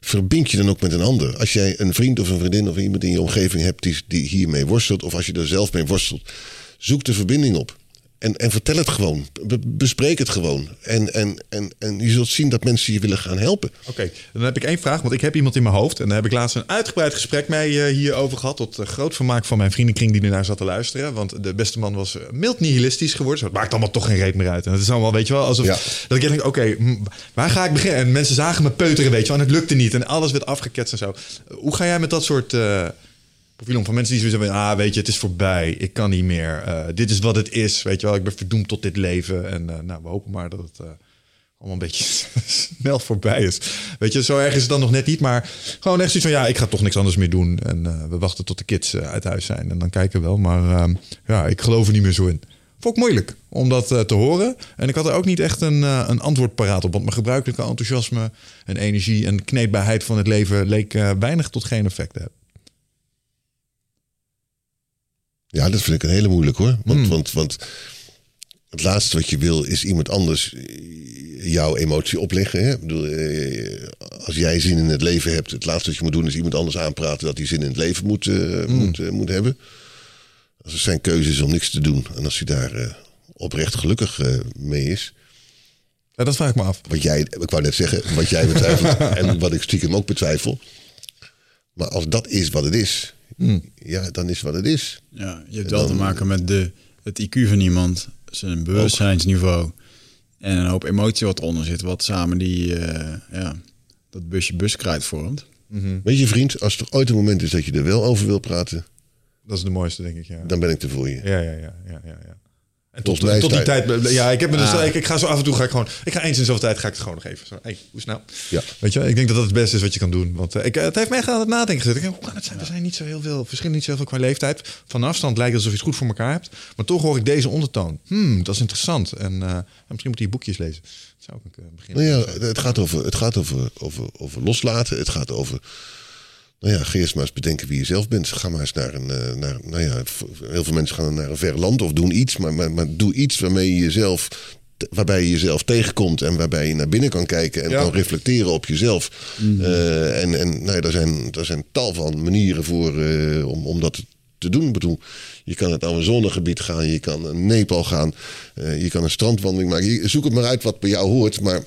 Verbind je dan ook met een ander. Als jij een vriend of een vriendin of iemand in je omgeving hebt die, die hiermee worstelt, of als je er zelf mee worstelt, zoek de verbinding op. En, en vertel het gewoon. Be- bespreek het gewoon. En, en, en, en je zult zien dat mensen je willen gaan helpen. Oké, dan heb ik één vraag. Want ik heb iemand in mijn hoofd. En daar heb ik laatst een uitgebreid gesprek mee eh, hierover gehad. Tot eh, groot vermaak van mijn vriendenkring die ernaar zat te luisteren. Want de beste man was eh, mild nihilistisch geworden. Zo, het maakt allemaal toch geen reet meer uit. En het is allemaal, weet je wel, alsof Ja. dat ik denk, oké, waar ga ik beginnen? En mensen zagen me peuteren, weet je wel. En het lukte niet. En alles werd afgeketst en zo. Hoe ga jij met dat soort... profielen om van mensen die zoiets hebben, ah, weet je, het is voorbij, ik kan niet meer, eh, dit is wat het is, weet je wel, ik ben verdoemd tot dit leven en eh, nou, we hopen maar dat het eh, allemaal een beetje snel voorbij is. Weet je, zo erg is het dan nog net niet, maar gewoon echt zoiets van, ja, ik ga toch niks anders meer doen en we wachten tot de kids uit huis zijn en dan kijken we wel, maar ehm, ja, ik geloof er niet meer zo in. Vond ik moeilijk om dat te horen. En ik had er ook niet echt een, een antwoord paraat op. Want mijn gebruikelijke enthousiasme en energie en kneedbaarheid van het leven leek weinig tot geen effect te hebben. Ja, dat vind ik een hele moeilijk hoor. Want, Hmm. want, want het laatste wat je wil is iemand anders jouw emotie opleggen. Hè? Ik bedoel, eh, als jij zin in het leven hebt, het laatste wat je moet doen is iemand anders aanpraten dat hij zin in het leven moet, eh, moet, eh, moet hebben. Als het zijn keuze is om niks te doen en als hij daar oprecht gelukkig mee is. Ja, dat vraag ik me af. Wat jij, ik wou net zeggen, wat jij betwijfelt en wat ik stiekem ook betwijfel. Maar als dat is wat het is, ja, dan is wat het is. Ja, je hebt wel te maken met de, het IQ van iemand, zijn bewustzijnsniveau en een hoop emotie wat eronder zit, wat samen die, eh, ja, dat busje buskruid vormt. Weet je vriend, als er ooit een moment is dat je er wel over wil praten, Dat is de mooiste, denk ik. Ja, dan ben ik er voor je. ja, ja, ja. ja, ja, ja. En tot, die tijd. Ja, ik heb me dus. Ah. Ik, ik ga zo af en toe ga ik gewoon. Ik ga eens in zoveel tijd ga ik het gewoon nog even. Zo, hey, hoe snel? Ja. Weet je, ik denk dat dat het beste is wat je kan doen. Want eh, ik, het heeft mij echt aan het nadenken gezet. Ik denk, hoe kan het zijn? Er zijn niet zo heel veel verschillen, niet zo heel veel qua leeftijd. Van afstand lijkt het alsof je het goed voor elkaar hebt. Maar toch hoor ik deze ondertoon. Hmm, dat is interessant. En eh, misschien moet je boekjes lezen. Dat zou ik eh, beginnen. Nou ja, het gaat over, het gaat over, over, over loslaten. Het gaat over. Nou ja, ga eerst maar eens bedenken wie je zelf bent. Ga maar eens naar een. eh, Naar, nou ja, heel veel mensen gaan naar een ver land of doen iets. Maar, maar, maar doe iets waarmee je jezelf. Waarbij je jezelf tegenkomt en waarbij je naar binnen kan kijken en Ja. kan reflecteren op jezelf. Eh, en en nou ja, daar, zijn, daar zijn tal van manieren voor eh, om, om dat te doen. Ik bedoel, je kan het Amazonegebied gaan, je kan naar Nepal gaan, je kan een strandwandeling maken. Je- Zoek het maar uit wat bij jou hoort, maar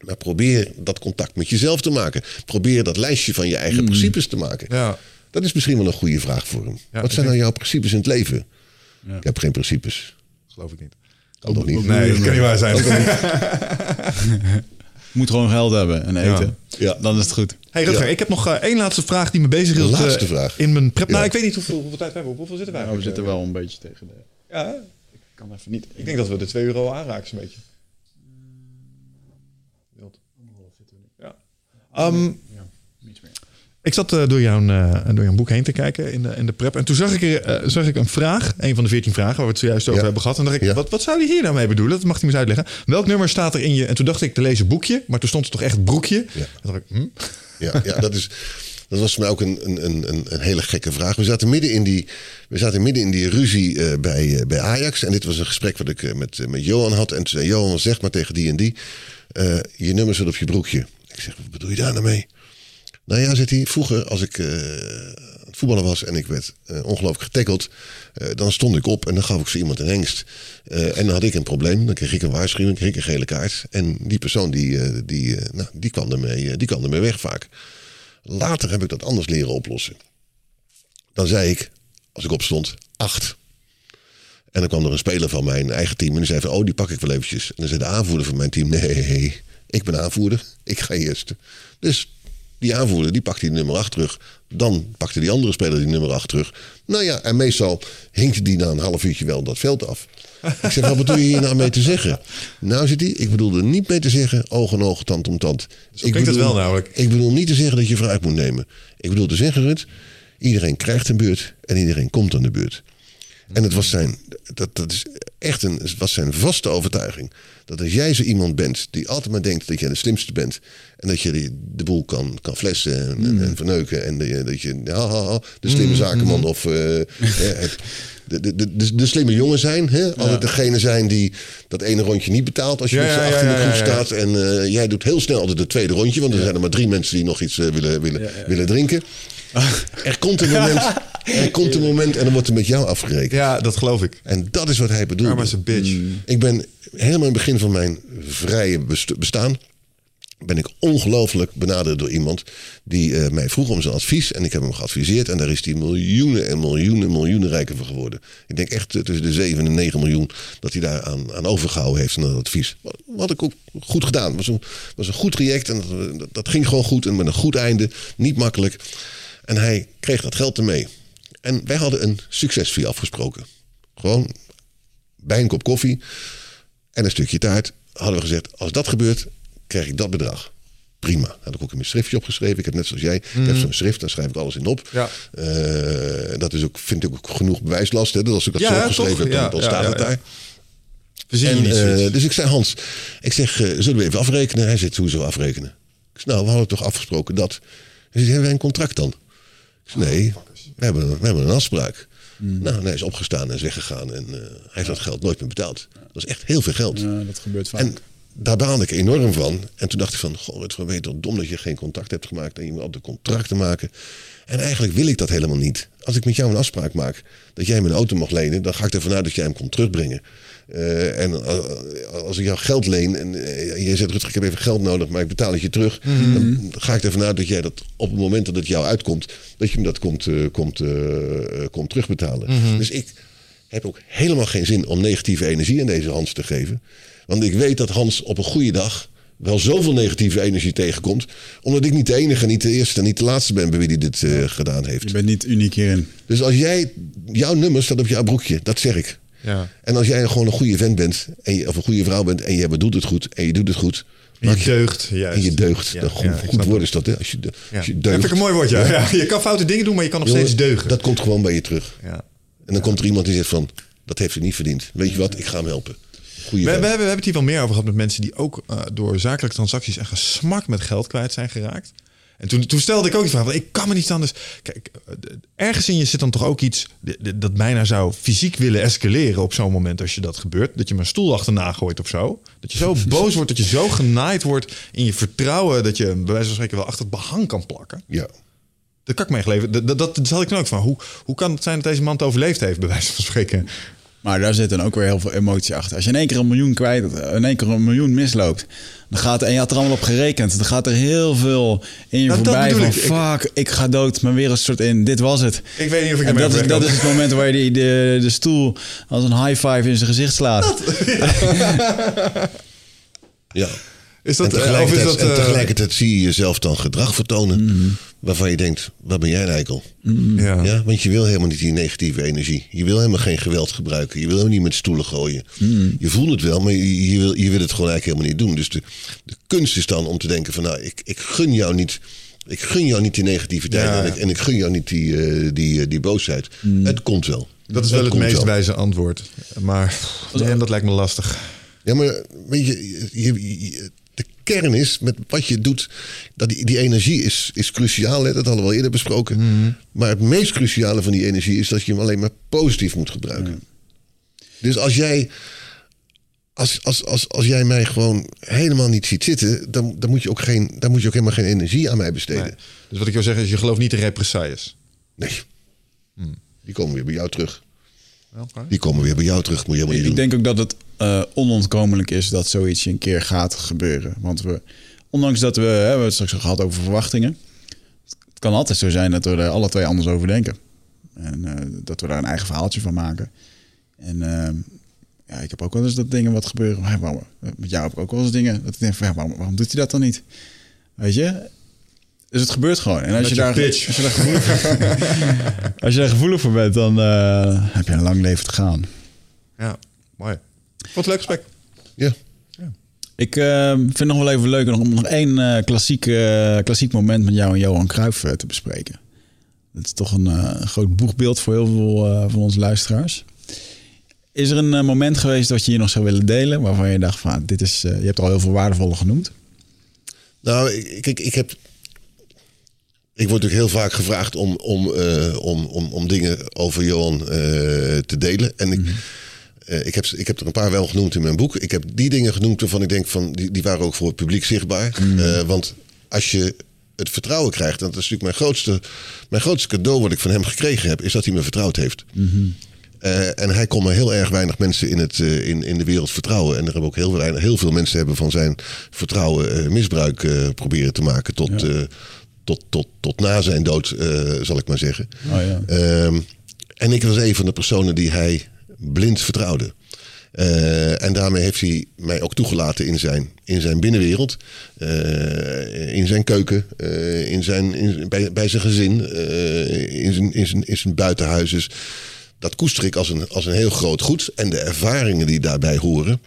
maar probeer dat contact met jezelf te maken. Probeer dat lijstje van je eigen principes te maken. Ja. Dat is misschien wel een goede vraag voor hem. Ja, Wat zijn nou jouw principes in het leven? Ik heb geen principes. Geloof ik niet. Kan toch niet? Nee, dat kan niet waar zijn. Moet gewoon geld hebben en eten. Ja. Dan is het goed. Hey Rutger, Ja. ik heb nog eh, één laatste vraag die me bezig hield. Laatste eh, vraag. In mijn prep. Nou, Ja. ik weet niet hoeveel, hoeveel tijd we hebben. Hoeveel zitten wij? Nou, we zitten wel een beetje tegen de... Ja, Ik kan even niet... ik denk dat we de 2 euro aanraken, zo'n beetje. Wild. Ja. Ehm, ik zat eh, door, jouw, eh, door jouw boek heen te kijken in de, in de prep. En toen zag ik, er, eh, zag ik een vraag, een van de 14 vragen waar we het zojuist over Ja. hebben gehad. En dacht ik, Ja. wat, wat zou hij hier nou mee bedoelen? Dat mag hij me eens uitleggen. Welk nummer staat er in je? En toen dacht ik te lezen boekje, maar toen stond er toch echt broekje. Ja. Dacht ik, hm? Ja, ja dat, is, dat was voor mij ook een, een, een, een hele gekke vraag. We zaten midden in die, we zaten midden in die ruzie bij, bij Ajax. En dit was een gesprek wat ik met, met Johan had. En toen zei Johan, zeg maar tegen die en die. je nummer zit op je broekje. Ik zeg, wat bedoel je daar nou mee? Nou ja, zit hij. Vroeger, als ik aan het voetballen was en ik werd eh, ongelooflijk getackeld, eh, dan stond ik op en dan gaf ik zo iemand een hengst. En dan had ik een probleem. Dan kreeg ik een waarschuwing, kreeg ik een gele kaart. En die persoon die, die, nou, die, kwam ermee, die kwam weg vaak. Later heb ik dat anders leren oplossen. Dan zei ik, als ik opstond, acht. En dan kwam er een speler van mijn eigen team en die zei van, oh, die pak ik wel eventjes. En dan zei de aanvoerder van mijn team, nee, ik ben aanvoerder, ik ga eerst. Dus die aanvoerder, die pakte die nummer 8 terug. Dan pakte die andere speler die nummer 8 terug. Nou ja, en meestal hinkte die na een half uurtje wel dat veld af. Ik zeg, wat bedoel je hier nou mee te zeggen? Nou zit hij, ik bedoelde niet mee te zeggen oog in oog, tand om tand. ik klinkt het wel namelijk. Ik bedoel niet te zeggen dat je vooruit moet nemen. Ik bedoel te zeggen, Rut, iedereen krijgt een beurt en iedereen komt aan de beurt. En het was zijn, dat, dat is echt een, het was zijn vaste overtuiging. Dat als jij zo iemand bent die altijd maar denkt dat jij de slimste bent. En dat je die, de boel kan, kan flessen en, en verneuken. En dat je, dat je ha, ha, ha, de slimme zakenman of eh, het, de, de, de, de, slimme jongen zijn. Hè? Altijd degene zijn die dat ene rondje niet betaalt als je Ja, met z'n ja, acht in de groep staat. En eh, jij doet heel snel altijd het tweede rondje. Want er zijn er maar drie mensen die nog iets eh, willen, willen, willen drinken. Er komt een moment, er komt een moment en dan wordt er met jou afgerekend. Ja, dat geloof ik. En dat is wat hij bedoelt. Karma is a bitch. Ik ben helemaal in het begin van mijn vrije best- bestaan... ben ik ongelooflijk benaderd door iemand... die eh, mij vroeg om zijn advies. En ik heb hem geadviseerd. En daar is hij miljoenen en miljoenen, miljoenen rijker van geworden. Ik denk echt eh, tussen de 7 en 9 miljoen... dat hij daar aan, aan overgehouden heeft aan dat advies. Wat, wat ik ook goed gedaan. Het was een, was een goed traject. En dat, dat ging gewoon goed. En met een goed einde. Niet makkelijk. En hij kreeg dat geld ermee. En wij hadden een succesfee afgesproken. Gewoon bij een kop koffie en een stukje taart hadden we gezegd: als dat gebeurt, krijg ik dat bedrag. Prima. Had ik ook in mijn schriftje opgeschreven. Ik heb net zoals jij, ik heb zo'n schrift, daar schrijf ik alles in op. Ja. Eh, dat is ook, vind ik ook genoeg bewijslast. Hè? Dat als ik dat Ja, zo opgeschreven heb, dan, Ja, dan ja, staat ja, het ja. daar. We zien je En, niet eh, dus ik zei, Hans, ik zeg, eh, zullen we even afrekenen? Hij zegt, hoezo afrekenen? Ik zeg, nou, we hadden toch afgesproken dat. Hij zegt, hebben wij een contract dan? Nee, we hebben, we hebben een afspraak. Nou, en hij is opgestaan en is weggegaan. En eh, hij heeft dat geld nooit meer betaald. Dat is echt heel veel geld. Ja, dat gebeurt vaak. En daar baalde ik enorm van. En toen dacht ik van, goh, het weet toch dom dat je geen contact hebt gemaakt. En je moet altijd contracten maken. En eigenlijk wil ik dat helemaal niet. Als ik met jou een afspraak maak dat jij mijn auto mag lenen, dan ga ik ervan uit dat jij hem komt terugbrengen. Eh, en eh, als ik jou geld leen en eh, je zegt, Rutger, ik heb even geld nodig, maar ik betaal het je terug. Dan ga ik ervan uit dat jij dat op het moment dat het jou uitkomt, dat je me dat komt, komt, komt terugbetalen. Dus ik heb ook helemaal geen zin om negatieve energie aan deze Hans te geven. Want ik weet dat Hans op een goede dag wel zoveel negatieve energie tegenkomt. Omdat ik niet de enige, niet de eerste en niet de laatste ben bij wie die dit gedaan heeft. Je bent niet uniek hierin. Dus als jij, jouw nummer staat op jouw broekje, dat zeg ik. Ja. En als jij gewoon een goede vent bent, en je, of een goede vrouw bent en je bedoelt het goed en je doet het goed. Je maak je- deugt, juist. En je deugt. Ja, goed, ja, goed woord is dat, hè? Als je, de, Ja. als je Dat deugt. vind ik een mooi woord, ja. Je kan foute dingen doen, maar je kan nog Jongen, steeds deugen. Dat komt gewoon bij je terug. ja. En dan komt er iemand die zegt van, dat heeft ze niet verdiend. Weet je wat, ik ga hem helpen. Goeie We, we, hebben, we hebben het hier wel meer over gehad met mensen die ook eh, door zakelijke transacties en gesmak met geld kwijt zijn geraakt. En toen, toen stelde ik ook die vraag, want ik kan me niet anders. Kijk, eh, ergens in je zit dan toch ook iets dat bijna zou fysiek willen escaleren op zo'n moment als je dat gebeurt. Dat je mijn stoel achterna gooit of zo. Dat je zo boos wordt, dat je zo genaaid wordt in je vertrouwen dat je bij wijze van spreken wel achter het behang kan plakken. Ja. Dat kan ik me echt leven. Dat, dat, dat zal ik dan ook van. Hoe, hoe kan het zijn dat deze man het overleefd heeft, bij wijze van spreken? Maar daar zit dan ook weer heel veel emotie achter. Als je in één keer een miljoen kwijt, in één keer een miljoen misloopt, dan gaat en je had er allemaal op gerekend, dan gaat er heel veel in je dat voorbij van ik. fuck, ik ga dood, mijn wereld stort in, dit was het. Ik weet niet of ik en dat is, dat is het moment waar je die, de, de stoel als een high five in zijn gezicht slaat. ja. Is En dat, eh, of tegelijkertijd, is dat, en eh, tegelijkertijd zie je jezelf dan gedrag vertonen. Waarvan je denkt, wat ben jij een eikel? ja. Ja, want je wil helemaal niet die negatieve energie. Je wil helemaal geen geweld gebruiken. Je wil helemaal niet met stoelen gooien. Je voelt het wel, maar je, je wil, je wil het gewoon eigenlijk helemaal niet doen. Dus de, de kunst is dan om te denken van... nou, ik, ik gun jou niet... Ik gun jou niet die negativiteit Ja, en, ik, en ik gun jou niet die, eh, die, eh, die boosheid. Het komt wel. Dat is wel het meest wel. wijze antwoord. Maar nee, dat lijkt me lastig. Ja, maar weet je, je, je- de kern is met wat je doet, dat die, die energie is, is cruciaal. Hè? Dat hadden we al eerder besproken. Maar het meest cruciale van die energie is dat je hem alleen maar positief moet gebruiken. Dus als jij, als, als, als, als jij mij gewoon helemaal niet ziet zitten, dan, dan, moet je ook geen, dan moet je ook helemaal geen energie aan mij besteden. Nee. Dus wat ik wil zeggen is, je gelooft niet in represailles. Nee. Die komen weer bij jou terug. Die komen weer bij jou terug. Moet je helemaal niet Ik doen. denk ook dat het eh, onontkomelijk is dat zoiets een keer gaat gebeuren. Want we, ondanks dat we, hè, we hebben het straks al gehad over verwachtingen. Het kan altijd zo zijn dat we er alle twee anders over denken. En eh, dat we daar een eigen verhaaltje van maken. En eh, ja, ik heb ook wel eens dat dingen wat gebeuren. Maar waarom- met jou heb ik ook wel eens dingen dat ik denk van, ja, waarom, waarom doet hij dat dan niet? Weet je? Dus het gebeurt gewoon. En als je, je daar, pitch. als je daar gevoelig als je daar gevoelig voor bent, dan eh, heb je een lang leven te gaan. Ja, mooi. Het leuk gesprek. Ja. Ik eh, vind het nog wel even leuk om nog één eh, klassiek, klassiek moment met jou en Johan Cruijff te bespreken. Dat is toch een eh, groot boegbeeld voor heel veel eh, van onze luisteraars. Is er een moment geweest dat je hier nog zou willen delen, waarvan je dacht van, dit is, je hebt al heel veel waardevolle genoemd. Nou, ik, ik, ik heb. Ik word natuurlijk heel vaak gevraagd om, om, eh, om, om, om dingen over Johan eh, te delen. En ik, eh, ik, heb, ik heb er een paar wel genoemd in mijn boek. Ik heb die dingen genoemd waarvan ik denk van die, die waren ook voor het publiek zichtbaar. Eh, want als je het vertrouwen krijgt, en dat is natuurlijk mijn grootste, mijn grootste cadeau wat ik van hem gekregen heb, is dat hij me vertrouwd heeft. Eh, en hij kon maar heel erg weinig mensen in, het, in, in de wereld vertrouwen. En er hebben ook heel, weinig, heel veel mensen hebben van zijn vertrouwen misbruik proberen te maken. Tot, tot, tot, tot na zijn dood, eh, zal ik maar zeggen. Oh ja. Ehm, en ik was een van de personen die hij blind vertrouwde. Eh, en daarmee heeft hij mij ook toegelaten in zijn, in zijn binnenwereld, eh, in zijn keuken, in zijn, in, bij, bij zijn gezin, in, zijn, in, zijn, in zijn buitenhuis. Dus dat koester ik als een, als een heel groot goed. En de ervaringen die daarbij horen,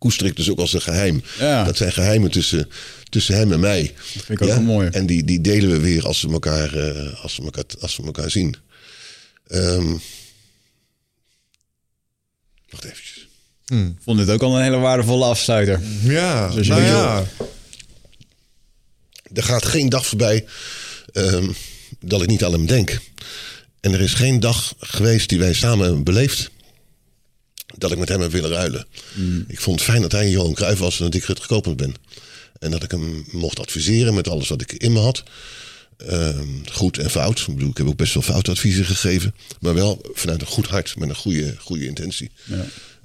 koester ik dus ook als een geheim. Ja. Dat zijn geheimen tussen, tussen hem en mij. Dat vind ik ook wel mooi. En die, die delen we weer als we elkaar, eh, als we elkaar, als we elkaar zien. Ehm wacht eventjes. Ik vond dit ook al een hele waardevolle afsluiter. Ja, Dus nou ja. Er gaat geen dag voorbij ehm, dat ik niet aan hem denk. En er is geen dag geweest die wij samen hebben beleefd. Dat ik met hem heb willen ruilen. Ik vond het fijn dat hij Johan Cruijff was en dat ik Rutger Kopend ben. En dat ik hem mocht adviseren met alles wat ik in me had. Ehm, goed en fout. Ik bedoel, ik heb ook best wel foute adviezen gegeven. Maar wel vanuit een goed hart, met een goede, goede intentie.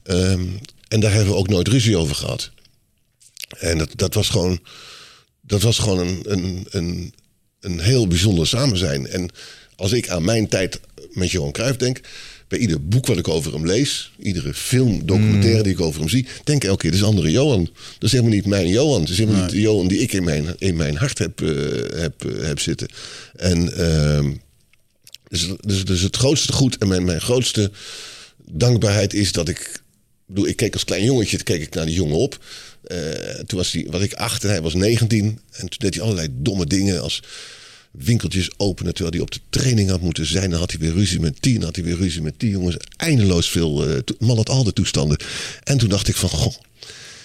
Ehm, en daar hebben we ook nooit ruzie over gehad. En dat, dat was gewoon, dat was gewoon een, een, een, een heel bijzonder samen zijn. En als ik aan mijn tijd met Johan Cruijff denk... bij ieder boek wat ik over hem lees... iedere film, documentaire die ik over hem zie... denk ik elke keer, dat is een andere Johan. Dat is helemaal niet mijn Johan. Het is helemaal niet de Johan die ik in mijn, in mijn hart heb, eh, heb, eh, heb zitten. En... ehm, dus, dus, dus het grootste goed en mijn, mijn grootste dankbaarheid is dat ik. ik bedoel, ik keek als klein jongetje, toen keek ik naar die jongen op. Eh, toen was, hij, was ik acht en hij was 19. En toen deed hij allerlei domme dingen als winkeltjes openen terwijl hij op de training had moeten zijn. Dan had hij weer ruzie met die, dan had hij weer ruzie met die jongens. Eindeloos veel uh, mal het al de toestanden. En toen dacht ik van, goh,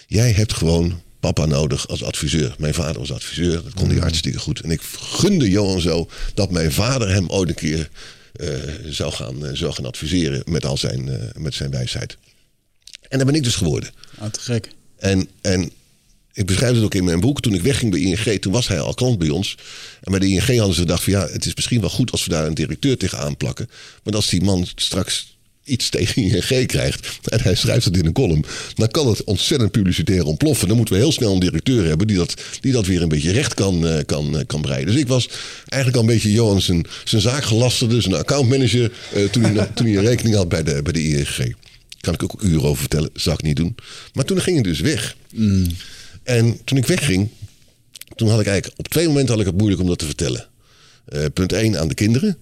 jij hebt gewoon papa nodig als adviseur. Mijn vader was adviseur, dat kon hij hartstikke goed. En ik gunde Johan zo dat mijn vader hem ooit een keer eh, zou, gaan, eh, zou gaan adviseren met al zijn, eh, met zijn wijsheid. En dat ben ik dus geworden. Ah, te gek. En, en ik beschrijf het ook in mijn boek. Toen ik wegging bij ING, toen was hij al klant bij ons. En bij de ING hadden ze gedacht van ja, het is misschien wel goed als we daar een directeur tegenaan plakken. Want als die man straks iets tegen ING krijgt en hij schrijft het in een column, dan kan het ontzettend publicitair ontploffen. Dan moeten we heel snel een directeur hebben die dat, die dat weer een beetje recht kan, eh, kan, eh, kan breiden. Dus ik was eigenlijk al een beetje Johan zijn, zijn zaakgelasterde, zijn accountmanager, eh, toen, hij, toen hij een rekening had bij de, bij de ING. Kan ik ook uren over vertellen, zou ik niet doen. Maar toen ging hij dus weg. En toen ik wegging, toen had ik eigenlijk op twee momenten had ik het moeilijk om dat te vertellen. Eh, punt 1 aan de kinderen.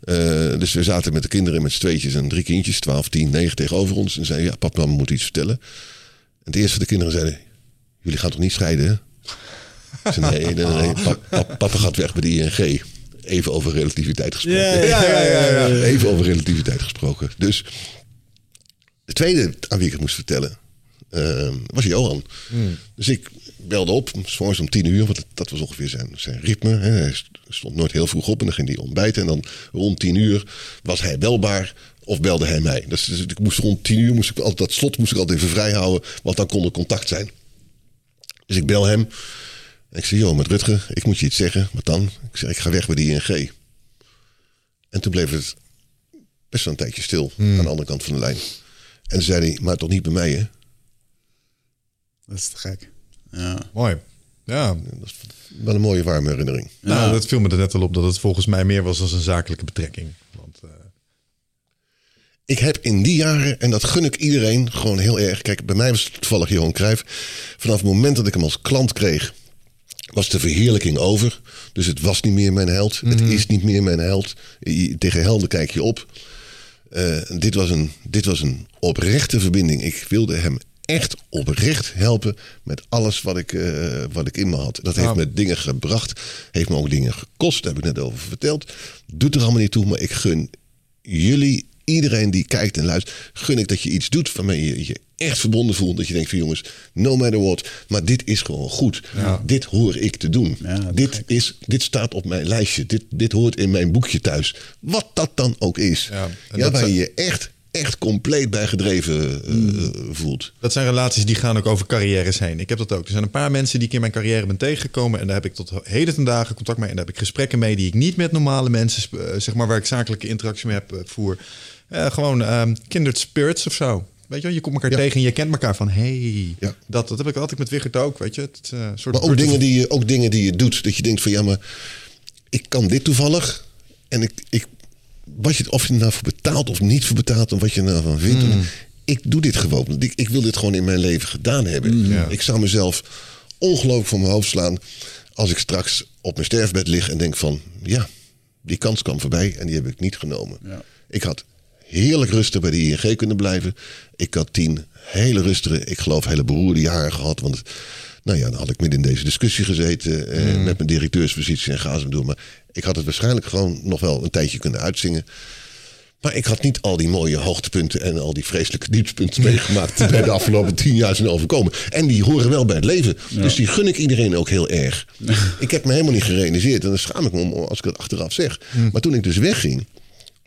Eh, dus we zaten met de kinderen met z'n tweetjes en drie kindjes, 12, 10, 9 tegenover ons. En zeiden, ja, papa, mama moet iets vertellen. En het eerste van de kinderen zeiden, jullie gaan toch niet scheiden, hè? Ik zei, nee, nee, nee, pap- pap- papa gaat weg bij de ING. Even over relativiteit gesproken. Ja, ja, ja, ja, ja. Even over relativiteit gesproken. Dus de tweede aan wie ik het moest vertellen ehm, was Johan. Dus ik belde op, s morgens om tien uur, want dat, was ongeveer zijn, zijn ritme. Hè. Hij st- stond nooit heel vroeg op en dan ging hij ontbijten. En dan rond tien uur was hij belbaar of belde hij mij. Dus, dus ik moest rond tien uur, moest ik altijd, dat slot moest ik altijd even vrij houden, want dan kon er contact zijn. Dus ik bel hem. En ik zeg, joh, met Rutger, ik moet je iets zeggen. Wat dan? Ik zeg, ik ga weg bij de ING. En toen bleef het best wel een tijdje stil aan de andere kant van de lijn. En toen zei hij, maar toch niet bij mij, hè? Dat is te gek. Ja. Mooi. Ja, Dat is wel een mooie warme herinnering. nou, dat viel me er net al op dat het volgens mij meer was als een zakelijke betrekking. Want, eh, Ik heb in die jaren, en dat gun ik iedereen gewoon heel erg. Kijk, bij mij was het toevallig Johan Cruijff. Vanaf het moment dat ik hem als klant kreeg, was de verheerlijking over. Dus het was niet meer mijn held. Het is niet meer mijn held. Tegen helden kijk je op. Eh, dit, was een, dit was een oprechte verbinding. Ik wilde hem echt oprecht helpen met alles wat ik, eh, wat ik in me had. Dat heeft me dingen gebracht. Heeft me ook dingen gekost. Daar heb ik net over verteld. Doet er allemaal niet toe. Maar ik gun jullie, iedereen die kijkt en luistert, gun ik dat je iets doet waarmee je je echt verbonden voelt. Dat je denkt van jongens, no matter what, maar dit is gewoon goed. Dit hoor ik te doen. Ja, dit, gek. is, dit staat op mijn lijstje. Dit, dit hoort in mijn boekje thuis. Wat dat dan ook is. Ja, Ja, waar je echt, echt compleet bij gedreven eh, voelt. Dat zijn relaties die gaan ook over carrières heen. Ik heb dat ook. Er zijn een paar mensen die ik in mijn carrière ben tegengekomen. En daar heb ik tot heden ten dagen contact mee. En daar heb ik gesprekken mee die ik niet met normale mensen, eh, zeg maar, waar ik zakelijke interactie mee heb, eh, voer. Gewoon ehm kindred spirits of zo. Weet je, wel, je komt elkaar Ja. tegen en je kent elkaar van hey. Ja. Dat, dat heb ik altijd met Wiggert ook. Weet je, het, soort Maar ook dingen, die je, ook dingen die je doet. Dat je denkt van ja, maar ik kan dit toevallig. En ik, ik, wat je, of je er nou voor betaalt of niet voor betaalt. En wat je er nou van vindt. Mm. Ik doe dit gewoon. Ik, ik wil dit gewoon in mijn leven gedaan hebben. Mm. Ja. Ik zou mezelf ongelooflijk voor mijn hoofd slaan. Als ik straks op mijn sterfbed lig en denk van ja, die kans kwam voorbij en die heb ik niet genomen. Ja. Ik had heerlijk rustig bij de ING kunnen blijven. Ik had tien hele rustige, ik geloof hele beroerde jaren gehad. Want nou ja, dan had ik midden in deze discussie gezeten eh, met mijn directeurspositie en ga ze doen. Maar ik had het waarschijnlijk gewoon nog wel een tijdje kunnen uitzingen. Maar ik had niet al die mooie hoogtepunten en al die vreselijke dieptepunten meegemaakt die bij de afgelopen tien jaar zijn overkomen. En die horen wel bij het leven. Dus die gun ik iedereen ook heel erg. ik heb me helemaal niet gerealiseerd. En dan schaam ik me om als ik het achteraf zeg. Maar toen ik dus wegging,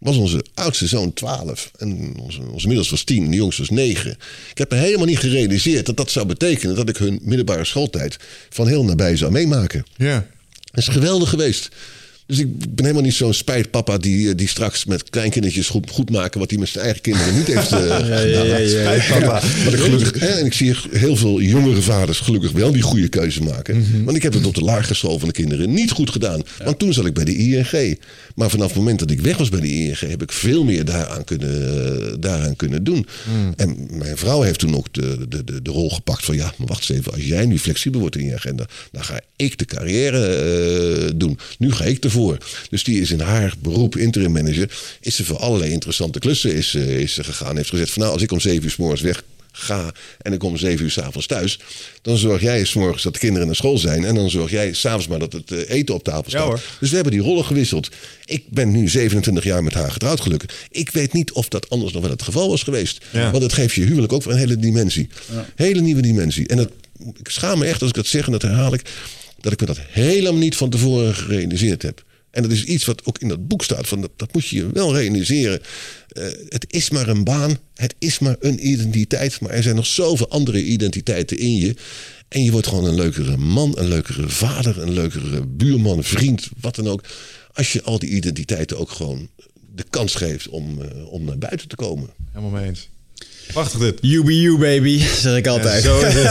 was onze oudste zoon 12. En onze, onze middelste was 10, de jongste was 9. Ik heb me helemaal niet gerealiseerd dat dat zou betekenen dat ik hun middelbare schooltijd van heel nabij zou meemaken. Ja. Dat is geweldig geweest. Dus ik ben helemaal niet zo'n spijtpapa die, die straks met kleinkindertjes goed, goed maken wat hij met zijn eigen kinderen niet heeft uh, gedaan. ja, ja. Spijtpapa. Maar ik gelukkig, hè, en ik zie heel veel jongere vaders gelukkig wel die goede keuze maken. Want ik heb het op de lagere school van de kinderen niet goed gedaan. Want toen zat ik bij de ING. Maar vanaf het moment dat ik weg was bij de ING heb ik veel meer daaraan kunnen, daaraan kunnen doen. En mijn vrouw heeft toen ook de, de, de, de rol gepakt van ja, maar wacht eens even. Als jij nu flexibel wordt in je agenda, dan ga ik de carrière uh, doen. Nu ga ik ervoor. Dus die is in haar beroep interim manager. Is ze voor allerlei interessante klussen is, uh, is ze gegaan. Heeft gezegd van nou, als ik om zeven uur s morgens weg ga en ik kom om zeven uur s'avonds thuis. Dan zorg jij s morgens dat de kinderen naar school zijn. En dan zorg jij s'avonds maar dat het uh, eten op tafel staat. Ja, dus we hebben die rollen gewisseld. Ik ben nu 27 jaar met haar getrouwd gelukkig. Ik weet niet of dat anders nog wel het geval was geweest. Ja. Want het geeft je huwelijk ook een hele dimensie. Ja. Hele nieuwe dimensie. En het, ik schaam me echt als ik dat zeg en dat herhaal ik. Dat ik me dat helemaal niet van tevoren gerealiseerd heb. En dat is iets wat ook in dat boek staat. Van dat, moet je je wel realiseren. Uh, het is maar een baan. Het is maar een identiteit. Maar er zijn nog zoveel andere identiteiten in je. En je wordt gewoon een leukere man, een leukere vader, een leukere buurman, vriend, wat dan ook. Als je al die identiteiten ook gewoon de kans geeft om, uh, om naar buiten te komen. Helemaal mee eens. Prachtig dit. You be you, baby, zeg ik altijd. Ja, zo is het.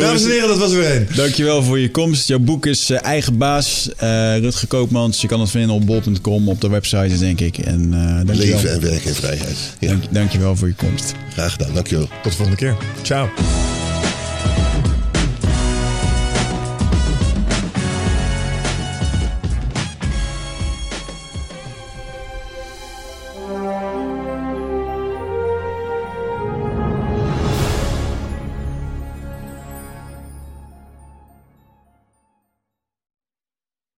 Dames en heren, dat was weer een. Dankjewel voor je komst. Jouw boek is uh, Eigen Baas, uh, Rutger Koopmans. Je kan het vinden op bol.com, op de website, denk ik. En, uh, dankjewel. Leven en werken in vrijheid. Ja. Dank, dankjewel voor je komst. Graag gedaan, dankjewel. Tot de volgende keer. Ciao.